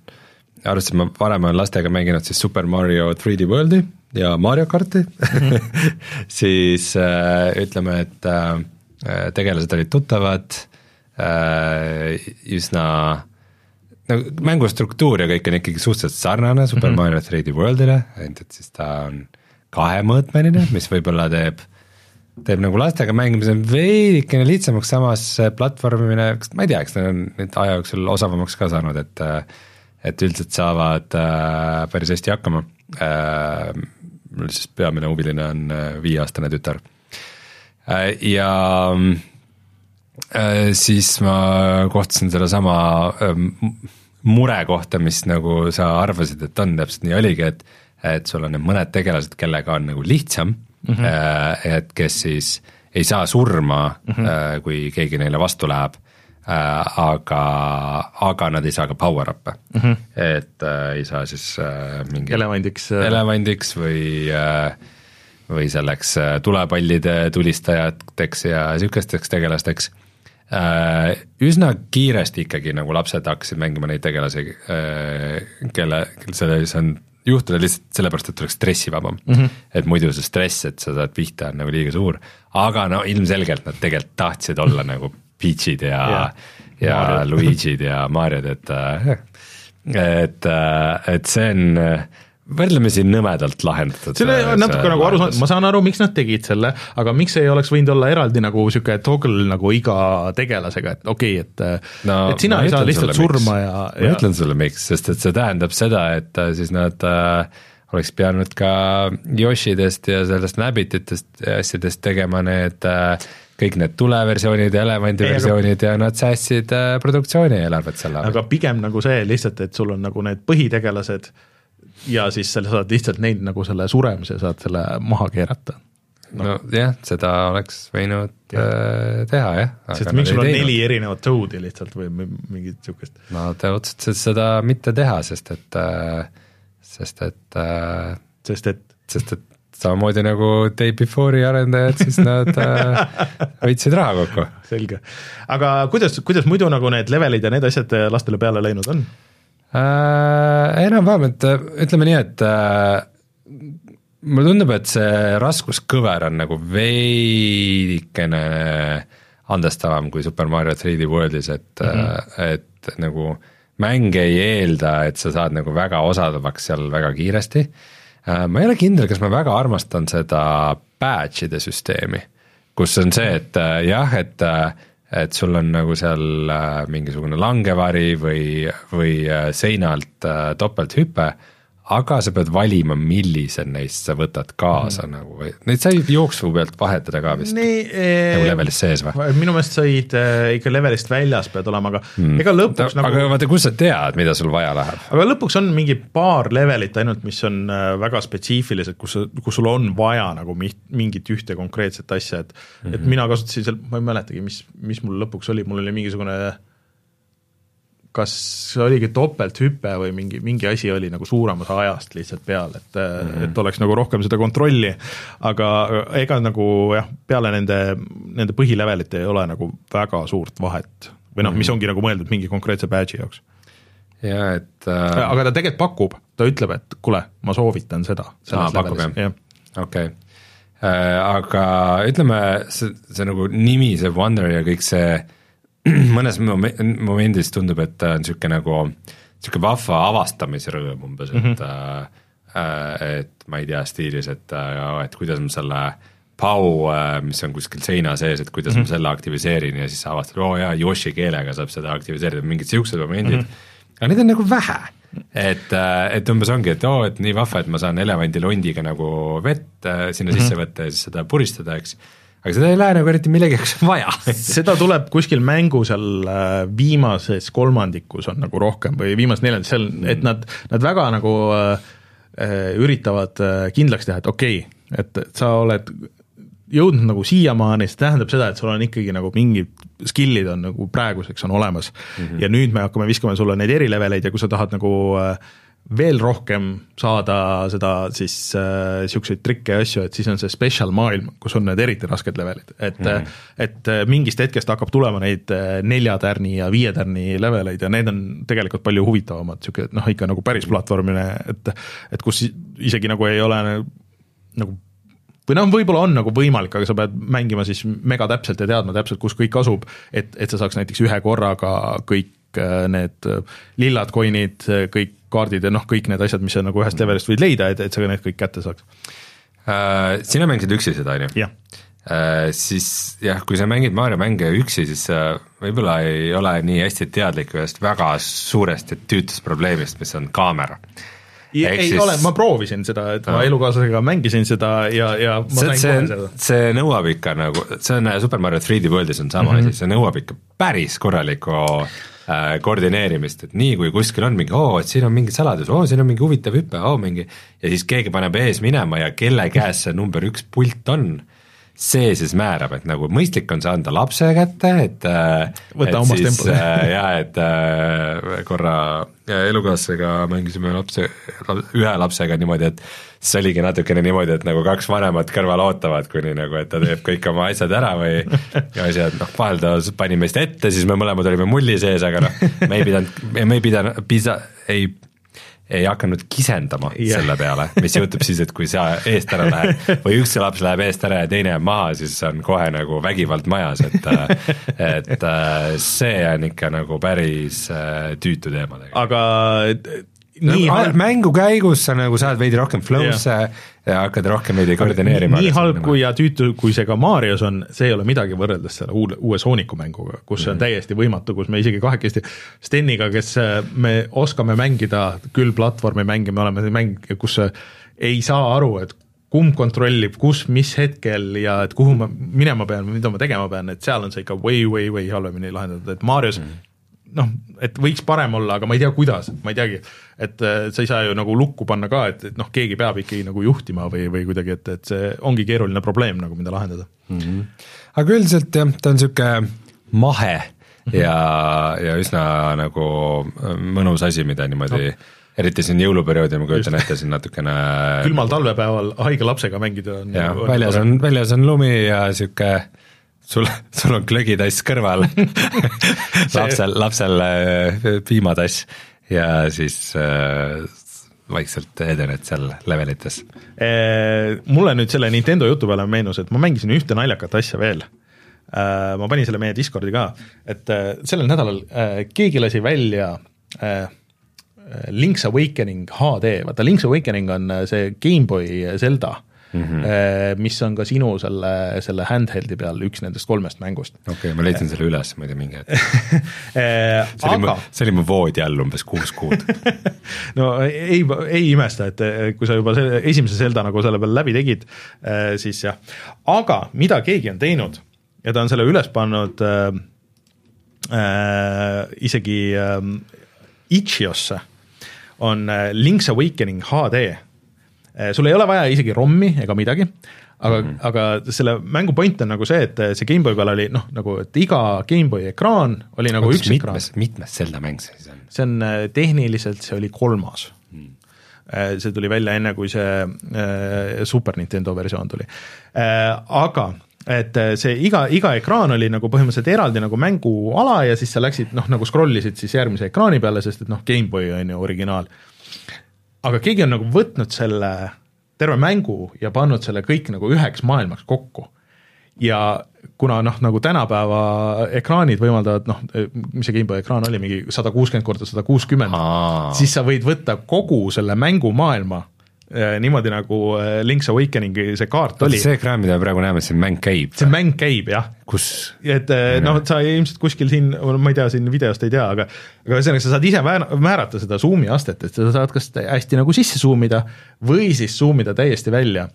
arvestades, ma varem olen lastega mänginud siis Super Mario 3D World'i ja Mario karti mm, -hmm. siis äh, ütleme, et äh, tegelased olid tuttavad äh,, üsna no mängu struktuur ja kõik on ikkagi suhteliselt sarnane Super mm -hmm. Mario 3D Worldile, ainult et siis ta on kahemõõtmeline, mis võib-olla teeb, teeb nagu lastega mängimise veidikene lihtsamaks, samas platvormimine, ma ei tea, eks need on nüüd aja jooksul osavamaks ka saanud, et et üldiselt saavad äh, päris hästi hakkama äh, mul siis peamine huviline on äh, viieaastane tütar. Äh, ja äh, siis ma kohtasin sedasama ähm, murekohta, mis nagu sa arvasid, et on, täpselt nii oligi, et et sul on need mõned tegelased, kellega on nagu lihtsam mm, -hmm. et kes siis ei saa surma mm, -hmm. kui keegi neile vastu läheb äh,, aga, aga nad ei saa ka power-up'e mm. -hmm. et äh, ei saa siis äh, mingi elevandiks äh... elevandiks või äh, või selleks äh, tulepallide tulistajateks ja niisugusteks tegelasteks äh,. Üsna kiiresti ikkagi nagu lapsed hakkasid mängima neid tegelasi äh,, kelle, selles on juhtuda lihtsalt sellepärast, et oleks stressivabam mm. -hmm. et muidu see stress, et sa saad pihta, on nagu liiga suur. aga no ilmselgelt nad tegelikult tahtsid olla nagu Peach'id ja, ja, ja Mario. Luigi'd ja Mariod, et et, et see on võrdlemisi nõmedalt lahendatud. see oli natuke nagu aru saanud, ma saan aru, miks nad tegid selle, aga miks ei oleks võinud olla eraldi nagu niisugune toggle nagu iga tegelasega, et okei okay,, et no, et sina ei saa lihtsalt surma miks. ja, ja ma ütlen sulle, miks, sest et see tähendab seda, et äh, siis nad äh, oleks pidanud ka Yoshidest ja sellest Nabbititest ja asjadest tegema need äh, kõik need tuleversioonid ja elevandiversioonid aga... ja nad säästsid äh, produktsiooni-eelarvet selle all. aga pigem nagu see lihtsalt, et sul on nagu need põhitegelased ja siis sa saad lihtsalt neid nagu selle suremise saad selle maha keerata no.. nojah, seda oleks võinud ja. äh, teha jah. sest miks sul on teinud. neli erinevat Toad'i lihtsalt või mingit niisugust? Nad otsustasid seda mitte teha, sest et äh,, sest et sest et sest et samamoodi nagu Day Before'i arendajad, siis nad hoidsid raha kokku. selge, aga kuidas, kuidas muidu nagu need levelid ja need asjad lastele peale läinud on äh,? enam-vähem, et ütleme nii, et äh, mulle tundub, et see raskuskõver on nagu veidikene andestavam kui Super Mario 3D Worldis, et mm, -hmm. et nagu mäng ei eelda, et sa saad nagu väga osavaks seal väga kiiresti. Äh, ma ei ole kindel, kas ma väga armastan seda badge'ide süsteemi, kus on see, et äh, jah, et et sul on nagu seal mingisugune langevari või, või seina alt topelthüpe aga sa pead valima, millise neist sa võtad kaasa mm. nagu või, neid sai jooksu pealt vahetada ka vist nee,, nagu levelis sees või? minu meelest said äh, ikka levelist väljas pead olema, aga mm. ega lõpuks Ta, nagu aga vaata, kust sa tead, mida sul vaja läheb? aga lõpuks on mingi paar levelit ainult, mis on äh, väga spetsiifilised, kus, kus sul on vaja nagu mingit ühte konkreetset asja, et mm -hmm. et mhm. mina kasutasin seal, ma ei mäletagi, mis, mis mul lõpuks oli, mul oli mingisugune kas oligi topelthüpe või mingi, mingi asi oli nagu suurem osa ajast lihtsalt peal, et mm, -hmm. et oleks nagu rohkem seda kontrolli, aga ega nagu jah, peale nende, nende põhilevelite ei ole nagu väga suurt vahet või noh mis mhm. ongi nagu mõeldud mingi konkreetse badge'i jaoks. jaa, et äh... aga ta tegelikult pakub, ta ütleb, et kuule, ma soovitan seda. okei äh,, aga ütleme, see, see nagu nimi, see Wonder ja kõik see mõnes momendis tundub, et ta on niisugune nagu, niisugune vahva avastamisrõõm umbes mm, -hmm. et mhm. äh, et ma ei tea, stiilis, et, äh, et kuidas ma selle Pau, äh, mis on kuskil seina sees, et kuidas mm -hmm. ma selle aktiviseerin ja siis sa avastad, oo oh, jaa, Yoshi keelega saab seda aktiviseerida, mingid niisugused momendid mm, -hmm. aga neid on nagu vähe. et, äh, et umbes ongi, et oo oh,, et nii vahva, et ma saan elevandilondiga nagu vett sinna mm -hmm. sisse võtta ja siis seda puristada, eks aga seda ei lähe nagu eriti millegagi vaja seda tuleb kuskil mängu seal äh, viimases kolmandikus on nagu rohkem või viimases neljandas, seal, et nad, nad väga nagu äh, äh üritavad äh, kindlaks teha, et okei okay,, et sa oled jõudnud nagu siiamaani, see tähendab seda, et sul on ikkagi nagu mingid skill'id on nagu praeguseks on olemas mm. -hmm. ja nüüd me hakkame viskama sulle neid erileveleid ja kui sa tahad nagu äh, veel rohkem saada seda siis niisuguseid äh, trikke ja asju, et siis on see special maailm, kus on need eriti rasked levelid, et mm. -hmm. et äh, mingist hetkest hakkab tulema neid äh, nelja tärni ja viie tärni leveleid ja need on tegelikult palju huvitavamad, niisugune noh, ikka nagu päris platvormine, et et kus isegi nagu ei ole nagu või noh, võib-olla on nagu võimalik, aga sa pead mängima siis mega täpselt ja teadma täpselt, kus kõik asub, et, et sa saaks näiteks ühe korraga kõik need lillad coin'id, kõik kaardid ja noh, kõik need asjad, mis sa nagu ühest levelist võid leida, et, et sa need kõik kätte saaks uh,. Sina mängisid üksi seda, on ju? uh,. Siis jah, kui sa mängid Mario mänge üksi, siis sa võib-olla ei ole nii hästi teadlik ühest väga suurest ja tüütust probleemist, mis on kaamera ei, ei siis... ole, ma proovisin seda, et ma elukaaslasega mängisin seda ja, ja ma see, see, see nõuab ikka nagu, see on Super Mario 3D Worldis on sama mm -hmm. asi, see nõuab ikka päris korralikku äh, koordineerimist, et nii kui kuskil on mingi, oo, et siin on mingi saladus, oo, siin on mingi huvitav hüpe, oo mingi ja siis keegi paneb ees minema ja kelle käes see number üks pult on see siis määrab, et nagu mõistlik on see anda lapse kätte, et äh, võta omas tempos. äh, jaa, et äh, korra elukaaslasega mängisime lapse, ühe lapsega niimoodi, et siis oligi natukene niimoodi, et nagu kaks vanemat kõrval ootavad, kuni nagu, et ta teeb kõik oma asjad ära või ja asjad, noh, vahel ta pani meist ette, siis me mõlemad olime mulli sees, aga noh, me ei pidanud, me ei pidanud, pisa-, ei ei hakanud kisendama yeah. selle peale, mis juhtub siis, et kui sa eest ära lähed või üks laps läheb eest ära ja teine jääb maha, siis on kohe nagu vägivald majas, et et see on ikka nagu päris äh, tüütu teema tegelikult. aga nii no, halb mängu käigus sa nagu saad veidi rohkem flow'sse ja hakkad rohkem veidi koordineerima. nii halb kui ja tüütu, kui see ka Marios on, see ei ole midagi võrreldes selle uue, uue Sooniku mänguga, kus see on mm. täiesti võimatu, kus me isegi kahekesti Steniga, kes äh, me oskame mängida küll platvormi mänge, me oleme mäng, kus ei saa aru, et kumb kontrollib, kus, mis hetkel ja et kuhu ma minema pean, mida ma tegema pean, et seal on see ikka way, way, way halvemini lahendatud, et Marios mm noh, et võiks parem olla, aga ma ei tea, kuidas, ma ei teagi, et sa ei saa ju nagu lukku panna ka, et, et noh, keegi peab ikkagi nagu juhtima või, või kuidagi, et, et see ongi keeruline probleem nagu, mida lahendada mm. -hmm. aga üldiselt jah, ta on niisugune mahe -hmm. ja, ja üsna nagu mõnus asi, mida niimoodi no eriti siin jõuluperioodil ma kujutan ette siin natukene külmal talvepäeval haige lapsega mängida on jah, väljas on, väljas on lumi ja sihuke sul, sul on glögitass kõrval lapsel, lapsel äh, piimatass ja siis äh, vaikselt edened seal levelites. mulle nüüd selle Nintendo jutu peale meenus, et ma mängisin ühte naljakat asja veel. ma panin selle meie Discordi ka, et sellel nädalal keegi lasi välja Link's Awakening HD, vaata Link's Awakening on see GameBoy Zelda mm, -hmm. mis on ka sinu selle, selle handheld'i peal üks nendest kolmest mängust. okei okay,, ma leidsin selle üles muide mingi hetk see oli mu, see oli mu voodi all umbes kuus kuud no ei, ei imesta, et kui sa juba selle esimese Zelda nagu selle peal läbi tegid, eh, siis jah, aga mida keegi on teinud ja ta on selle üles pannud äh, äh, isegi äh, Itšiosse, on Link's Awakening HD sul ei ole vaja isegi ROM-i ega midagi, aga mm, -hmm. aga selle mängu point on nagu see, et see GameBoy peal oli noh, nagu et iga GameBoy ekraan oli nagu Oot, üks mitmes, ekraan. mitmes Zelda mäng see siis on? see on eh, tehniliselt, see oli kolmas mm. see tuli välja enne, kui see Super Nintendo versioon tuli. Aga et see iga, iga ekraan oli nagu põhimõtteliselt eraldi nagu mänguala ja siis sa läksid noh, nagu scroll isid siis järgmise ekraani peale, sest et noh, GameBoy on ju originaal aga keegi on nagu võtnud selle terve mängu ja pannud selle kõik nagu üheks maailmaks kokku. ja kuna noh, nagu tänapäeva ekraanid võimaldavad noh, mis see GameBoy ekraan oli, mingi sada kuuskümmend korda sada kuuskümmend, siis sa võid võtta kogu selle mängumaailma niimoodi nagu äh, Link's Awakeningi see kaart oli. see ekraan, mida me praegu näeme, see mäng käib? see mäng käib jah. kus? et äh, noh, sa ilmselt kuskil siin, ma ei tea, siin videost ei tea, aga aga ühesõnaga, sa saad ise määrata seda suumi astet, et sa saad kas hästi nagu sisse zoom ida või siis zoom ida täiesti välja.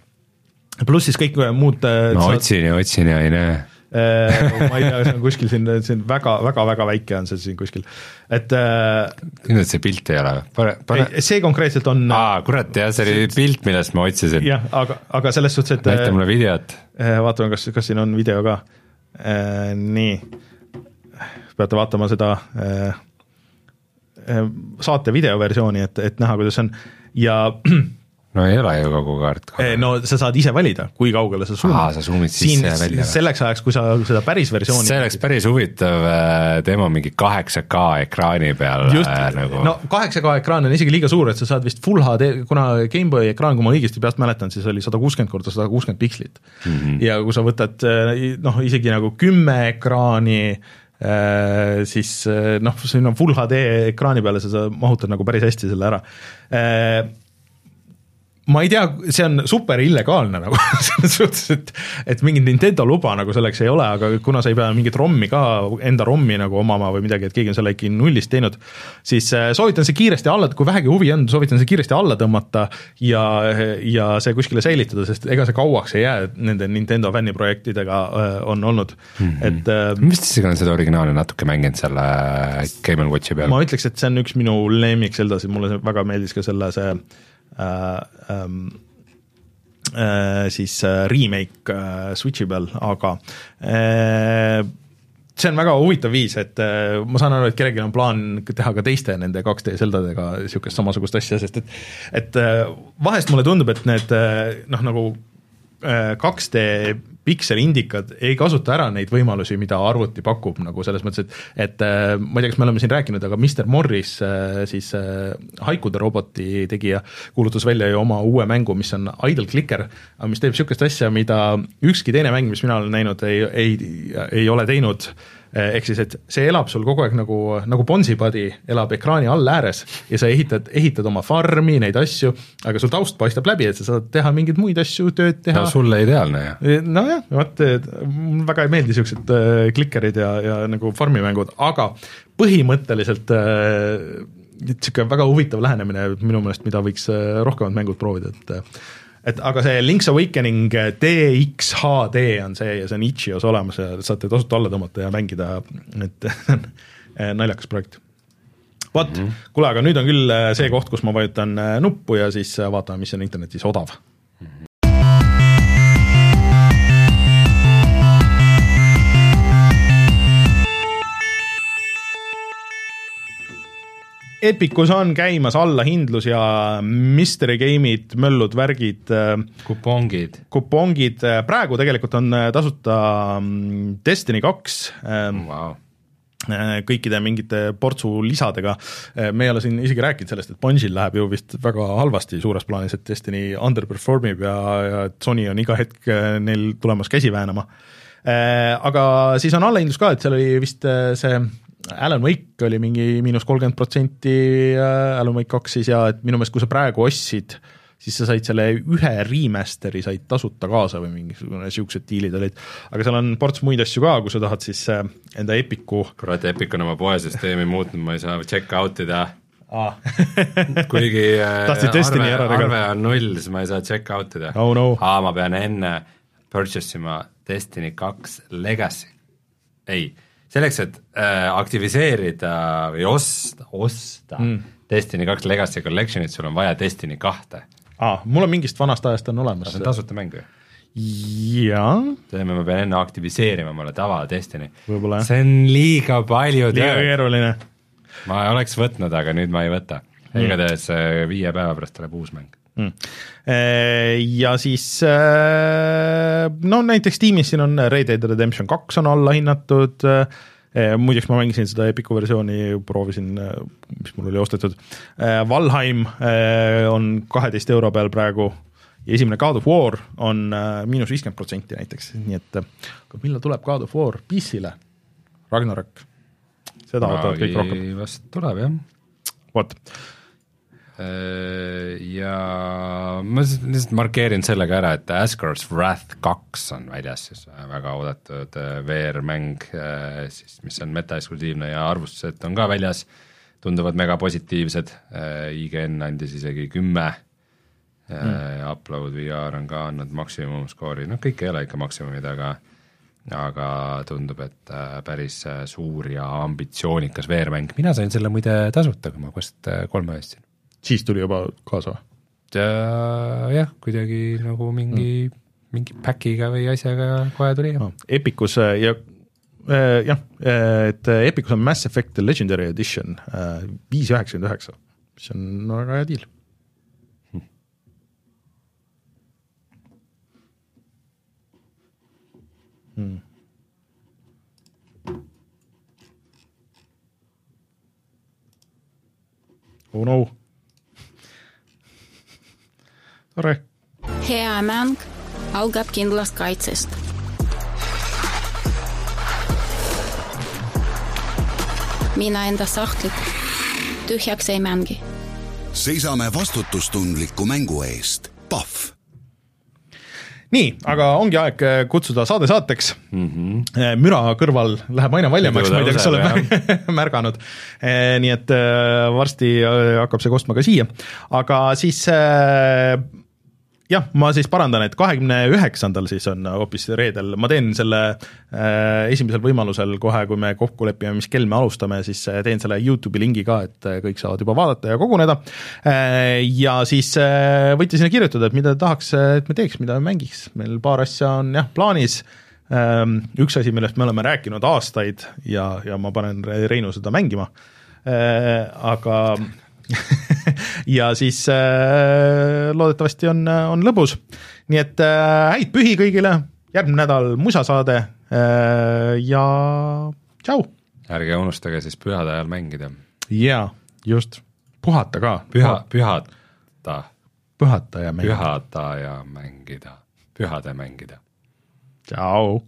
pluss siis kõik muud ma saad... otsin ja otsin ja ei näe Äh, ma ei tea, see on kuskil siin, see on väga, väga, väga väike on see siin kuskil, et äh, kindlalt see pilt ei ole, pane, pane see konkreetselt on aa, kurat, jah, see oli pilt, millest ma otsisin. jah, aga, aga selles suhtes, et näita mulle videot. vaatame, kas, kas siin on video ka. nii, peate vaatama seda saate videoversiooni, et, et näha, kuidas on ja no ei ole ju kogu kaart. no sa saad ise valida, kui kaugele sa suumid. sa suumid sisse ja välja. selleks ajaks, kui sa seda päris versiooni see oleks päris huvitav äh, teema mingi kaheksa K ekraani peal just äh,, nagu. no kaheksa K ekraan on isegi liiga suur, et sa saad vist full HD, kuna GameBoy ekraan, kui ma õigesti peast mäletan, siis oli sada kuuskümmend korda sada kuuskümmend pikslit mm. -hmm. ja kui sa võtad noh, isegi nagu kümme ekraani äh, siis noh, sinna full HD ekraani peale sa, sa mahutad nagu päris hästi selle ära ma ei tea, see on super illegaalne nagu selles suhtes, et et mingit Nintendo luba nagu selleks ei ole, aga kuna sa ei pea mingit ROM-i ka, enda ROM-i nagu omama või midagi, et keegi on selle ikkagi nullist teinud, siis äh, soovitan see kiiresti alla, kui vähegi huvi on, soovitan see kiiresti alla tõmmata ja, ja see kuskile säilitada, sest ega see kauaks ei jää, nende Nintendo fänniprojektidega äh, on olnud mm, -hmm. et äh, ma vist isegi olen seda originaali natuke mänginud selle Game Watchi peal. ma ütleks, et see on üks minu lemmik Zeldasid, mulle väga meeldis ka selle see Äh, ähm, äh, siis äh, remake Switchi peal, aga see on väga huvitav viis, et ma saan aru, et kellelgi on plaan teha ka teiste nende 2D Zeldadega niisugust samasugust asja, sest et et vahest mulle tundub, et need noh, nagu 2D pikselindikad ei kasuta ära neid võimalusi, mida arvuti pakub, nagu selles mõttes, et et äh, ma ei tea, kas me oleme siin rääkinud, aga Mr Morris, äh, siis äh, haikude roboti tegija, kuulutas välja ju oma uue mängu, mis on Idle Clicker, mis teeb niisugust asja, mida ükski teine mäng, mis mina olen näinud, ei, ei, ei ole teinud. äh, ehk siis, et see elab sul kogu aeg nagu, nagu Bonsipadi elab ekraani all ääres ja sa ehitad, ehitad oma farmi, neid asju, aga sul taust paistab läbi, et sa saad teha mingeid muid asju, tööd teha. no sulle ideaalne ju. Eh, nojah, vot mulle väga ei meeldi niisugused äh, klikkerid ja, ja nagu farmi mängud, aga põhimõtteliselt niisugune väga huvitav lähenemine minu meelest, mida võiks rohkemad mängud proovida, et et aga see Link's Awakening DXHD on see ja see on itšios olemas ja saate tasuta alla tõmmata ja mängida, et naljakas projekt. vot mm -hmm., kuule, aga nüüd on küll äh, see koht, kus ma vajutan nuppu ja siis vaatame, mis on internetis odav Epicus on käimas allahindlus ja mystery game'id, möllud, värgid, kupongid, kupongid, praegu tegelikult on tasuta mm, Destiny kaks wow. kõikide mingite portsu lisadega, me ei ole siin isegi rääkinud sellest, et Bungil läheb ju vist väga halvasti suures plaanis, et Destiny underperform ib ja, ja Sony on iga hetk neil tulemas käsi väänama. Aga siis on allahindlus ka, et seal oli vist see Alan Wake oli mingi miinus kolmkümmend protsenti, äh, Alan Wake kaks siis ja et minu meelest, kui sa praegu ostsid, siis sa said selle ühe remaster'i said tasuta kaasa või mingisugune niisugused diilid olid, aga seal on ports muid asju ka, kui sa tahad siis äh, enda Epiku kurat, Epic on oma poesüsteemi muutnud, ma ei saa check out ida ah. kuigi äh, arve, arve on null, siis ma ei saa check out ida oh,. No. aa, ma pean enne purchase ima Destiny kaks Legacy, ei selleks, et äh, aktiviseerida või osta, osta mm. Destiny kaks Legacy Collection'it, sul on vaja Destiny kahte. aa, mul on mingist vanast ajast on olemas. see on tasuta mäng ju? jaa. tähendab, ma pean enne aktiviseerima omale tava Destiny. see on liiga palju liiga keeruline. ma oleks võtnud, aga nüüd ma ei võta mm.. igatahes äh, viie päeva pärast tuleb uus mäng mm.. Ja siis no näiteks tiimis siin on Red Dead Redemption kaks on allahinnatud, muideks ma mängisin seda Epiku versiooni, proovisin, mis mul oli ostetud, Valheim on kaheteist euro peal praegu. Ja esimene God of War on miinus viiskümmend protsenti näiteks, nii et millal tuleb God of War PC-le? Ragnarök, seda ootavad kõik rohkem. vast tuleb jah. vot. Äh, ja ma lihtsalt markeerin selle ka ära, et Asgard's Wrath kaks on väljas siis äh, väga oodatud äh, VR-mäng siis, mis on meta-eksklusiivne ja arvustused on ka väljas, tunduvad megapositiivsed, IGN andis isegi kümme mm., Upload VR on ka andnud maksimumskoori, noh kõik ei ole ikka maksimumid, aga aga tundub, et päris suur ja ambitsioonikas VR-mäng, mina sain selle muide tasuta, kui ma Quest kolme ostsin siis tuli juba kaasa? jah, kuidagi nagu mingi mm., mingi päkiga või asjaga kohe tuli no,. Epicus äh, ja äh, jah, äh, et Epicus on Mass Effect Legendary Edition viis üheksakümmend üheksa, mis on väga hea deal hmm.. oh no tore. hea mäng algab kindlast kaitsest. mina enda sahtlit tühjaks ei mängi. seisame vastutustundliku mängu eest, Pahv nii, aga ongi aeg äh, kutsuda saade saateks mm. -hmm. müra kõrval läheb aina valjemaks, ma ei tea, kas sa oled märganud. Äh, nii et varsti hakkab see kostma ka siia, aga siis jah, ma siis parandan, et kahekümne üheksandal siis on hoopis reedel, ma teen selle äh, esimesel võimalusel kohe, kui me kokku lepime, mis kell me alustame, siis äh, teen selle Youtube'i lingi ka, et äh, kõik saavad juba vaadata ja koguneda äh,. ja siis äh, võite sinna kirjutada, et mida tahaks, et me teeks, mida me mängiks, meil paar asja on jah plaanis ähm,. üks asi, millest me oleme rääkinud aastaid ja, ja ma panen Reinu seda mängima äh,, aga ja siis äh, loodetavasti on, on lõbus. nii et äh, häid pühi kõigile, järgmine nädal musasaade äh, ja tšau! ärge unustage siis pühade ajal mängida. jaa, just, puhata ka. püha, pühata. pühata ja mängida. pühata ja mängida, pühade mängida. tšau!